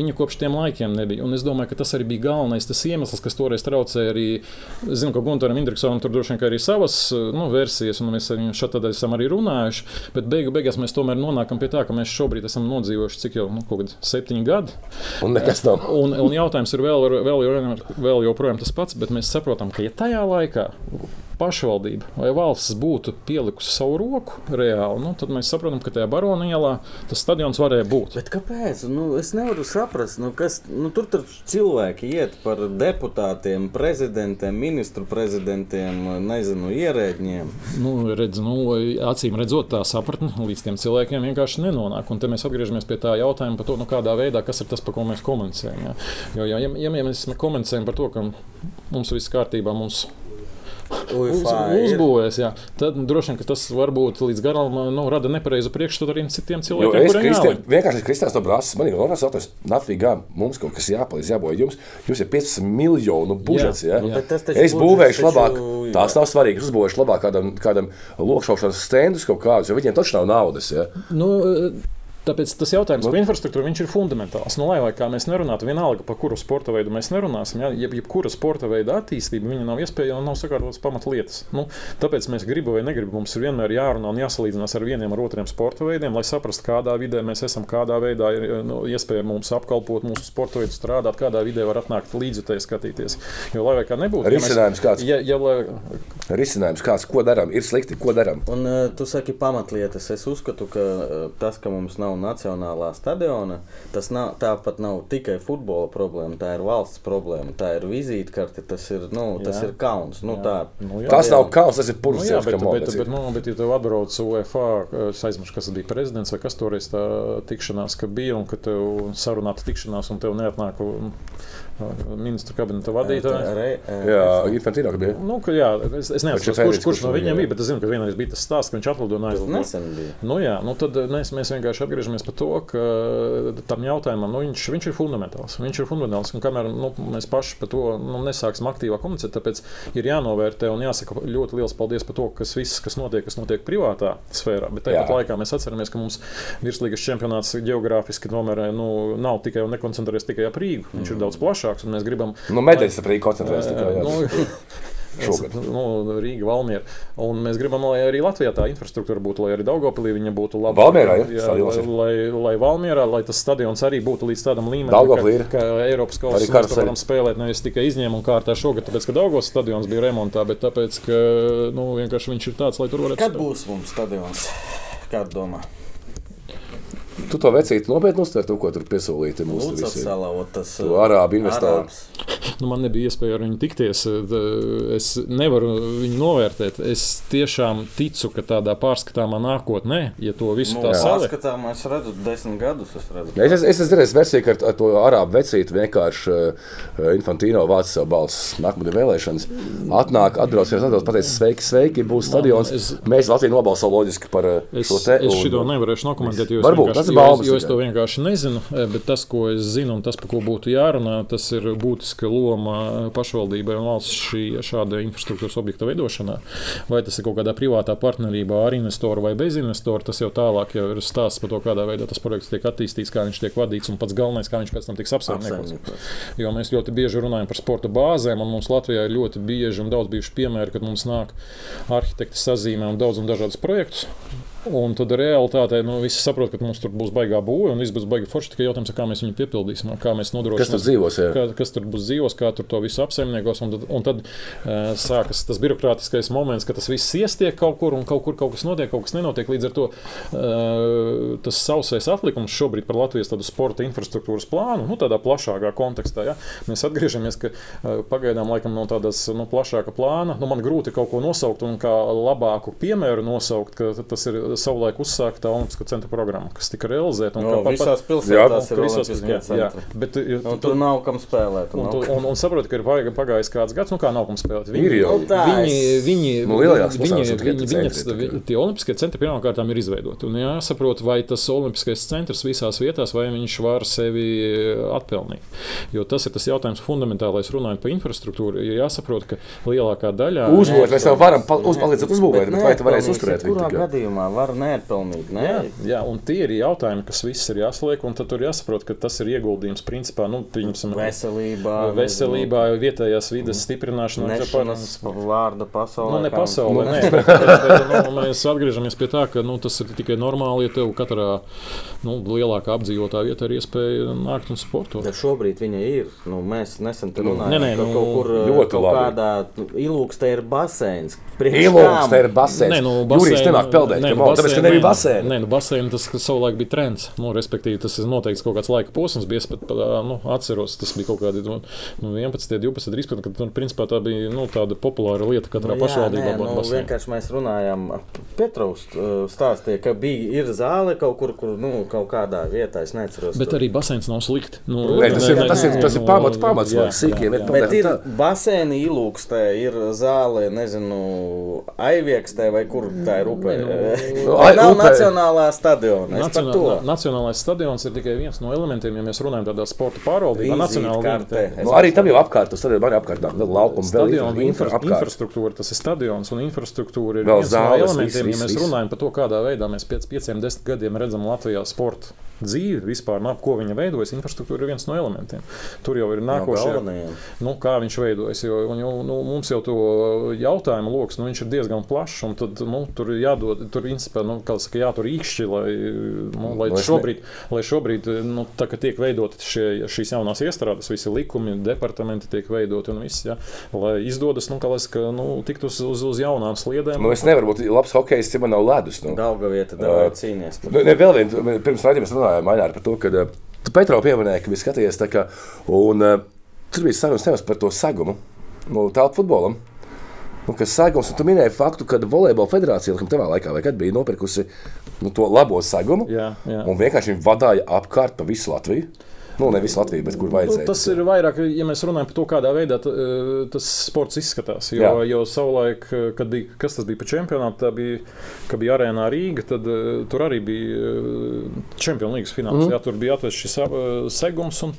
viņa kopš tiem laikiem nebija. Un es domāju, ka tas arī bija galvenais iemesls, kas toreiz traucēja arī, zinu, ka Gunteram Indriksonam tur droši vien arī savas nu, versijas, un mēs ar viņu šeit esam arī runājuši, bet beigu beigās mēs tomēr nonākam pie tā, ka mēs šobrīd esam nodzīvojuši cik jau nu, septiņi gadi. Un nekas nav. Un, un jautājums ir vēl, vēl, vēl, vēl joprojām tas pats, bet mēs saprotam, ka ja tajā laikā pašvaldība vai valsts būtu pielikusi savu roku reāli, nu, tad mēs saprotam, ka tajā barona ielā tas stadions varēja būt. Bet kāpēc? Nu, es nevaru saprast, nu, kas nu, tur tur cilvēki iet par deputātiem, prezidentiem, ministru prezidentiem, nezinu, ierēģiem. Nu, redz, nu, acīm redzot, tā sapratne līdz tiem cilvēkiem vienkārši nenonāk. Un te mēs atgriežamies pie tā jautājuma par to, nu, kādā veidā, kas ir tas, par ko mēs komunicējam. Ja? Jo, ja, ja, ja mēs komunicējam par to, ka mums viss kārtībā, mums uz, uzbūvēs. Jā. Tad droši vien tas varbūt līdz galam nu, rada nepareizu priekšstatu arī citiem cilvēkiem. Es Kristien, vienkārši Kristians no Brāzes man ir norādījis, ka nafīgā mums kaut kas jāpalīdz, jāboja jums. Jums ir 15 miljonu budžets. Jā, jā. Es būvēšu labāk. Jā. Tās nav svarīgi. Uzbūvēšu labāk kādam, kādam lokšaušanas stendus kaut kādus, jo viņiem taču nav naudas. Jā. Nu, Tāpēc tas jautājums par infrastruktūru ir fundamentāls. Nu, lai kā mēs nerunātu, vienalga par kuru sporta veidu mēs nerunāsim, ja jeb, jebkura sporta veida attīstība nav iespējama un nav sakārtotas pamatlietas. Nu, tāpēc mēs gribam vai negribam, mums ir vienmēr jārunā un jāsalīdzinās ar vieniem ar otriem sporta veidiem, lai saprastu, kādā vidē mēs esam, kādā veidā ir nu, iespēja mums apkalpot mūsu sporta veidu, strādāt, kādā vidē var atnākt līdzjutēji skatīties. Jo, lai kā nebūtu, risinājums ja mēs, kāds? Ja, ja, lai... Risinājums kāds, ko darām, ir slikti, ko darām. Un uh, tu saki pamatlietas. Es uzskatu, ka uh, tas, ka mums nav nav nacionālā stadiona, tas nav, tāpat nav tikai futbola problēma, tā ir valsts problēma, tā ir vizītkarte, tas ir, nu, tas jā. ir kauns. Nu, tā, nu, jā, tas nav kauns, tas ir purvs. Nu, jā, bet, bet, bet, bet, nu, bet, ja tev atbrauc UEFA, es aizmirsu, kas bija prezidents vai kas toreiz tā tikšanās, ka bija un ka tev sarunāta tikšanās un tev neatnāk. Un, ministru kabineta vadītāja. Jā, Infantino bija. Nu, ka, jā, es, es nezinu, kurš, kurš no viņiem bija, bet es zinu, ka vienreiz bija tas stāsts, ka viņš atlidoja no aizlidojumu. Nu, jā, nu, tad mēs, mēs vienkārši atgriežamies pie to, ka tam jautājumam nu, viņš, viņš ir fundamentāls. Viņš ir fundamentāls, un kamēr nu, mēs paši par to nu, nesāksim aktīvāk komunicēt, tāpēc ir jānovērtē un jāsaka ļoti liels paldies par to, kas viss, kas notiek, kas notiek privātā sfērā. Bet tāpat laikā mēs atceramies, ka mums virslīgas čempionāts geogrāfiski tomēr nu, nav tikai un nekoncentrējas tikai ap Rīgu. Viņš mm. ir daudz plašāks plašāks. Mēs gribam. Nu, medaļas arī koncentrēties tikai. Nu, šogad. Nu, Rīga, Valmiera. Un mēs gribam, lai arī Latvijā tā infrastruktūra būtu, lai arī Daugopilī viņa būtu laba. Valmierā, ja? jā, lai, lai, lai Valmierā, lai tas stadions arī būtu līdz tādam līmenim, ka, ka Eiropas Arī kausa mēs to varam spēlēt nevis tikai izņēmuma kārtā šogad, tāpēc, ka Daugos stadions bija remontā, bet tāpēc, ka nu, vienkārši viņš ir tāds, lai tur varētu Kad spēlēt. būs mums stadions? Kāda domā? Tu to vecīti nopietni uztver, to, ko tur piesolīti salāvot tas To arābu investoru. Nu, man nebija iespēja ar viņu tikties. eh, Es nevaru viņu novērtēt. Es tiešām ticu, ka tādā pārskatāmā nākotnē, ja to visu Nu, tā saliek, Pārskatām, es redzu, desmit gadus. Es redzu. Es es, es dzirdējis versiju, ka ar, ar to arābu vecīti vienkārši uh, Infantino vāc savu balsu nākamajā vēlēšanas. Atnāk, atbrauc, atbrauc, pateic, sveiki, sveiki, būs stadions. es- Mēs Latviju nobalsojam loģiski par Es, šo te. es un- šo nevarēšu nokomentēt, jo es, Varbūt, tas ir baumas jo es to vienkārši nezinu. eh, Bet tas, ko es zinu, un tas, par ko būtu jārunā, tas ir būtiska loma pašvaldībai un valsts šī, šāda infrastruktūras objekta veidošanā. Vai tas ir kaut kādā privātā partnerībā ar investoru vai bez investoru, tas jau tālāk jau ir stāsts par to, kādā veidā tas projekts tiek attīstīts, kā viņš tiek vadīts un pats galvenais, kā viņš pēc tam tiks apsaimniekots. Jo mēs ļoti bieži runājam par sporta bāzēm, un mums Latvijā ir ļoti bieži un daudz bijuši piemēri, kad mums nāk arhitekti sazīmē un daudz un dažādus projektus. Un tad realitātē nu, visi saprot, ka mums tur būs baigā būve un viss būs baigi forši. Tikai jautājums, kā mēs viņu piepildīsim, kā mēs Kas tur nodrošināsim. dzīvos? Jā. Kā, kas tur būs dzīvos, kā tur to visu apsaimniekos. Un tad, un tad uh, sākas tas birokrātiskais moments, ka tas viss iestiek kaut kur, un kaut kur kaut kas notiek, kaut kas nenotiek. Līdz ar to uh, tas sausais atlikums šobrīd par Latvijas sporta infrastruktūras plānu, nu, tādā plašākā kontekstā. Ja? Mēs atgriežamies, ka uh, pagaidām laikam no tādas nu, plašāka plāna. Nu, man grūti kaut ko nosaukt un kā labāku piemēru nosaukt, ka tas ir savulaik uzsākta Olimpisko centra programma, kas tika realizēta. un No, kā pa- visās Jā, pilsētās ir Visos, olimpiskie jā, bet, Un tu- tur nav kam spēlēt. Un, nav tu, kam- un, un saprotu, ka ir pagājis kāds gads, nu kā nav kam spēlēt. Ir jau. Nu, viņi, viņi, Nu, lielajās viņi, pilsētās ir viņi, tikai viņi, viņi, tie olimpiskie centri pirmkārt ir izveidoti. Un jāsaprot, vai tas olimpiskais centrs visās vietās, vai viņš var sevi atpelnīt. Jo tas ir tas jautājums fundamentālais, runājot par infrastruktūru. Ir jāsaprot, ka lielākā daļā Uzbūvēt, mēs jau varam pa- uz- palīdzēt uzbūvēt, bet vai tu varēsi uzturēt viņu? Kurā gadījumā var neatpelnīt? Ne? Jā, jā, un tie ir jautājumi, kas viss ir jāsliek, un tad tur jāsaprot, ka tas ir ieguldījums principā, nu, pieņemsim, Veselībā, veselībā, vietējās vidas stiprināšanā. nešanas vārda pasaulē. Nu, ne pasaulē, nē, bet, bet, nu, mēs atgriežamies pie tā, ka nu, tas ir tikai normāli, ja tev katrā nu, lielākā apdzīvotā vietā ir iespēja nākt un sportot. Bet šobrīd viņa ir. Nu, mēs nesen tur runājām. nē, nē, ka nu, kaut kur ļoti kaut labi. kādā nu, ilūkstē ir baseins. Priekš Ilūks, kam? te ir basēns. Nē, nu, Jūrijas nemāk peldēt, nē, nu, mau, tāpēc, ka nebija nē, basēna. Nē, nu, basēni tas savulaik bija trends. Nu, respektīvi, tas ir noteikts kaut kāds laika posms. Bija, es pat pa- nu, atceros, tas bija kaut kādi nu, nu, 11, 12, 13, kad nu, principā, tā bija nu, tāda populāra lieta katrā Nu, pašvaldībā. nē, nu, vienkārši mēs runājām. Petrovs stāstīja, ka bija ir zāle kaut kur, kur nu, kaut kādā vietā. Es neatceros. Bet tur. arī basēns nav slikti. Nu, Nē, tas ir- nē, tas ir- tas ir nu, pamats- pamats, jā, sīkiem jā, ir jā. pamats. Bet ir basēni ilūkstē, ir zāle, nezinu, aiviekstē vai kur tā ir upē. Nu, Vai ai- nav upē. nacionālā stadiona. Es par Nacionāla, to. nacionālais stadions ir tikai viens no elementiem, ja mēs runājam par tādu sporta pārvaldību. Vizītkarte. Nu, arī tam jau apkārt, tas arī ir apkārt, vēl laukums, Stadiona infra, infrastruktūra, tas ir stadions un infrastruktūra ir Vēl viens no zāles, elementiem. viss, Ja mēs viss, runājam par to, kādā veidā mēs pēc pieciem, desmit gadiem redzam Latvijā sporta dzīvi, vispār nav, ko viņa veidojas, infrastruktūra ir viens no elementiem. Tur jau ir nākošie. galvenajiem. Nu, kā viņš veidojas, jo un, jau, nu, mums jau to jautājumu lokus nu, viņš ir diezgan plašs, un tad, nu, tur ir jādod, tur principā, nu, saka, jātur īkšķi, lai, nu, lai Nu, es šobrīd, lai šobrīd nu, tā, tiek veidoti šie, šīs jaunās iestrādes, visi likumi, departamenti tiek veidoti un viss, ja, lai izdodas, nu, kā lai saka, nu, tikt uz, uz, uz jaunām sliedēm. Nu, es nevaru būt labs hokejs, ja man nav ledus. Nu. Dauga vieta, daudz cīnīties. Nu, ne, vēl viena, pirms raidījuma runājām Maināri, par to, ka uh, tu Petro pieminēji, ka bija skatījies tā kā, un uh, tur bija sarunas tevis par to segumu, nu, tālāk futbolam. Nu, kas segums, tu minēji faktu, ka volejbola federācija, laikam, tevā laikā, kad bija nopirkusi nu, to labo segumu, Jā, jā. un vienkārši viņi vadīja apkārt pa visu Latviju. Nu, ne visu Latviju, bet kur Nu, vajadzēja. tas ir vairāk, ja mēs runājam par to, kādā veidā eh, tas sports izskatās. Jo, Jā. jo savulaik, eh, kad bija, kas tas bija pa čempionātu, tā bija, kad bija arēnā Rīga, tad uh, tur arī bija čempionu līgas fināls. Mm. Jā, tur bija atvērts šis segums. Un,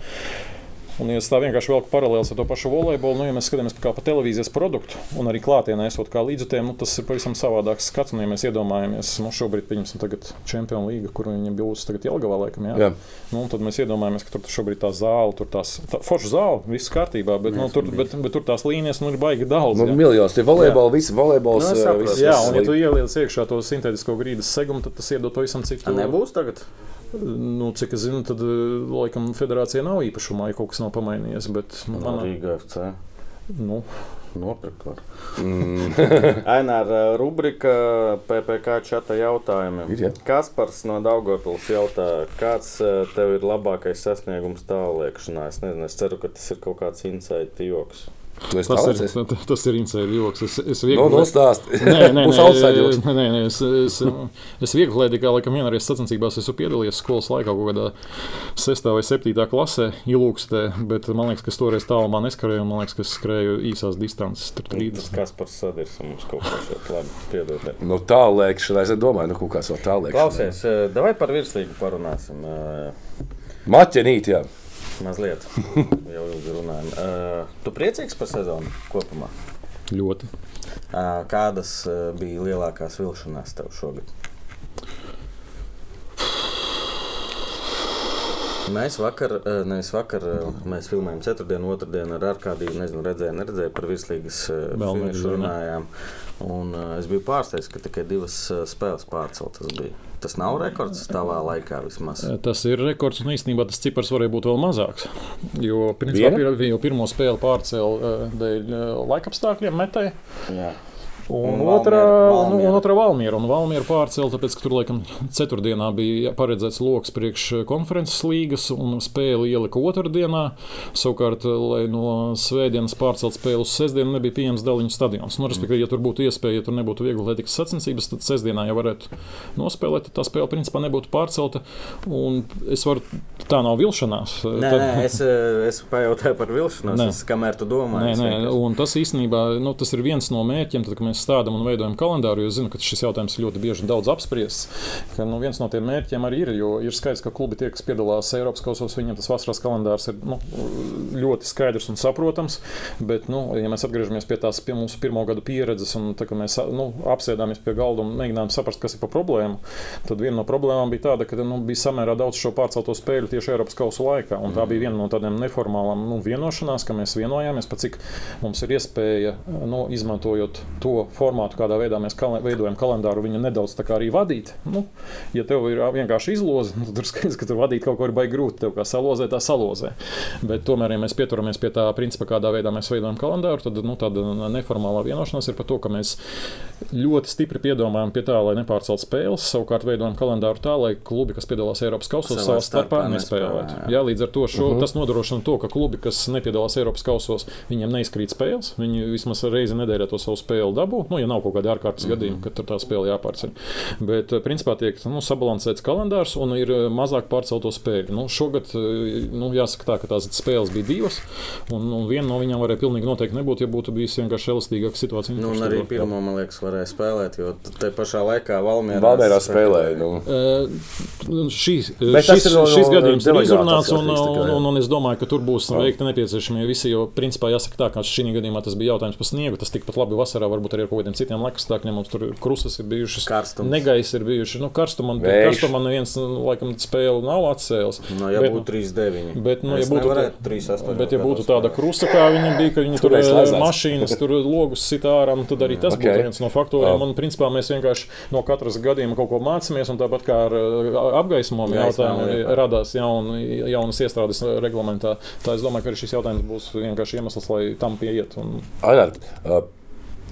Un, ja es tā vienkārši velku paralēlus ar to pašu volejbolu, nu, ja mēs skatāmies kā pa televīzijas produktu un arī klātienē esot kā līdzutēm, nu, tas ir pavisam savādāks skats. Un, ja mēs iedomājamies, nu, šobrīd, pieņemsim, tagad Champions League, kur viņi būs tagad Jelgavā, laikam, jā. Jā. Nu, tad mēs iedomājamies, ka tur šobrīd tā zāle, tur tās tā, forša zāle, viss kārtībā, bet, nu, tur, bet, bet tur tās līnijas nu, ir baigi daudz. Nu, miljons, tie volejboli, visi volejbols. Nu, eh, Jā, un ja tu ieliec iekšā to sintētisko grīdas segumu, tad tas iedod pavisam citu. Tā nebūs tagad. Nu, cik es zinu, tad laikam federācija nav īpašumā, ja kaut kas nav pamainījies. Bet, nu, No manā, Rīgā FC. nu, Nopirkt var. Mm. Aināra rubrika PPC čata jautājumiem. Ir, jā. Kaspars no Daugopils jautā, kāds eh, tev ir labākais sasniegums tālēkšanā? Es nezinu, es ceru, ka tas ir kaut kāds insight joks. Tu esi tas, ir, tas ir insēļu joks. Es, es Nu, viegli, nu, stāst. Nē, nē, nē, nē, nē, nē, es, es, es viegli lētīju, kā laikam vienreiz sacensībās esmu piedalījies skolas laikā kaut kādā 6. vai 7. klasē, ilūkstē, bet man liekas, ka es toreiz tālumā neskrēju, man liekas, ka es skrēju īsās distances, tur Tas 30. Kaspars sadirs mums kaut ko šeit labi piedodiet. Nu, tālēkšanā, es domāju, nu, kaut kāds vēl tālēkšanā. Klausies, eh, davai par virslīgu parunāsim. eh, Maķenīt, jā. Mazliet, jau ilgi runājam. Eh, Tu priecīgs par sezonu kopumā? Ļoti. Eh, Kādas eh, bija lielākās vilšanās tev šogad? Mēs vakar, nevis vakar, mēs filmējām ceturtdienu, otrdienu ar Arkādiju. Nezinu, redzēju, neredzēju par virslīgas finišu runājām. Un es biju pārsteigts, ka tikai divas spēles pārceltas bija. Tas nav rekords tavā laikā vismaz. Tas ir rekords, un īstenībā tas cipars varēja būt vēl mazāks. Jo, principā, jo pirmo spēli pārcēla eh, dēļ eh, laikapstākļiem metē. Un, Un un otrā, Valmiera- Valmiera. un otrā Valmiera. Un Valmiera pārcēla, tāpēc, ka tur laikam ceturtdienā bija paredzēts lokus priekš konferences līgas, un spēli ielika otrdienā. Savukārt, lai no svētdienas pārcelt spēli uz sestdienu, nebija pieejams daļiņu stadions. Nu, respektīvi, ja tur būtu iespēja, ja tur nebūtu viegli atletikas sacensības, tad sestdienā jau varētu nospēlēt. tad Tā spēle principā nebūtu pārcelta. Un es varu, tā nav vilšanās. Nē, Tad- nē, es, eh, es pajautāju par vilšanos, Nē. es, kamēr tu domā. Nē, nē, un tas īstenībā nu, tas ir viens no mērķiem, tad, kad mēs stādām un veidojam kalendāru. Jo zinu, ka šis jautājums ļoti bieži un daudz apspriests. Ka, nu, viens no tiem mērķiem arī ir, jo ir skaidrs, ka klubi tie, kas piedalās Eiropas kausos, viņiem tas vasaras kalendārs ir nu, ļoti skaidrs un saprotams. Bet, nu, ja mēs atgriežamies pie tās pie mūsu pirmā gada pieredzes, un tā, mēs nu, apsēdāmies pie galda un mēģinājām saprast, kas ir par problēmu, tad viena no problēmām bija tāda, ka nu, bija samērā daudz šo pārcelto spēļu tieši Eiropas kausu laikā. Un tā bija viena no tādām neformālām nu, vienošanās, ka mēs vienojāmies cik mums ir iespēja, nu, izmantojot to formātu, kādā veidā mēs kal veidojam kalendāru, viņu nedaudz tā kā arī vadīt. Nu, ja tev ir vienkārši izloze, nu, tad tur skaidrs, ka tur vadīt kaut ko ir baigi grūti. Tev kā salozē, tā salozē. Bet tomēr, ja mēs pieturamies pie tā principa, kādā veidā mēs veidojam kalendāru, tad nu, tāda neformālā vienošanās ir par to, ka mēs ļoti stipri piedomājam pie tā, lai nepārcelt spēles. Savukārt veidojam kalendāru tā, lai klubi, kas piedalās Eiropas kausos, Savā starpā nespēlētu. nespēlē, jā. Jā, līdz ar to šo, uh -huh. tas nodrošina to, ka klubi, kas nepiedalās Eiropas kausos, viņiem neizkrīt spēles. Viņi vismaz reizi nedēļā to savu spēli dabū. Nu, ja nav kaut kāda ārkārtas gadījuma, kad tur tā spēle jāpārceļ. Bet eh, principā tiek nu, sabalansēts kalendārs un ir eh, mazāk pārcelto spēļu. Nu, šogad eh, nu, jāsaka tā, ka tās spēles bija divas, un, un viena no viņām varēja pilnīgi noteikti nebūt, ja būtu bijusi vienkārši elastīgāka situācija. Nu, un arī pirmo, man liekas, varēja spēlēt, jo te pašā laikā Valmērā, Valmērā spēlēja. Nu. Uh, šīs, Bet šis, no- šis gadījums ir izrunāts, un, un, un, un es domāju, ka tur būs veikti nepieciešamie visi. Jo, principā, jāsaka tā, ka šī gadījumā tas bija jautājums par sniegu. Tas tikpat labi vasarā, varbūt arī ar kaut kādiem citiem laikapstākļiem. Mums tur krusas ir bijušas, Karstums. negaisa ir bijuši. Nu, karstuma, karstuma neviens, nu, laikam, spēle nav atcēlis. No, ja Bet, būtu 3-9. Bet, nu, ja Es būtu, nevarētu 3-8 bet, ja būtu tāda krusta, kā viņa bija, ka viņi tur Turēs eh, mašīnas, tur logus sit ārā, nu, tad arī tas Okay. būtu viens no faktoriem. Jā. Un, principā, mēs vienkārši no katras gadījuma kaut ko mācāmies, un tāpat kā ar eh, apgaismojumu jautājumu, lietā. radās jaun, jaunas iestrādes reglamentā. Tā es domāju, ka arī šis jautājums būs vienkārši iemesls, lai tam pieiet. Un, Ainēr, uh,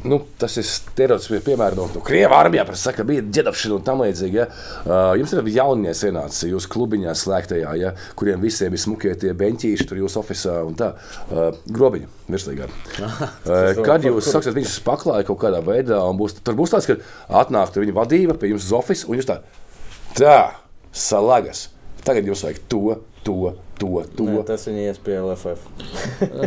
nu, tas ir stereotips, piemēram, no, no Krievijas armijā, kas saka, bija ģedapšana un tam līdzīgi. Ja? Uh, jums ir arī jaunies ienācis jūsu klubiņā slēgtajā, ja? kuriem visiem ir smukie tie beņķīši tur jūsu oficiālā un tā. Uh, grobiņa virslīgā. Uh, kad jūs sāksiet viņus paklāt kaut kādā veidā, un būs, tur būs tāds, ka atnāk viņa vadība pie jums uz oficiālu un jūs tā, tā, salagas. Tagad jums vajag to, to, to. to. Nē, tas viņa ies pie LFF.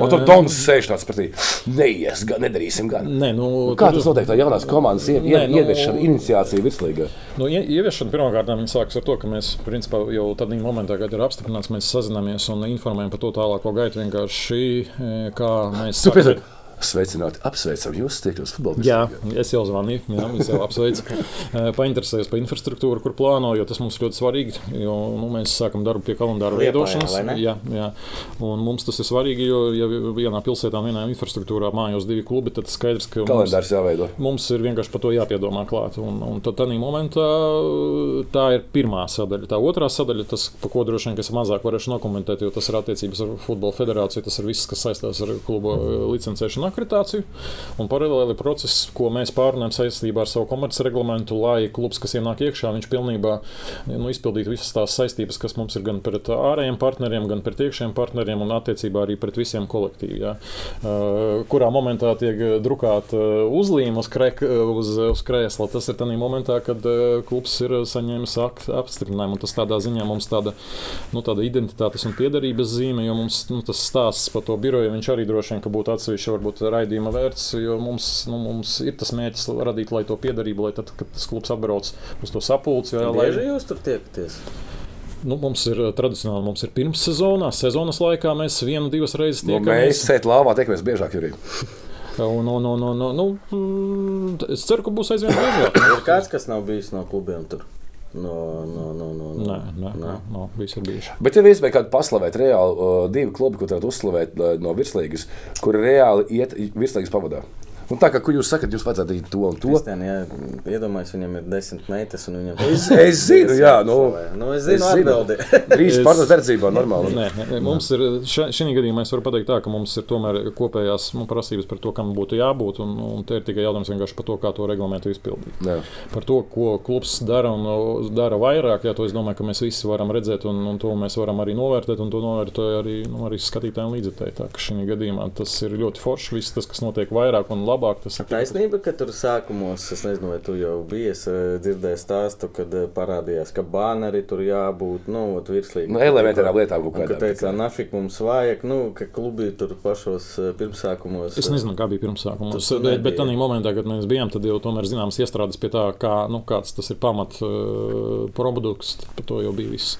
Un tur Dons sēž tāds pretī. Neies, gan nedarīsim. Gan. Nē, nu, Kā tur- tas notiek? Tā jaunās komandas ie- ie- nu- ieviešana, iniciācija virslīgā. Nu, ie- ieviešana pirmkārt sākas ar to, ka mēs principā, jau tādā momentā, kad ir apstiprināts, mēs sazināmies un informējam par to tālāko gaitu. Vienkārši e, kā mēs sākam- Sveicināti, apsveicam jūs, tiektos futbolā. Jā, es jau zvanīju, jā, es jau apsveicu. Eh, Painteresējos par infrastruktūru, kur plāno, jo tas mums ļoti svarīgi. Jo, nu, mēs sākam darbu pie kalendāra veidošanas. Jā, jā. Un mums tas ir svarīgi, jo, ja vienā pilsētā, vienā infrastruktūrā mājos divi klubi, tad skaidrs, ka mums, Kalendārs jāveido. mums ir vienkārši par to jāpiedomā klāt. Un, un tad tādā momentā tā ir pirmā sadaļa. Tā otrā sadaļa, tas, par ko droši vien es mazāk varēšu nokomentēt, jo tas ir attiecības ar Futbola federāciju, tas ir viss, kas saistās ar klubu licencēšanu, akreditāciju. Un paralēli process, ko mēs pārunājam saistībā ar savu komercreglamentu, lai klubs, kas ienāk iekšā, viņš pilnībā nu, izpildītu visas tās saistības, kas mums ir gan pret ārējiem partneriem, gan pret iekšējiem partneriem un attiecībā arī pret visiem kolektīviem. Ja. Uh, kurā momentā tiek drukāta uzlīme uz, krek, uz, uz krēsla, tas ir tajā momentā, kad uh, klubs ir saņēmis apstiprinājumu. Un Tas tādā ziņā mums tāda, nu, tāda identitātes un piederības zīme, jo mums nu, tas stāsts par to biroju, viņš arī droši vien būtu atsevišķi varbūt raidījuma vērts, jo mums, nu, mums ir tas mērķis radīt lai to piederību, lai tad, kad tas klubs atbrauc uz to sapulci, jā, lai, jūs tur tiekaties? nu, mums ir uh, tradicionāli, mums ir pirmssezonā, sezonas laikā mēs vienu, divas reizes Nu, tiekamies. mēs šeit lāvā tiekamies biežāk. Jurij. Un, un, un, un, un, nu, mm, es ceru, ka būs aizvien biežāk. Ir kāds, kas nav bijis no klubiem tur? No, no, no, no, no. Nē, nē, nē, nē, viss ir bijuši. Bet, ja gribētu kādu paslavēt, reāli divi klubi, ko tādu uzslavēt no virslīgas, kuri reāli iet virslīgas pavadā. Un tā kā jūs sakat, jūs vajadzētu darīt to un to. Kristian, ja iedomājieties, viņam ir desmit meitas, un viņam Es, es zinu, jā, nu, nu, es zinu, atbildi. Drīz Es- pārdot verdzībā, normāli. Nē, nē, mums ir šī gadījumā, es varu pateikt, tā, ka mums ir tomēr kopējās nu, prasības par to, kam būtu jābūt. Un, un te ir tikai jautājums vienkārši par to, kā to reglamentu izpildīt. Jā. Par to, ko klubs dara un dara vairāk, jā, to es domāju, ka mēs visi varam redzēt, un, un to mēs varam arī novērtēt, un to novērtēja arī, nu, arī skatītājiem līdzekļi. Tā ka šī gadījumā tas ir ļoti forši. Viss tas, kas notiek vairāk un labāk, tas ir Taisnība, ka tur sākumos, es nezinu, vai tu jau biji es, eh, dzirdējis stāstu, kad eh, parādījās, ka bāneri tur jābūt, nu, virslīgi. Nu, elementārām lietām kaut Un, Ka kādām. teica, nafik mums vajag, nu, ka klubi tur pašos eh, pirmsākumos. Es nezinu, kā bija pirmsākumā. Tas Bet, bet tādā momentā, kad mēs bijām, tad jau tomēr zināms iestrādes pie tā, kā, nu, kāds tas ir pamat uh, produkts. Par to jau bija viss.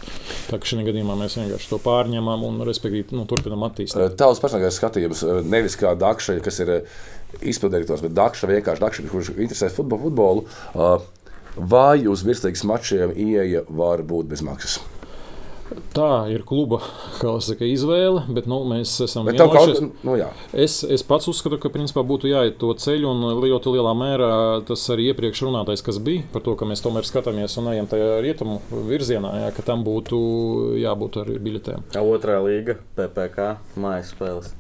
Tā kā šajā gadījumā mēs vienkārši to pārņemam un, respektīvi, nu, turpinam attīstīt. Tavs personīgais skatījums, nevis kā Dakša, kas ir izpilddirektors, bet Dakša vienkārši Dakša, kurš interesē futbolu. futbolu uh, vai uz virslīgas mačiem ieeja var būt bez maksas? Tā ir kluba saka, izvēle, bet nu, mēs esam kā, nu jā. Es, es pats uzskatu, ka principā būtu jāiet to ceļu, un ļoti lielā mērā tas arī iepriekš runātais, kas bija par to, ka mēs tomēr skatāmies un ejam tajā rietumu virzienā, jā, ka tam būtu jābūt arī biļetēm. Otrā līga, PPC, mājas spēles.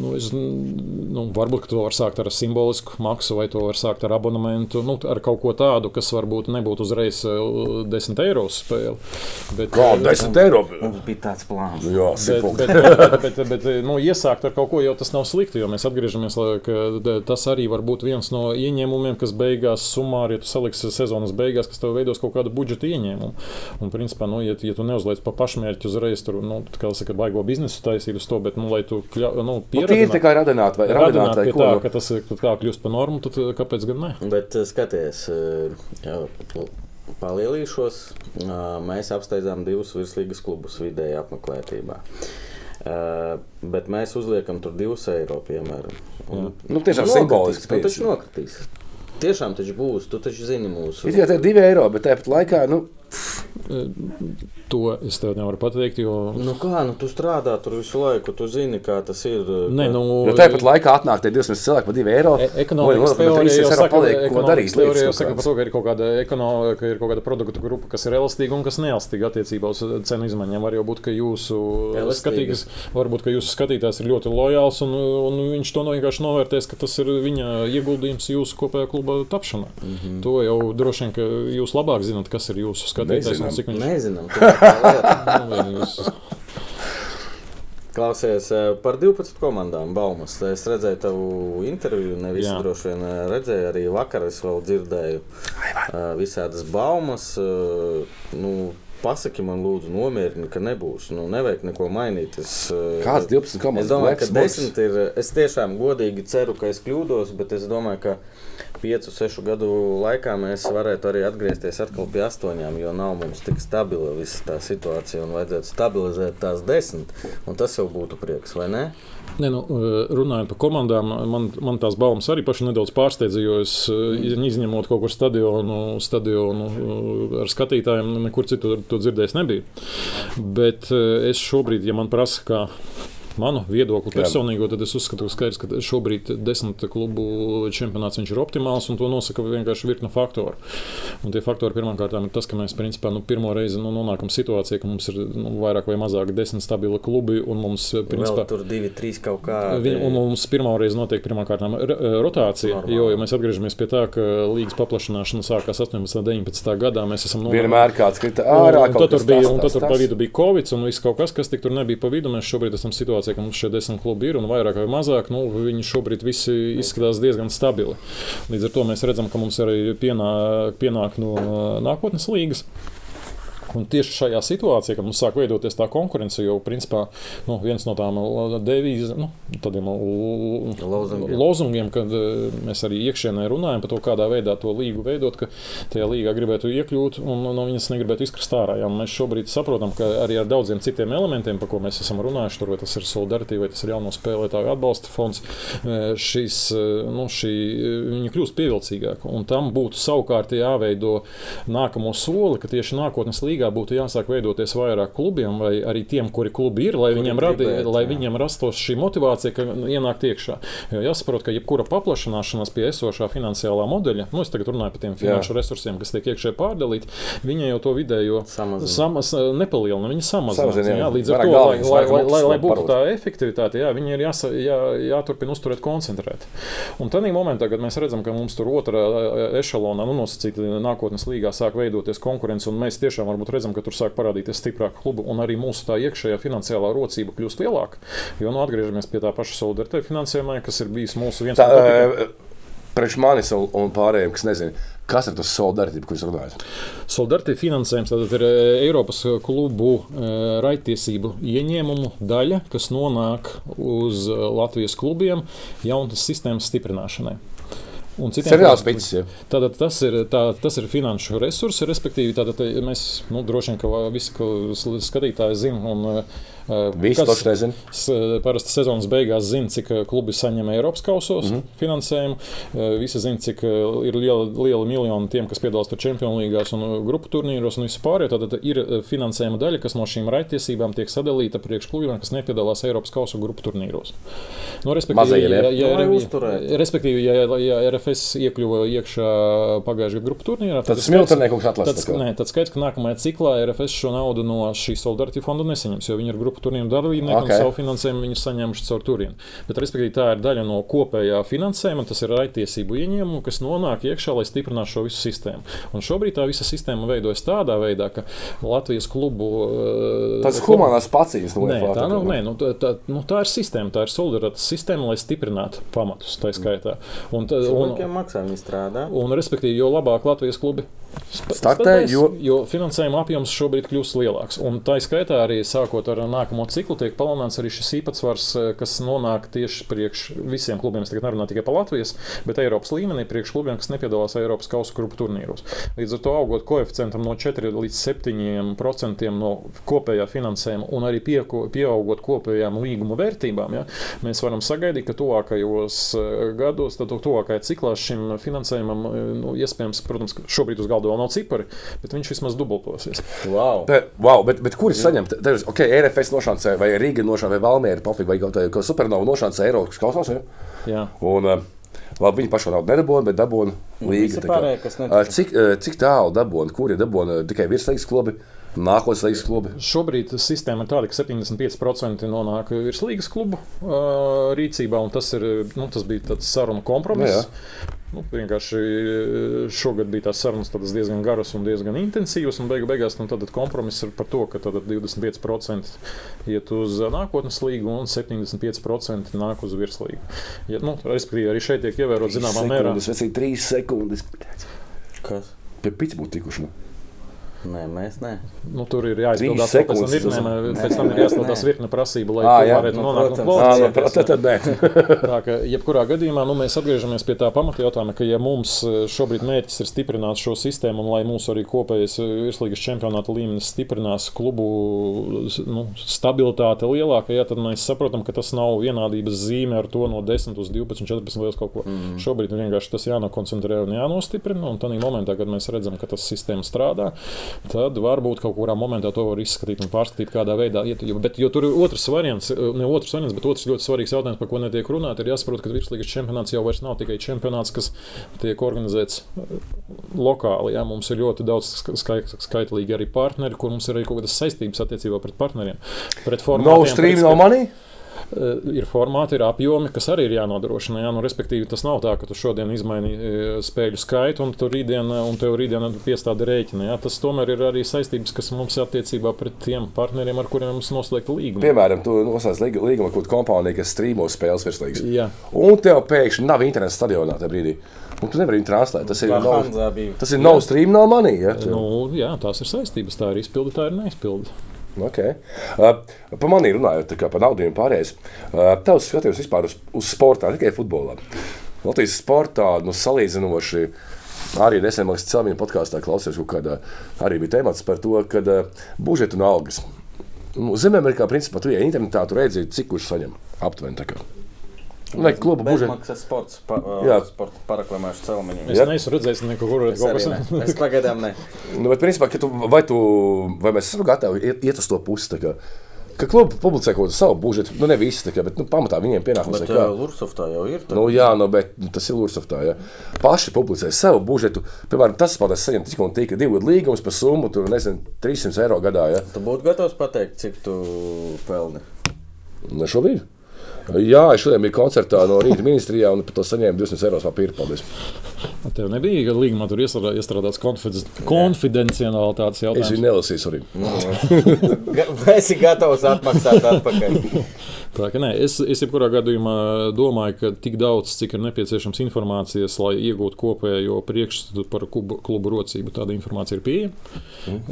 Nu, es, nu, varbūt to var sākt ar simbolisku maksu, vai to var sākt ar abonementu, nu, ar kaut ko tādu, kas varbūt nebūtu uzreiz eh, 10 eiro spēle. Bet, Kā eh, 10 eiro? Mums bija tāds plāns. Jā, Bet, bet, bet, bet, bet, bet nu, iesākt ar kaut ko jau tas nav slikti, jo mēs atgriežamies, lai, ka tas arī var būt viens no ieņēmumiem, kas beigās summāri, ja tu saliksi sezonas beigās, kas tev veidos kaut kādu budžeta ieņēmumu. Un, principā, nu, ja, ja tu neuzliec pa pašmērķi uzreiz, tur, nu, kā saka, baigo biznesu taisīt uz to, bet, nu, lai tu, kļa, nu, Nu, Tīri pieradināt- tā kā radināt vai radināt vai ko. tā, nu. ka tas ir kā kļūst par normu, tad eh, kāpēc gan ne? Bet eh, skaties, eh, jau palielīšos. Mēs apsteidzām divus virslīgas klubus vidēji apmeklētībā. Uh, bet mēs uzliekam tur divus eiro, piemēram. Un, Nu, tiešām simboliski Nu, taču nokritīs. Tiešām taču būs, tu taču zini mūsu. Ir tikai tie divi eiro, bet tāpat laikā, nu, To es tev nevaru pateikt, jo. Nu kā, nu tu strādā tur visu laiku, tu zini, kā tas ir. Nē, nu, nu tāpat laikā atnāk tie 200 cilvēki par 2 eiro. E- Ekonomikas teorija jau saka, paliek, ko darīt. teorija jau saka par to, ka ir kaut kāda, ekono, ka ir kaut kāda produktu grupa, kas ir elastīga un kas neelastīga attiecībā uz cenu izmaiņām. Var jau būt, ka jūsu skatītājs, varbūt, ka jūsu skatītājs ir ļoti lojāls un, un viņš to no vienkārši novērtēs, ka tas ir viņa ieguldījums jūsu kopējā kluba tapšanā. Mm -hmm. To jau droši vien, ka jūs labāk zināt, kas ir jūsu skatītājs un Nezinām. cik viņš Nezinām, lieta. Nu, Klausies eh, par 12 komandām, Baumas. Es redzēju tavu interviju, ne visi Jā. droši vien eh, redzēju. Arī vakar es vēl dzirdēju eh, visādas baumas. Nu, pasaki man, lūdzu, nomierini, ka nebūs. Nu, nevajag neko mainīt. Es, Kāds 12 komandas? Es domāju, ka Black Spots? 10 ir. Es tiešām godīgi ceru, ka es kļūdos, bet es domāju, ka 5, 6 gadu laikā mēs varētu arī atgriezties atkal pie 8, jo nav mums tik stabila visa tā situācija un vajadzētu stabilizēt tās 10. Un tas jau būtu prieks, vai ne? Ne, nu, runājot par komandām, man, man tās baumas arī paši nedaudz pārsteidza. Jo es mm. izņemot kaut kur stadionu, stadionu ar skatītājiem, nekur citur to dzirdējis nebiju. Bet es šobrīd, ja man prasa, kā manu viedokli personīgo, tad es uzskatu, ka skaidrs, ka šobrīd desmit klubu čempionāts ir optimāls un to nosaka vienkārši virkne faktoru. Un tie faktori pirmkārt ir tas, ka mēs principā nu, pirmo reizi nu, nonākam situācijā, ka mums ir nu, vairāk vai mazāk desmit stabili klubi un mums principā, tur divi, trīs kaut kādi. Un mums pirmā reize notiek pirmkārt rotācija, Normāli. jo, ja mēs atgriežamies pie tā, ka līgas paplašināšana sākās 18. un 19. gadā, mēs esam nonākuši. Vienmēr kāds krita ārā, un, un tad tur bija, tas, un tad tur pa vidu bija Covid un viss kaut kas, kas tik tur nebija pa vidu. Mēs šobrīd esam situācijā, ka mums šie desmit klubi ir un vairāk vai mazāk, nu, viņi šobrīd visi izskatās diezgan stabili. Līdz ar to mēs redzam, ka mums arī pienāk, pienāk no nākotnes līgas. Un tieši šajā situācijā, kad mums sāk veidoties tā konkurence, jau principā nu, viens no tām devīzēm, nu, tādiem lozungiem. lozungiem, kad mēs arī iekšienē runājam par to, kādā veidā to līgu veidot, ka tajā līgā gribētu iekļūt un no viņas negribētu izkrist ārā. Ja? Mēs šobrīd saprotam, ka arī ar daudziem citiem elementiem, par ko mēs esam runājuši, tur, vai tas ir solidaritāte, vai tas ir jauno spēlētāju atbalsta fonds, šīs, nu, šī, viņi kļūst pievilcīgāki. Un tam būtu savukārt jāveido nākamo soli, ka tieši nākotnes līga līgā būtu jāsāk veidoties vairāk klubiem, vai arī tiem, kuri klubi ir, lai, kuri viņiem, radi, gribēt, lai viņiem rastos šī motivācija, ka ienākt iekšā. Jo jāsaprot, ka jebkura paplašināšanās pie esošā finansiālā modeļa, nu es tagad runāju par tiem finanšu Jā. resursiem, kas tiek iekšē pārdalīti, viņi jau to vidējo samas, nepalielina, viņi samazina. Jā, jā, līdz ar to, lai, lai, lai, lai, lai būtu tā efektivitāte, jā, viņi ir jāsa, jā, jāturpina uzturēt koncentrēt. Un tad momentā, kad mēs redzam, ka mums tur otrā ešalonā, nu, nosacīti nākotnes līgā sāk veidoties konkurence, un mēs tiešām varbūt redzam, ka tur sāk parādīties stiprāka kluba, un arī mūsu tā iekšējā finansiālā rocība kļūst lielāka. Jo nu, atgriežamies pie tā paša solidaritātes finansējuma, kas ir bijis mūsu viens no tādiem. Priekš manis un pārējiem, kas nezina, kas ir tas solidaritāte, ko jūs runājat? Solidaritāte finansējums ir Eiropas klubu raitiesību ieņēmumu daļa, kas nonāk uz Latvijas klubiem jaunas sistēmas stiprināšanai un citiem Seriāls Tātad tas ir, tā, tas ir finanšu resursi, respektīvi, tātad mēs nu, droši vien, ka visi skatītāji zina. Visi to nezina. Parasti sezonas beigās zina, cik klubi saņem Eiropas kausos mm -hmm. finansējumu. Visi zina, cik ir liela, liela miljoni tiem, kas piedalās tur Champions League un grupu turnīros un vispār. Tad ir finansējuma daļa, kas no šīm raitiesībām tiek sadalīta priekš klubiem, kas nepiedalās Eiropas kausu grupu turnīros. Nu, respektīvi, ja, ja, ja, respektīvi, ja, ja RFS iekļuva iekšā pagājušajā grupu turnīrā, tad tas smiltenēkums atlases. Tad, nē, tad skaidrs, ka nākamajā ciklā RFS šo naudu no šī solidaritātes fonda nesaņems, jo viņi ir grupu turnīru dalībnieki okay. un savu finansējumu viņi ir saņēmuši caur turieni. Bet, respektīvi, tā ir daļa no kopējā finansējuma, tas ir raitiesību ieņēmumu, kas nonāk iekšā, lai stiprinātu šo visu sistēmu. Un šobrīd tā visa sistēma veidojas tādā veidā, ka Latvijas klubu. Tas ir humanās pacīs. Nē, tā, nav, nē nu, tā, tā, nu, tā ir sistēma, tā ir solidaritātes sistēma, lai stiprinātu pamatus tā skaitā. Un, un, un, strādā. Un, respektīvi, jo labāk Latvijas klubi startē, jo... jo finansējuma apjoms šobrīd kļūst lielāks. Un tā skaitā arī sākot ar nākamo ciklu tiek palielināts arī šis īpatsvars, eh, kas nonāk tieši priekš visiem klubiem. Es tagad nerunāju tikai par Latvijas, bet Eiropas līmenī priekš klubiem, kas nepiedalās Eiropas kausa grupu turnīros. Līdz ar to augot koeficientam no 4 līdz 7 procentiem no kopējā finansējuma un arī pie, pieaugot kopējām līguma vērtībām, ja, mēs varam sagaidīt, ka tuvākajos eh, gados, tad tuvākajā ciklā šim finansējumam, eh, nu, iespējams, protams, šobrīd uz galda vēl nav cipari, bet viņš vismaz dubultosies. Wow! Te, wow bet, bet kur ir saņemt? Tev, okay, RFS nošancē, vai Rīga nošancē, vai Valmiera pofīgi, vai kaut kā supernova nošancē Eiropas kausās. Ja? Jā. Un, uh, Labi, viņi paši naudu nedabūna, bet dabūna līga. Pārējie, cik, cik tālu dabūna, kur ir dabūna tikai virslīgas klubi? Nākotnes līnijas klubi. Šobrīd sistēma ir tāda, ka 75% nonāk virslīgas klubu uh, rīcībā, un tas, ir, nu, tas bija tāds sarunu kompromiss. Jā. Nu, vienkārši šogad bija tās sarunas diezgan garas un diezgan intensīvas, un beigu, beigās nu, kompromiss ir par to, ka 25% iet uz nākotnes līgu un 75% nāk uz virslīgu. Ja, nu, respektīvi, arī šeit tiek ievērot zināmā mērā. Tas ir 3 sekundes. Kas? Pie pits būtu tikuši. Nu. Nē, mēs ne. Nu, tur ir jāizpildās vēl pēc tam sekundes, virkne, pēc tam ir jāizpildās virkne prasību, lai tu jā. varētu Nu, nonākt no Ā, nu, tad, tad nē. Tā ka, jebkurā gadījumā nu, mēs atgriežamies pie tā pamata jautājuma, ka, ja mums eh, šobrīd mērķis ir stiprināt šo sistēmu, un lai mūsu arī kopējais eh, virslīgas čempionāta līmenis stiprinās klubu nu, stabilitāte lielāka, ja, tad mēs saprotam, ka tas nav vienādības zīme ar to no 10 uz 12, 14 līdz kaut ko. Mm. Šobrīd vienkārši tas jānokoncentrē un jānostiprina, un tādā momentā, kad mēs redzam, ka tas sistēma strādā, tad varbūt kaut kurā momentā to var izskatīt un pārskatīt, kādā veidā iet. Bet, jo tur ir otrs variants, ne otrs variants, bet otrs ļoti svarīgs jautājums, par ko netiek runāt. Ir jāsaprot, ka virslīgas čempionāts jau vairs nav tikai čempionāts, kas tiek organizēts eh, lokāli. Jā. Mums ir ļoti daudz ska- skai- skaitlīgi arī partneri, kur mums ir arī kaut kādas saistības attiecībā pret partneriem. Pret No formātiem, stream, pret no money. Eh, ir formāti, ir apjomi, kas arī ir jānodrošina. Jā, nu, respektīvi, tas nav tā, ka tu šodien izmaini eh, spēļu skaitu, un tu rītdien, un tev rītdien piestāda rēķina. Jā. Tas tomēr ir arī saistības, kas mums ir attiecībā pret tiem partneriem, ar kuriem mums noslēgta līguma. Piemēram, tu noslēdz līgu- līgumu ar kādu kompāniju, kas streamo spēles virslīgas. Jā. Un tev pēkšņi nav interneta stadionā tajā brīdī. Un tu nevari viņu translēt. Tas ir no, tas ir no stream, no money. Ja? Nu, jā, tās ir saistības. Tā ir izpilde, tā ir neizpilde. Okay. Uh, par mani runājot, kā par naudu un pārējais. Uh, Tavs skatījums vispār uz, uz sportā, ne tikai futbolā. Latvijas sportā nu, salīdzinoši. Arī nesen man liekas, Celmiņa podkāstā klausījos, kaut kādā arī bija temats par to, ka uh, budžetu un algas. Nu, Zememerikā, principā, tu ej internetā, tu redzi, cik kurš saņem aptuveni. Vai kluba? Bezmaksas sports, pa, Jā. sporta paraklamēšu celmiņu. Es Jā. neesmu redzējis neko, kur Es kaut kas ne. Es pagaidām ne. Nu, bet, principā, ka tu, vai, tu, vai mēs esam gatavi iet, iet uz to pusi? kā, Ka klubi publicē kaut kādu savu budžetu, nu ne visi, tā kā, bet nu, pamatā viņiem pienākums Bet ir uh, Lursoftā jau ir. tā. Nu, jā, nu, bet nu, tas ir Lūdzu. Ja. Paši publicē savu budžetu. Piemēram, tas spēlētājs saņem tik un tik divu gadu līgumus par summu, tur nezinu, 300 eiro gadā. Ja. Tu būtu gatavs pateikt, cik tu pelni. Nu, šobrīd? Jā, es šodien biju koncertā no rīta ministrijā un par to saņēmu 200 eiro papīra. Paldies. Tev nebija, ka līgumā tur iestrādā- iestrādāts konfiden- konfidenciālitātes Es jautājums. viņu nelasīju arī. Ga- Vai esi gatavs atmaksāt atpakaļ? Tā ka nē, es, es jebkurā gadījumā domāju, ka tik daudz, cik ir nepieciešams informācijas, lai iegūtu kopējo priekšstatu par klubu, klubu rocību, tāda informācija ir pieejama.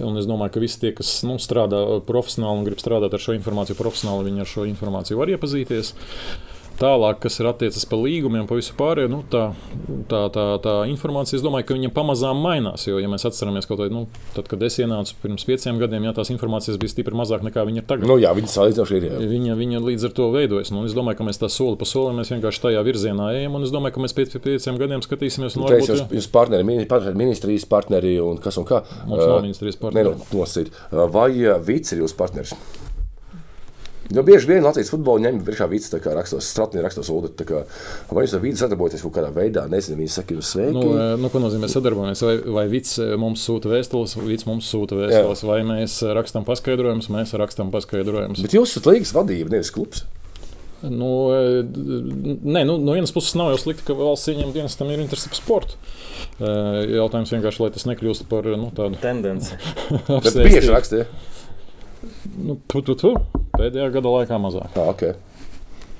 Un es domāju, ka visi tie, kas nu, strādā profesionāli un grib strādāt ar šo informāciju profesionāli, viņi ar šo informāciju var iepazīties. Tālāk, kas ir attiecas par līgumiem, pa visu pārējo, nu, tā, tā, tā, tā informācija, es domāju, ka viņa pamazām mainās. Jo, ja mēs atceramies, kaut vai, nu, tad, kad es ienācu pirms pieciem gadiem, jā, tās informācijas bija stipri mazāk nekā viņa ir tagad. Nu, jā, viņi salīdzinoši ir. Jā. Viņa, viņa līdz ar to veidojas. Nu, es domāju, ka mēs tā soli pa solim mēs vienkārši tajā virzienā ejam. un Es domāju, ka mēs pēc pieciem gadiem skatīsimies. Un Teicu, varbūt, jūs, jūs partneri, partneri, ministrijas partneri un kas un kā. Mums nav ministrijas partneri. Nē, nu. Vai Vīts ir jūsu partneris? Jo bieži vien Latvijas futbolu ņem virsā Vīts, tā kā rakstos, Stratnī rakstos kā, Vai jūs ar Vītu sadarbojaties kaut kādā veidā? Nezinu, viņi saka, jūs sveiki. Nu, eh, nu, ko nozīmē sadarbojamies? Vai, vai eh, mums sūta vēstules, Vits mums sūta vēstules, vai mēs rakstām paskaidrojumus, mēs rakstām paskaidrojumus. Bet jūs esat līgas vadība, nevis klubs. Nu, eh, nē, nu, no vienas puses nav jau slikti, ka valsts ieņem dienestam ir interesi par sportu. Eh, Jautājums vienkārši, lai tas nekļūst par nu, tādu bieži rakstīja. Nu, tu, tu, tu. Pēdējā gada laikā mazāk. Ah, okay.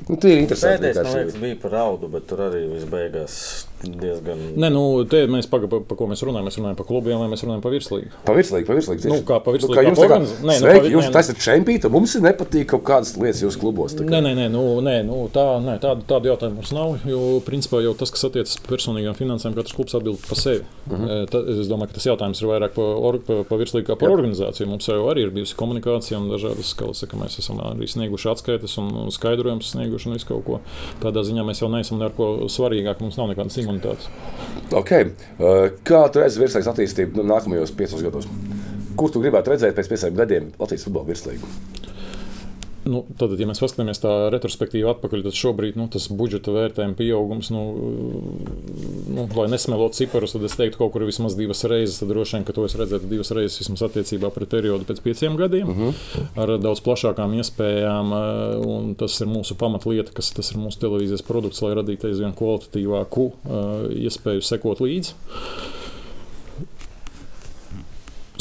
Nu, tie ir interesanti. Pēdējais, liekas, bija par raudu, bet tur arī viss beigās diezgan. Nē, nu, te mēs pagaidām, pa, pa ko mēs runājam. Mēs runājam par klubiem, vai mēs runājam par virslīgu. Pavirslīgi, pavirslīgi. Nu, kā pavirslīgi, kā kā jums tā kā, organiz- Nē, nu, sveiki, pavi- jūs nē, nu. esat čempioni, tad mums ir nepatīk kaut kādas lietas jūsu klubos. tā kā. Nē, nē, nē, nu, nē, nu, tā, nē tāda, tāda jautājuma mums nav. Jo, principā, jau tas, kas attiecas personīgām finansēm, katrs klubs atbild par sevi. Uh. -huh. Ta, es domāju, ka tas jautājums ir vairāk par or, pa, pa virslīgu kā par organizāciju. Mums jau arī ir bijusi komunikācija un dažādas, kā saka, mēs esam arī snieguši atskaites un un skaidrojumus snieguši un visu kaut ko. Tādā ziņā mēs jau neesam neko svarīgāk, mums nav nekādas imunitātes. Okay. Uh, Kā tu redzi virslīgas attīstību nu, nākamajos piecos gados? Kur tu gribētu redzēt pēc pieciem gadiem Latvijas futbola virslīgu? Nu, tad, ja mēs paskatāmies tā retrospektīvi atpakaļ, tad šobrīd nu, tas budžeta vērtējuma pieaugums, nu, nu, lai nesmelot ciparus, tad es teiktu, kaut kur vismaz divas reizes. Tad droši vien, ka to es redzētu divas reizes vismaz attiecībā pret periodu pēc pieciem gadiem, uh -huh. ar daudz plašākām iespējām. eh, Un tas ir mūsu pamatlieta, kas tas ir mūsu televīzijas produkts, lai radītu aizvien kvalitatīvāku eh, iespēju sekot līdzi.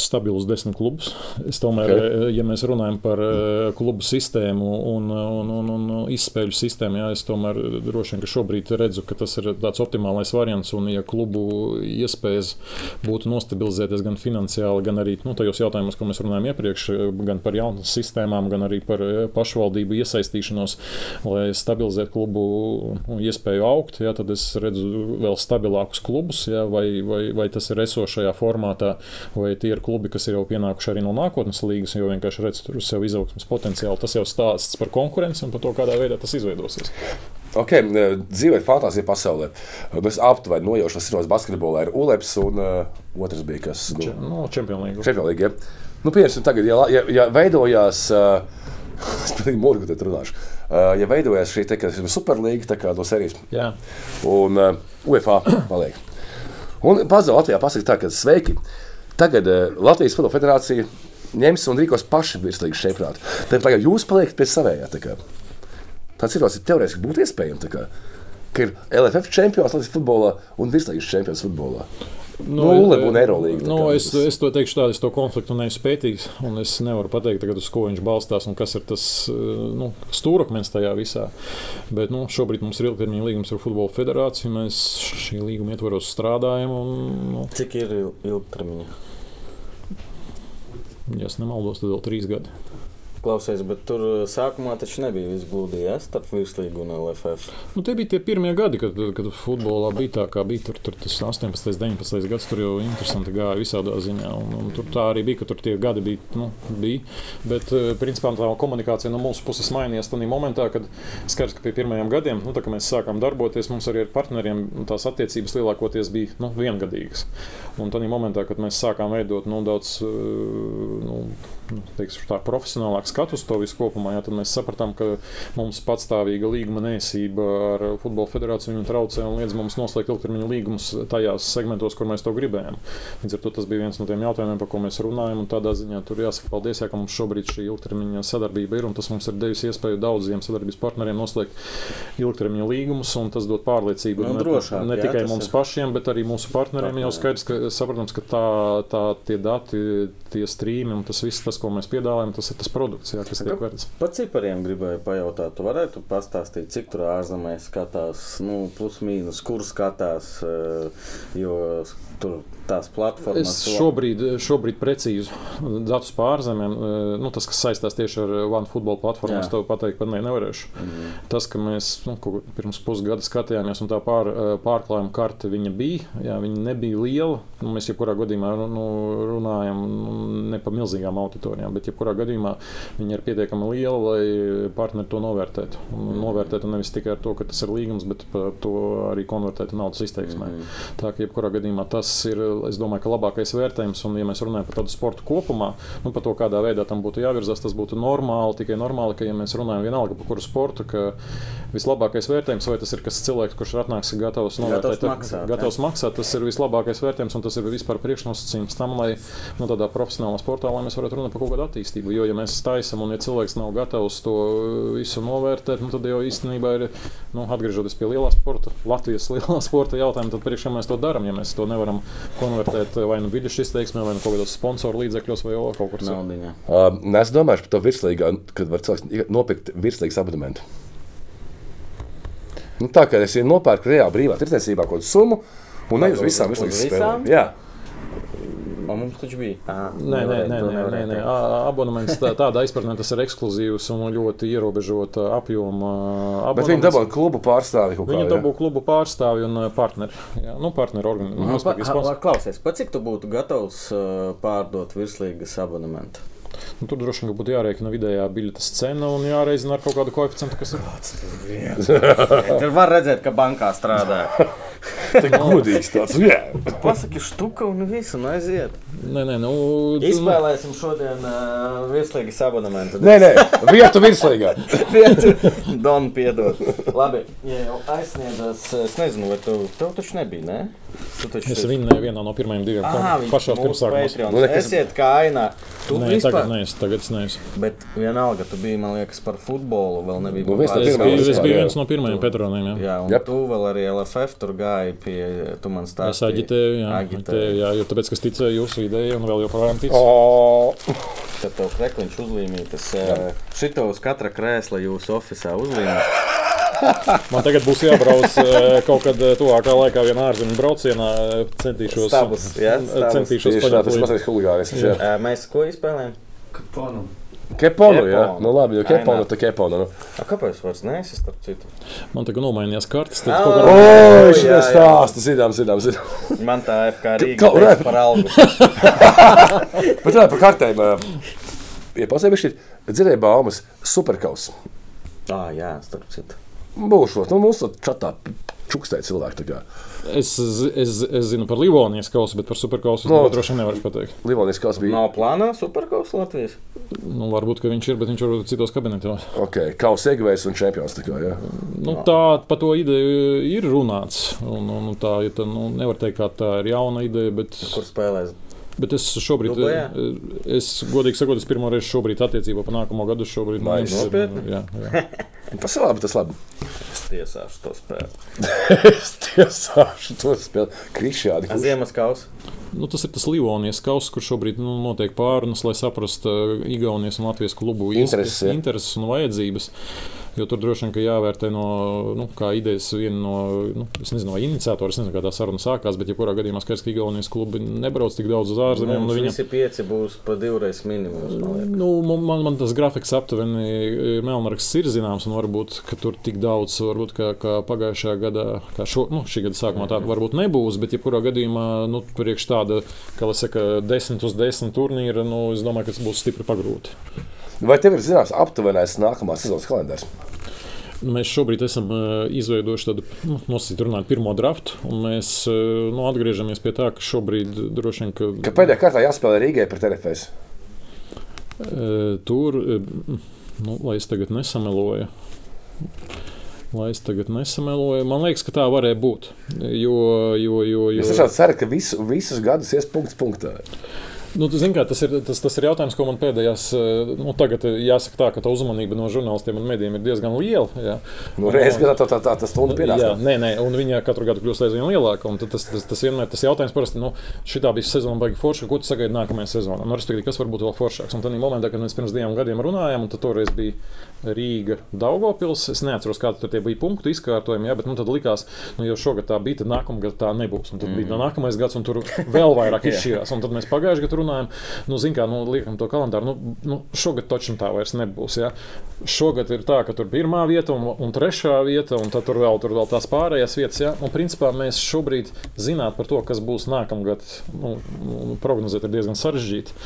Stabilus desmit klubus. Es tomēr, okay. ja mēs runājam par klubu sistēmu un, un, un, un izspēļu sistēmu, jā, es tomēr droši vien šobrīd redzu, ka tas ir tāds optimālais variants. Un, ja klubu iespējas būtu nostabilizēties gan finansiāli, gan arī nu, tajos jautājumos, ko mēs runājām iepriekš, gan par jaunas sistēmām, gan arī par pašvaldību iesaistīšanos, lai stabilizētu klubu iespēju augt, jā, tad es redzu vēl stabilākus klubus, jā, vai, vai, vai tas ir esošajā formātā, vai tie ir klubi, kas ir jau pienākuši arī no nākotnes līgas, jo vienkārši redz tur sev izaugsmas potenciālu. Tas jau stāsts par konkurenci un par to, kādā veidā tas izveidosies. Okay, dzīvēt fantāzijā pasaulē. Mēs aptuveni nojaušam, kas ir basketbolā. Ir Uleps un uh, otrs bija kas nu, Če, no, League. Champions League ja. nu, Piemēram, tagad, ja, ja, ja veidojās, uh, es pilnīgi mūžīgi te runāšu, uh, ja veidojās šī te, superlīga no serijas, Jā. un uh, UEFA paliek. Un pazaudē Latvijā pasakā tā, ka sveiki. Tagad uh, Latvijas Futbola Federācija ņems un rīkos paši virslīgas čempionātu. Tad tagad jūs paliekat pie savējā. Tā situācija teorētiski būtu iespējama. Ka ir LFF čempions Latvijas futbolā un virslīgas čempions futbolā. Nu, Nulle un Eirolandā. Nu, es, es to teikšu tā, es to konfliktu neesmu pētījis. Es nevaru pateikt, tagad, uz ko viņš balstās un kas ir tas nu, stūrakmens tajā visā. Bet nu, šobrīd mums ir ilgtermiņa līgums ar Futbola federāciju. Mēs šī līguma ietvaros strādājam. Un, nu, Cik ir ilgtermiņa? Ja nemaldos, tad vēl trīs gadi. Klausies, bet tur uh, sākumā taču nebija viss gludi ja, starp virslīgu un LFF. Nu, tie bija tie pirmie gadi, kad, kad futbolā bija tā, kā bija. Tur, tur tas 18, 19 gads tur jau interesanti gāja visādā ziņā. Un, un tur tā arī bija, ka tur tie gadi bija. Nu, bija. Bet, uh, principā, tā komunikācija no mūsu puses mainījās tajā momentā, kad skaidrs, ka pie pirmajiem gadiem, nu, kad mēs sākām darboties, mums arī ar partneriem tās attiecības lielākoties bija nu, viengadīgas. Un tādā momentā, kad mēs sākām veidot nu, daudz uh, nu, nu, teikšu, tā, profesionālāk skatu uz to visu kopumā, jā, tad mēs sapratām, ka mums patstāvīga līguma neesība ar Futbola federāciju traucē un liedz mums noslēgt ilgtermiņa līgumus tajās segmentos, kur mēs to gribējām. Līdz ar to tas bija viens no tiem jautājumiem, par ko mēs runājam. Tādā ziņā tur jāsaka paldies, jā, ka mums šobrīd šī ilgtermiņa sadarbība ir un tas mums ir devis iespēju daudziem sadarbības partneriem noslēgt ilgtermiņa līgumus. Tas dod pārliecību nu, ne, drošāk, ne tikai jā, mums ir. pašiem, bet arī mūsu partneriem. Partneriem. Jau skaidrs, ka saprotams, ka tā, tā tie dati, tie strīmi un tas viss, tas, ko mēs piedāvājam, tas ir tas produkts, jā, kas tiek vērts. Par cipariem gribēju pajautāt, tu varētu pastāstīt, cik tur ārzemēs skatās, nu, plus mīnus, kur skatās, eh, jo tur tās platformas. Es šobrīd, šobrīd precīzi datus pārzemēm, eh, nu, tas, kas saistās tieši ar OneFootball platformu, es tev pateikt, pat ne, nevarēšu. -hmm. Tas, ka mēs nu, pirms pusgada skatījāmies, un tā pār, eh, pārklājuma karte viņa bija, jā, viņa nebija liela. Nu, mēs jebkurā gadījumā nu, runājam nu, ne par milzīgām auditorijām, bet jebkurā gadījumā viņa ir pietiekami liela, lai partneri to novērtētu. Un -hmm. Novērtētu nevis tikai ar to, ka tas ir līgums, bet par to arī konvertētu naudas izteiksmē. -hmm. Tā ka jebkurā gadījumā tas ir es domāju, ka labākais vērtējums, un, ja mēs runājam par tādu sportu kopumā, nu, par to, kādā veidā tam būtu jāvirzās, tas būtu normāli. Tikai normāli, ka, ja mēs runājam vienalga par kuru sportu, ka vislabākais vērtējums, vai tas ir kas cilvēks, kurš ir atnāks gatavs novērtēt, gatavs maksāt, gatavs maksāt, tas ir vislabākais vērtējums, un tas ir vispār priekšnosacījums tam, lai nu, tādā profesionālā sportā, lai mēs varētu runāt par kaut kādu attīstību. Jo, ja mēs taisam, un ja cilvēks nav gatavs to visu novērtēt, nu, tad jau īstenībā ir, nu, atgriežoties pie lielā sporta, Latvijas lielā sporta jautājuma, tad priekšā mēs to darām, ja mēs to nevaram konvertēt vai nu biļešu izteiksmē, vai nu kaut kādos sponsoru līdzekļos, vai kaut kur citur. Uh, es domāju par to virslīgā, kad var cilvēks nopirkt virslīgas abonementu. Nu, tā kā es nopērku reāli brīvā tirdzniecībā kaut kādu summu, un ne uz visām virslīgas spēlēm. Mums taču bija. À, nē, nē, nē, nē, nē, nē. abonements tā, tādā izpratnē tas ir ekskluzīvs un ļoti ierobežota apjoma. Abonements. Bet viņi dabū klubu pārstāvi. Viņi dabū klubu pārstāvi un partneri. Jā, nu, partneri organizācijas. Klausies, pa cik tu būtu gatavs pārdot virslīgas abonementu? Nu, tur droši vien būtu jārēķina vidējā biļetes cena un jāreizina ar kaut kādu koeficientu, kas ir. Tur var redzēt, ka bankā strādā. Tā ir godīgs tāds. Pasaki, štuka un viss, un aiziet. Nē, nē, nu. Izspēlēsim šodien uh, virslīgas abonementu. Nē, nē, vietu virslīgā. vietu. Don, piedod. Labi, ja jau aizsniedzas, es nezinu, vai tu, tev taču nebija, ne? Taču... Es vinnēju vienā no pirmajām divām pašās pirmsākumos. Nu, nekas... Esiet kā ainā. Tu Nē, vispār... tagad neesmu, tagad es neesmu. Bet vienalga, tu biji, man liekas, par futbolu, vēl nebija. Nu, es, biju, es biju viens no pirmajiem Petroniem. Jā, jā un yep. tu vēl arī LFF tur gāji pie, tu man Es stāstīji. aģitēju, jā, aģitēju, jā, jo tāpēc, ka es ticēju jūsu idejai un vēl joprojām ticu. O, Tad tev krekliņš uzlīmītas. eh, Šito uz katra krēsla jūsu oficiālā uzlīmē. Man tagad būs jābrauc eh, kaut kad eh, tuvākā laikā vienā ārzemju braucienā. Centīšos, Stabus, jā, stabus. centīšos tas paņemt līdzi. mazliet huligānisms. jā. Mēs ko izspēlējam? Kaponu. Keponu, jā. Keponu. Nu labi, jo Ai, keponu, tā keponu. Nu. A, kāpēc vairs neesi starp citu? Man tagad nomainījās kartes. Tad Ā! kaut O, kā jā, šī stāsta, zinām, zinām, zinām. Man tā FK Rīga Kaut- teica par algu. Bet tā par kartēm. Iepasēju, viņš ir dzirdēja baumas superkaus. Ah, jā, starp citu. Būšot, nu mums tur čatā čukstē cilvēki tā kā. Es, es, es zinu par Livonijas kausu, bet par superkausu No. droši vien nevaru pateikt. Livonijas kaus bija. Nav plānā superkaus Latvijas. Nu, varbūt, ka viņš ir, bet viņš varbūt citos kabinetos. Ok, kaus ieguvējs un čempions tā kā, jā. Nu, tā par to ideju ir runāts. Un, un, un tā ir. Tā, nu, nevar teikt, ka tā ir jauna ideja, bet, Kur spēlēs? Bet es šobrīd, Dubajā? es godīgi sakot, es pirmo reizi šobrīd attiecībā par nākamo gadu šobrīd ir- Nopietni? Jā, jā. Tas ir labi, tas labi. Es tiesāšu to spēli. es tiesāšu to spēli. Krišādi. kurš- Ziemas kausa. Nu, tas ir tas Livonijas kauss, kur šobrīd nu, notiek pārunas, lai saprastu uh, Igaunijas un Latvijas klubu Intereses, intereses un vajadzības. Jo tur droši vien jāvērtē no nu, kā idejas viena no nu, es nezinu, vai iniciatora. Es nezinu, kā tā saruna sākās, bet jebkurā gadījumā skaidrs, ka Igaunijas klubi nebrauc tik daudz uz ārzemēm. Nu, visi pieci būs pa divreiz minimums. Nu, man, man, tas grafiks aptuveni ir melnraksts ir zināms, un varbūt tur tik daudz, varbūt kā, kā pagājušajā gadā, kā šo, nu, šī gada sākumā tāda varbūt nebūs, bet jebkurā gadījumā, nu, priekš tāda, kā lai saka, desmit uz desmit turnīra, nu, es domāju, ka tas būs stipri pagrūti. Vai tev ir zināms aptuvenais nākamās sezonas kalendārs? Nu, Mēs šobrīd esam izveidojuši tādu nu, nosacītu pirmo draftu, un mēs nu, atgriežamies pie tā, ka šobrīd droši vien, ka, Ka pēdējā kārtā jāspēlē Rīgai pret RFS. tur, nu, lai es tagad nesameloju. Lai es tagad nesameloju, man liekas, ka tā varēja būt. Jo, jo, jo, jo... Es tiešām ceru, ka visu, visus gadus ies punkts punktā. Nu, tu zini, kā, tas, ir, tas, tas ir jautājums, ko man pēdējās, eh, nu, tagad eh, jāsaka tā, ka tā uzmanība no žurnālistiem un medijiem ir diezgan liela. Jā. Nu, reizes gadā tā, tā, tā, tas stundu Jā, pienāks. nē, nē, un viņa katru gadu kļūst aizvien lielāka. tad Tas, tas, tas vienmēr tas jautājums, parasti, nu, šī bija sezona, baigi forša, ko tu sagaidi nākamajā sezonā. Nu, respektīvi, kas var būt vēl foršāks? Un tad momentā, kad mēs pirms diviem gadiem runājām, un tad toreiz bija Rīga, Daugopils. Es neatceros, kādi tur bija punktu izkārtojumi, jā, bet nu, tad likās, nu, jau šogad tā bija, tad nākamgad tā nebūs. Un tad mm. bija nākamais gads, un tur vēl vairāk izšķirās. Un tad mēs pagājušajā gadā runājām, nu, zin, kā, nu, liekam to kalendāru. Nu, nu, šogad taču tā vairs nebūs. Jā. Šogad ir tā, ka tur pirmā vieta un, un trešā vieta, un tad tur vēl, tur vēl tās pārējās vietas. Jā. Un principā mēs šobrīd zinām par to, kas būs nākamgad, nu, nu, prognozēt ir diezgan sarežģīti.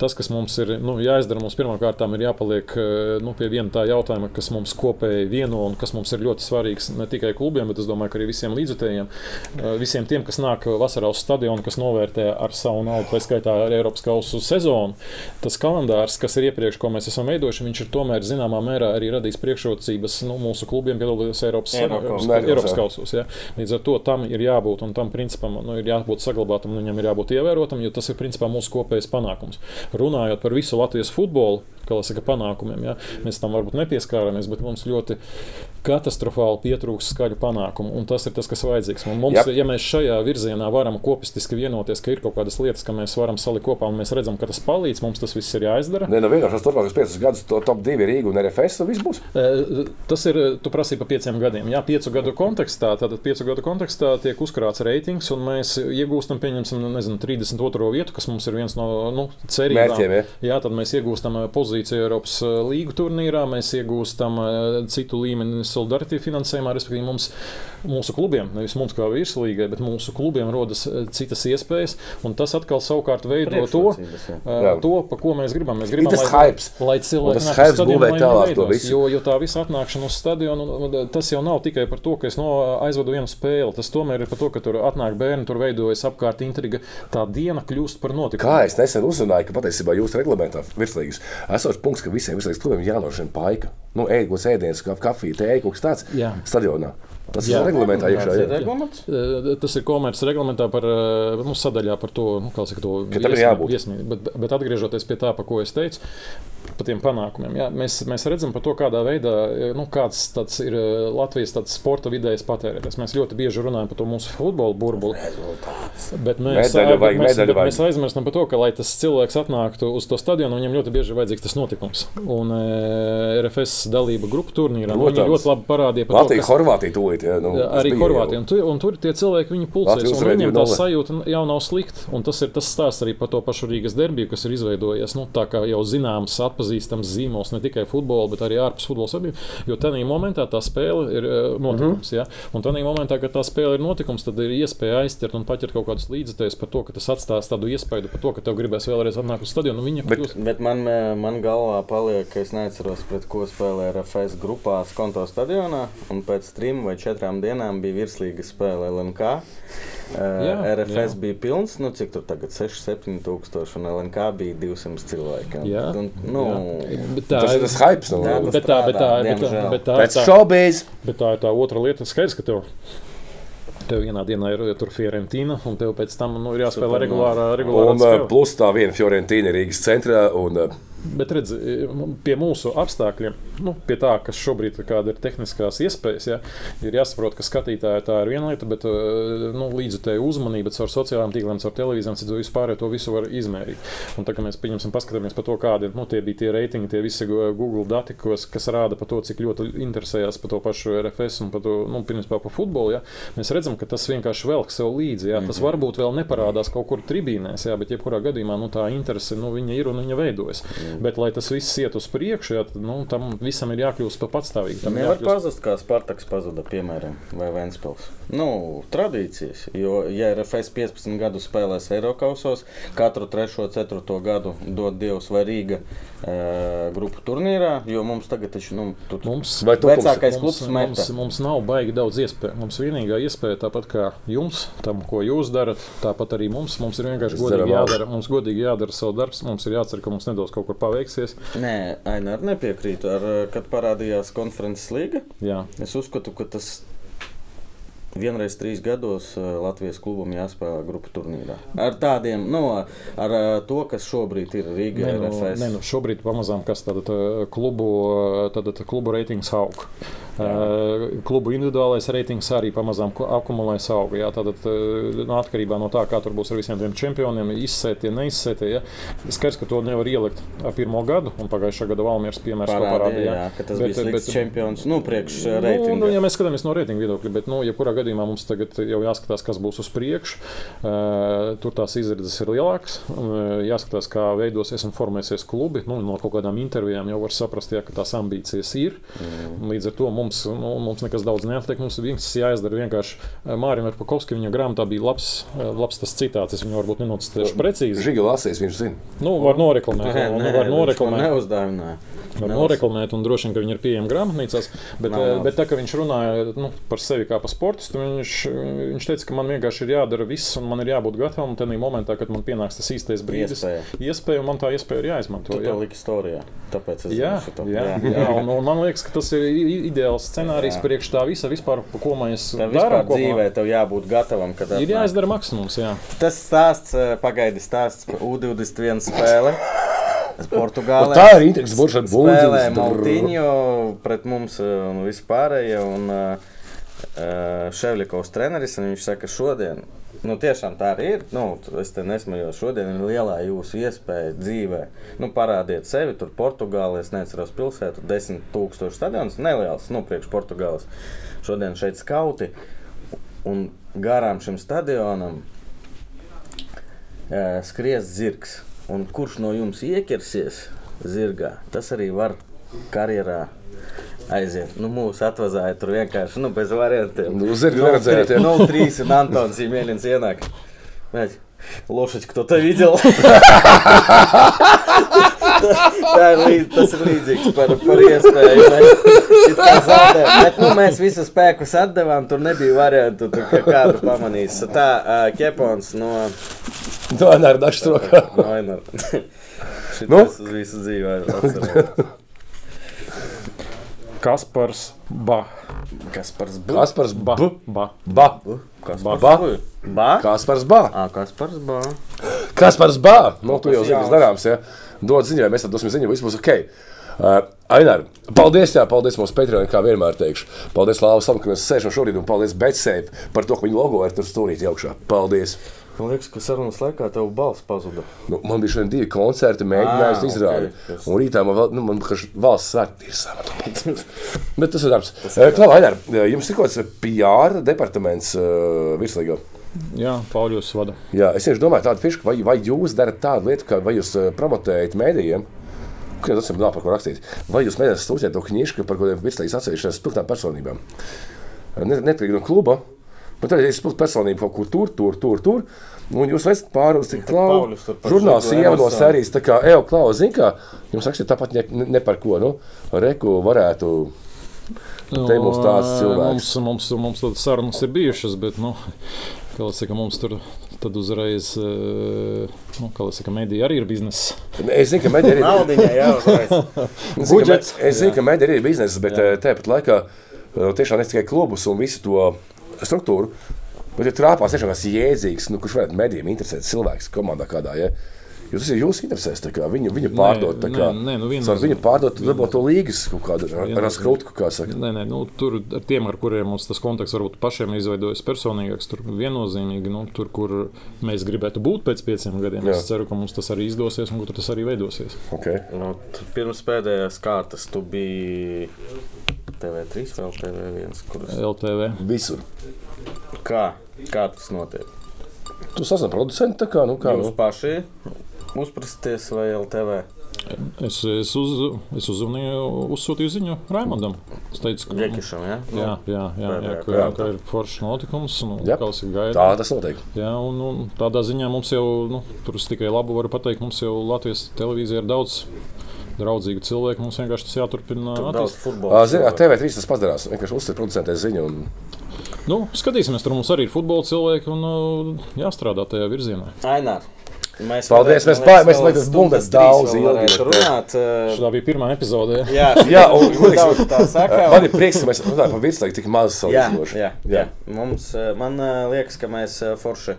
Tas, kas mums ir nu, jāizdara, mums pirmkārt ir jāpaliek eh, nu, pie viena tā jautājuma, kas mums kopēji vieno un kas mums ir ļoti svarīgs ne tikai klubiem, bet domāju, arī visiem līdzutējiem, eh, visiem tiem, kas nāk vasarā uz stadionu, kas novērtē ar savu naudu, tā skaitā ar Eiropas kausu sezonu. Tas kalendārs, kas ir iepriekš, ko mēs esam veidojuši, viņš ir tomēr zināmā mērā arī radījis priekšrocības nu, mūsu klubiem piedalīties Eiropas. Eiropas, Eiropas kausos. Ja? Līdz ar to tam ir jābūt un tam principam nu, ir jābūt saglabātam, un viņam ir jābūt ievērotam, jo tas ir principā mūsu kopējais panākums. Runājot par visu Latvijas futbolu, saka, panākumiem. Ja? Mēs tam varbūt nepieskārāmies, bet mums ļoti katastrofāli pietrūks skaļu panākumu. Un tas ir tas, kas vajadzīgs. Un Mums, Jep. ja mēs šajā virzienā varam kopistiski vienoties, ka ir kaut kādas lietas, ka mēs varam salikt kopā un mēs redzam, ka tas palīdz, mums tas viss ir jāizdara. Nē, no vienkārši turpmākos piecus gadus to top divi Rīga un RFS, un viss būs. Tas ir, tu prasīji par pieciem gadiem. Jā, piecu gadu kontekstā, tad piecu gadu kontekstā tiek uzkrāts reitings, un mēs iegūstam, pieņemsim, nu, nezinu, 32. vietu, kas mums ir viens no nu, cerībām. Mērķiem, ja? Jā, tad mēs iegūstam eh, pozīciju Eiropas eh, līgu turnīrā, mēs iegūstam eh, citu līmeni solidaritāti finansējumā, respektīvi mums, mūsu klubiem, nevis mums kā virslīgai, bet mūsu klubiem rodas eh, citas iespējas, un tas atkal savukārt veido to, jā. eh, Jā. to, pa ko mēs gribam. Mēs gribam, tas lai, hypes. lai cilvēki to visu. Jo, jo tā visa atnākšana uz stadionu, un, un, tas jau nav tikai par to, ka es no, aizvedu vienu spēli. Tas tomēr ir par to, ka tur atnāk bērni, tur veidojas apkārt intriga. Tā diena kļūst par notikumu. Kā es nesen uzzināju, ka patiesībā jūsu reglamentā virslīgas esošs punkts, ka visiem virslīgas klubiem jānodrošina paika. Nu, ēdienas, ēdienas, kafija, tēja, kaut kas tāds stadionā. Tas Jā. ir reglamentā iekšā. Tas ir jā. reglaments. Tas ir komerces reglamentā par nu, sadaļā par to, nu, kā saka, to Ka jābūt. viesmī- Bet, bet atgriežoties pie tā, par ko es teicu, par tiem panākumiem. Jā, mēs, mēs redzam, par to, kādā veidā nu, kāds ir Latvijas sporta vidējais patērētājs. Mēs ļoti bieži runājam par to mūsu futbola burbuli. Bet mēs, Medaļu bet vajag, mēs, medaļu bet vajag. mēs aizmirstam par to, ka, lai tas cilvēks atnāktu uz to stadionu, viņam ļoti bieži ir vajadzīgs tas notikums. Un e, RFS dalība grupu turnīrā nu, ļoti labi parādīja par to, Latvija, tūlīt. Jā, nu, Jā, Arī bija Horvātija. jau. Un, tu, un tur tie cilvēki viņi pulcēs. Latvija un Viņiem tā 2:0. sajūta jau nav slikta. Un tas ir tas stāsts arī par to pašu Rīgas derbiju, kas ir izveidojies. Nu, tā kā jau zināms, atpazīstams zīmols ne tikai futbolā, bet arī ārpus futbola sabiedrības. Jo tajā momentā tā spēle ir eh, notikums. Mm -hmm. ja? Un tajā momentā, kad tā spēle ir notikums, tad ir iespēja aizķert un paķert kaut kādus līdzekļus par to, ka tas atstās tādu iespēju par to, ka tev gribēs vēlreiz atnākt uz stadionu. Un Viņa Bet- kļūst Bet man, eh, man galvā paliek, ka es neatceros, pret ko spēlēja RFS grupās konto stadionā. Un pēc trim vai četrām dienām bija virslīga spēle LNK. Uh, Jā, RFS jā. bija pilns, nu cik tur tagad 6, 7 tūkstoši, un LNK bija 200 cilvēki. Jā, un, nu, jā. Bet tā Tas ir tas hype. Nu, Jā, tas Bet tā, bet tā, bet tā, bet tā, ir tā, šobrīd. Bet tā ir tā otra lieta. Skaidrs, ka tev, tev vienā dienā ir Fiorentīna, un tev pēc tam nu, ir jāspēlē regulārā, regulārā Un uh, spēle. plus tā viena Fiorentīna Rīgas centrā. Un, uh, Bet redz, pie mūsu apstākļiem, nu, pie tā, kas šobrīd ir tehniskās iespējas, ja, ir jāsaprot, ka skatītāji tā ir viena lieta, bet uh, nu, līdzutēju uzmanība caur sociālajiem tīkliem, caur televīzijām, citu vispār to visu var izmērīt. Un tā kā mēs pieņemsim, paskatāmies par to, kādi nu, tie bija tie reitingi, tie visi Google dati, kas, kas rāda par to, cik ļoti interesējās par to pašu RFS un par to, nu, principā par futbolu, ja, mēs redzam, ka tas vienkārši velk sev līdzi. Ja, tas varbūt vēl neparādās kaut kur tribīnēs, ja, bet jebkurā gadījumā nu, tā interese nu, ir un viņa veidojas. Bet, lai tas viss iet uz priekšu, ja, tad, nu, tam visam ir jākļūst par patstāvīgu. Tam Nevar jākļūst- pazust, kā Spartaks pazuda, piemēram, vai Vēnspils. Nu, tradīcijas, jo, ja RFS 15 gadu spēlēs Eiropausos, katru 3. un 4. gadu dod Dievs vai Rīga e, grupu turnīrā, jo mums tagad taču, nu, tur Mums, Vai tu- vecākais mums, klubs mums, meta. mums nav baigi daudz iespēju. Mums vienīgā iespēja, tāpat kā jums, tam, ko jūs darat, tāpat arī mums, mums ir vienkārši godīgi jādara, mums godīgi jādara savu darbu. Mums ir jācer, ka mums nedos kaut kur paveiksies. Nē, Aina, ar nepiekrītu. Ar, eh, kad parādījās konferences līga, Jā. es uzskatu, ka tas vienreiz trīs gados eh, Latvijas klubam jāspēlē grupu turnīrā. Ar tādiem, nu, ar eh, to, kas šobrīd ir Rīgā, Nē, nu, nē, nu, šobrīd pamazām kas tāda tā, klubu, tāda, tā, klubu reitings aug. Uh, klubu individuālais reitings arī pamazām ku- akumulējas auga. Jā, tātad, uh, no atkarībā no tā, kā tur būs ar visiem tiem čempioniem, izsētie, neizsētie. Ja. Skaidrs, ka to nevar ielikt ar pirmo gadu, un pagājušā gada Valmieras piemērs Parādīja, parādīja. jā, ka tas Bet- bija bet- čempions. Nu, priekš eh, Nu, reitinga. nu, ja mēs skatāmies no reitinga viedokļa, bet, nu, jebkurā gadījumā mums tagad jau jāskatās, kas būs uz priekšu. Uh, tur tās izredzes ir lielākas. Uh, jāskatās, kā veidosies un formēsies klubi. Nu, no kaut kādām intervijām jau var saprast, jā, ka tās ambīcijas ir. Mm. Līdz ar to mums, nu, mums nekas daudz neatliek. Mums viss jāizdara vienkārši. Uh, Mārim Pakovskim viņa grāmatā bija labs, uh, labs tas citāts. Es viņu varbūt nenocitēšu precīzi. Žiga lasīs, viņš zina. Nu, var noreklamēt. Nē, nē, var noreklamēt. neuzdāvināja. Var Nelas- noreklamēt, un droši vien, ka viņi ir pieejami grāmatnīcās. Bet, eh, labs. bet tā kā viņš runāja nu, par sevi kā par sportistu, viņš, viņš teica, ka man vienkārši ir jādara viss, un man ir jābūt gatavam tajā momentā, kad man pienāks tas īstais brīdis. Iespēja. Iespēja, un man tā iespēja ir jāizmanto. Tu Jā, to liki storijā. Tāpēc es jā, zinu šito. jā, jā. Un, un man liekas, ka tas ir i- ideāls scenārijs Jā. priekš tā visa, vispār, ko mēs darām. dzīvē tev jābūt gatavam, kad Ir jāizdara maksimums. Jā. Tas stāsts, eh, pagaidi stāsts par U21 spēli. Portugālē. Tā ir interesanta burbuļsakta Spēlē bundze. Maltiņu pret mums eh, un vispārējie. Un uh, Ševļikovs treneris, un viņš saka, šodien, nu tiešām tā arī ir. Nu, es te nesmējos, šodien ir lielā jūsu iespēja dzīvē. Nu, parādiet sevi, tur Portugālē, es neceros pilsētu, 10 tūkstoši stadions, neliels, nu, priekš Portugāles. Šodien šeit skauti, un garām šim stadionam uh, skries zirgs. Un kurš no jums ieķersies zirgā, tas arī var karjerā aiziet. Nu, mūsu atvazāja tur vienkārši nu, bez variantiem. Nu, zirgu neredzējāt, jā. 0-3 un Antons Zīmēlins ienāk. Mēs, Лошадь кто-то видел. Tā ir līdz, tas ir līdzīgs par, par iespēju. Mēs, it kā zaudējām, bet, nu, mēs visu spēkus atdevām, tur nebija variantu, tur, ka kādu pamanīs. Tā, uh, Kepons no Tā nē, ar dažu rokā. Noinara. Nu? Šitas uz visu dzīvi atceros. Kaspars Ba. Kaspars B. Kaspars Ba. Ba. Ba. Kaspars Ba. Ba. Kaspars Ba. Ā, Kaspars B. Kaspars Ba. Nu, tu jau kas zini, kas darāms. Ja? Dod ziņu, vai mēs tad dosim ziņu, viss būs ok. Uh, Ainār, paldies, jā, paldies mūsu Patreonam, kā vienmēr teikšu. Paldies Lāvasam, ka mēs sēžam šorīt, un paldies Betsēp par to, ka viņa logo ir tur stūrīti augšā. Paldies! Man liekas, ka sarunas laikā tev balss pazuda. Nu, man bija šodien divi koncerti, mēģinājums Ā, izrādīt. ok, kas- Un rītā man vēl, nu, man kā valsts svētki ir samata. Bet tas ir darbs. Klau, Ainār, jums ir kaut kāds PR departaments uh, virslīgā. Jā, Pauļus vada. Jā, es vienkārši domāju, tādu fišku, vai, vai jūs darat tādu lietu, ka vai jūs eh, promotējat mēdījiem, kuriem tas ir nav par ko rakstīt, vai jūs mēģināt sūtīt to knižku par kaut kādiem virslīgas atsevišķiem spilgtām personībām. Ne- Neatkarīgi no kluba, bet tad ir spilgta personība kaut kur tur, tur, tur. tur Un jūs esat tur tālu par žurnāls ievado sērijas, tā kā Eo Klau, zin kā, jums rakstīt tāpat ne, ne, ne par ko, nu, Reku varētu, Te mums tāds cilvēks. Mums, mums, mums tādas sarunas ir bijušas, bet, nu, kā lai saka, mums tur tad uzreiz, eh, nu, kā lai saka, mediji arī ir biznesa. es zinu, ka medija ir. Es ka Budžets. me- Es zinu, ka medija ir biznesa, bet eh, tāpat laikā tiešām ne tikai klubus un visu to struktūru, bet ir trāpās tiešām kas jēdzīgs, nu, kurš varētu medijiem interesēt cilvēks komandā kādā. Ja? Jo tas ir jūsu interesēs, viņu, viņu pārdot. tā nē, kā, nē, nu viennozīmīgi. caur viņu pārdot, dabūt to līgas kaut kādu raskrūtu, kā saka. Nē, nē, nu, tur ar tiem, ar kuriem mums tas kontakts varbūt pašiem izveidojas personīgāks, tur viennozīmīgi, nu, tur, kur mēs gribētu būt pēc pieciem gadiem. Jā. Es ceru, ka mums tas arī izdosies un ka tas arī veidosies. Okay. Nu, pirms pēdējās kārtas tu biji TV3 vai TV1. Kuras... LTV. Visur. Kā? Kā tas notiek? Tu sasprati producentu, tā kā, nu, kā, Jūs nu. paši uzprasties vai LTV? Es, es, uz, es uzzvanīju, uzsūtīju ziņu Raimondam. Es teicu, ka Džekišam, ja? Nu, Jā, jā, jā, jā, pēdējā ka, Jā. ka ir foršs notikums. Nu, Jā. kā es gaidu. Tā tas notiek. Jā, un, un tādā ziņā mums jau, nu, tur es tikai labu varu pateikt, mums jau Latvijas televīzija ir daudz draudzīgu cilvēku. Mums vienkārši tas jāturpina. Ziniet, TV3 tas padarās. Vienkārši uzsver producentē ziņu. Un... Nu, skatīsimies, tur mums arī ir futbola cilvēki un jāstrādā tajā virzienā. Ainār. Mēs Paldies, mēs pār- mēs laikam bundas daudz ilgi, bet, runāt. eh, Tā bija pirmā epizode. jā. Jā, Jā, un- un daudz tā saka. Man ir prieks, ka mēs runājam par virslīgu tik maz Jā, salīdzinoši. jā, jā. Mums, eh, man eh, liekas, ka mēs forši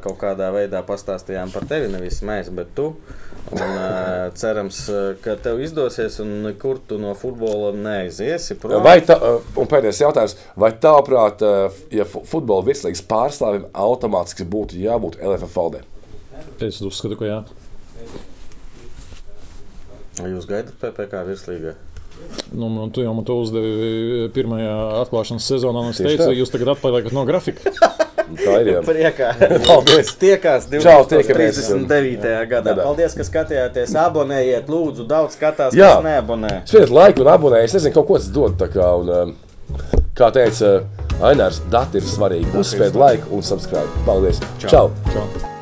kaut kādā veidā pastāstījām par tevi. Nevis mēs, bet tu. Un, cerams, ka tev izdosies, un nekur tu no futbola neaiziesi. prom. Vai tā, un pēdējais jautājums, vai tavuprāt, ja fu- futbola virslīgas pārstāvim automātiski būtu jābūt LFF valdē? Es uzskatu, ka jā. Vai Jūs gaidat PPC virslīgā? Nu, man- tu jau man to uzdevi pirmajā atklāšanas sezonā. Es teicu, tā. jūs tagad atpaliekat no grafika. Tā ir. Jā. Priekā. Paldies! Tiekās Čau, tiekamies. 2039. gadā. Gadā. Paldies, ka skatījāties. Abonējiet, lūdzu, daudz skatās, Jā. kas neabonē. Spiediet laiku un abonējiet. Es nezinu, kaut ko tas dod. Kā, un, um, kā teica Ainārs, dati ir svarīgi. Uzspiediet laiku un subscribe. Paldies! Čau! Čau.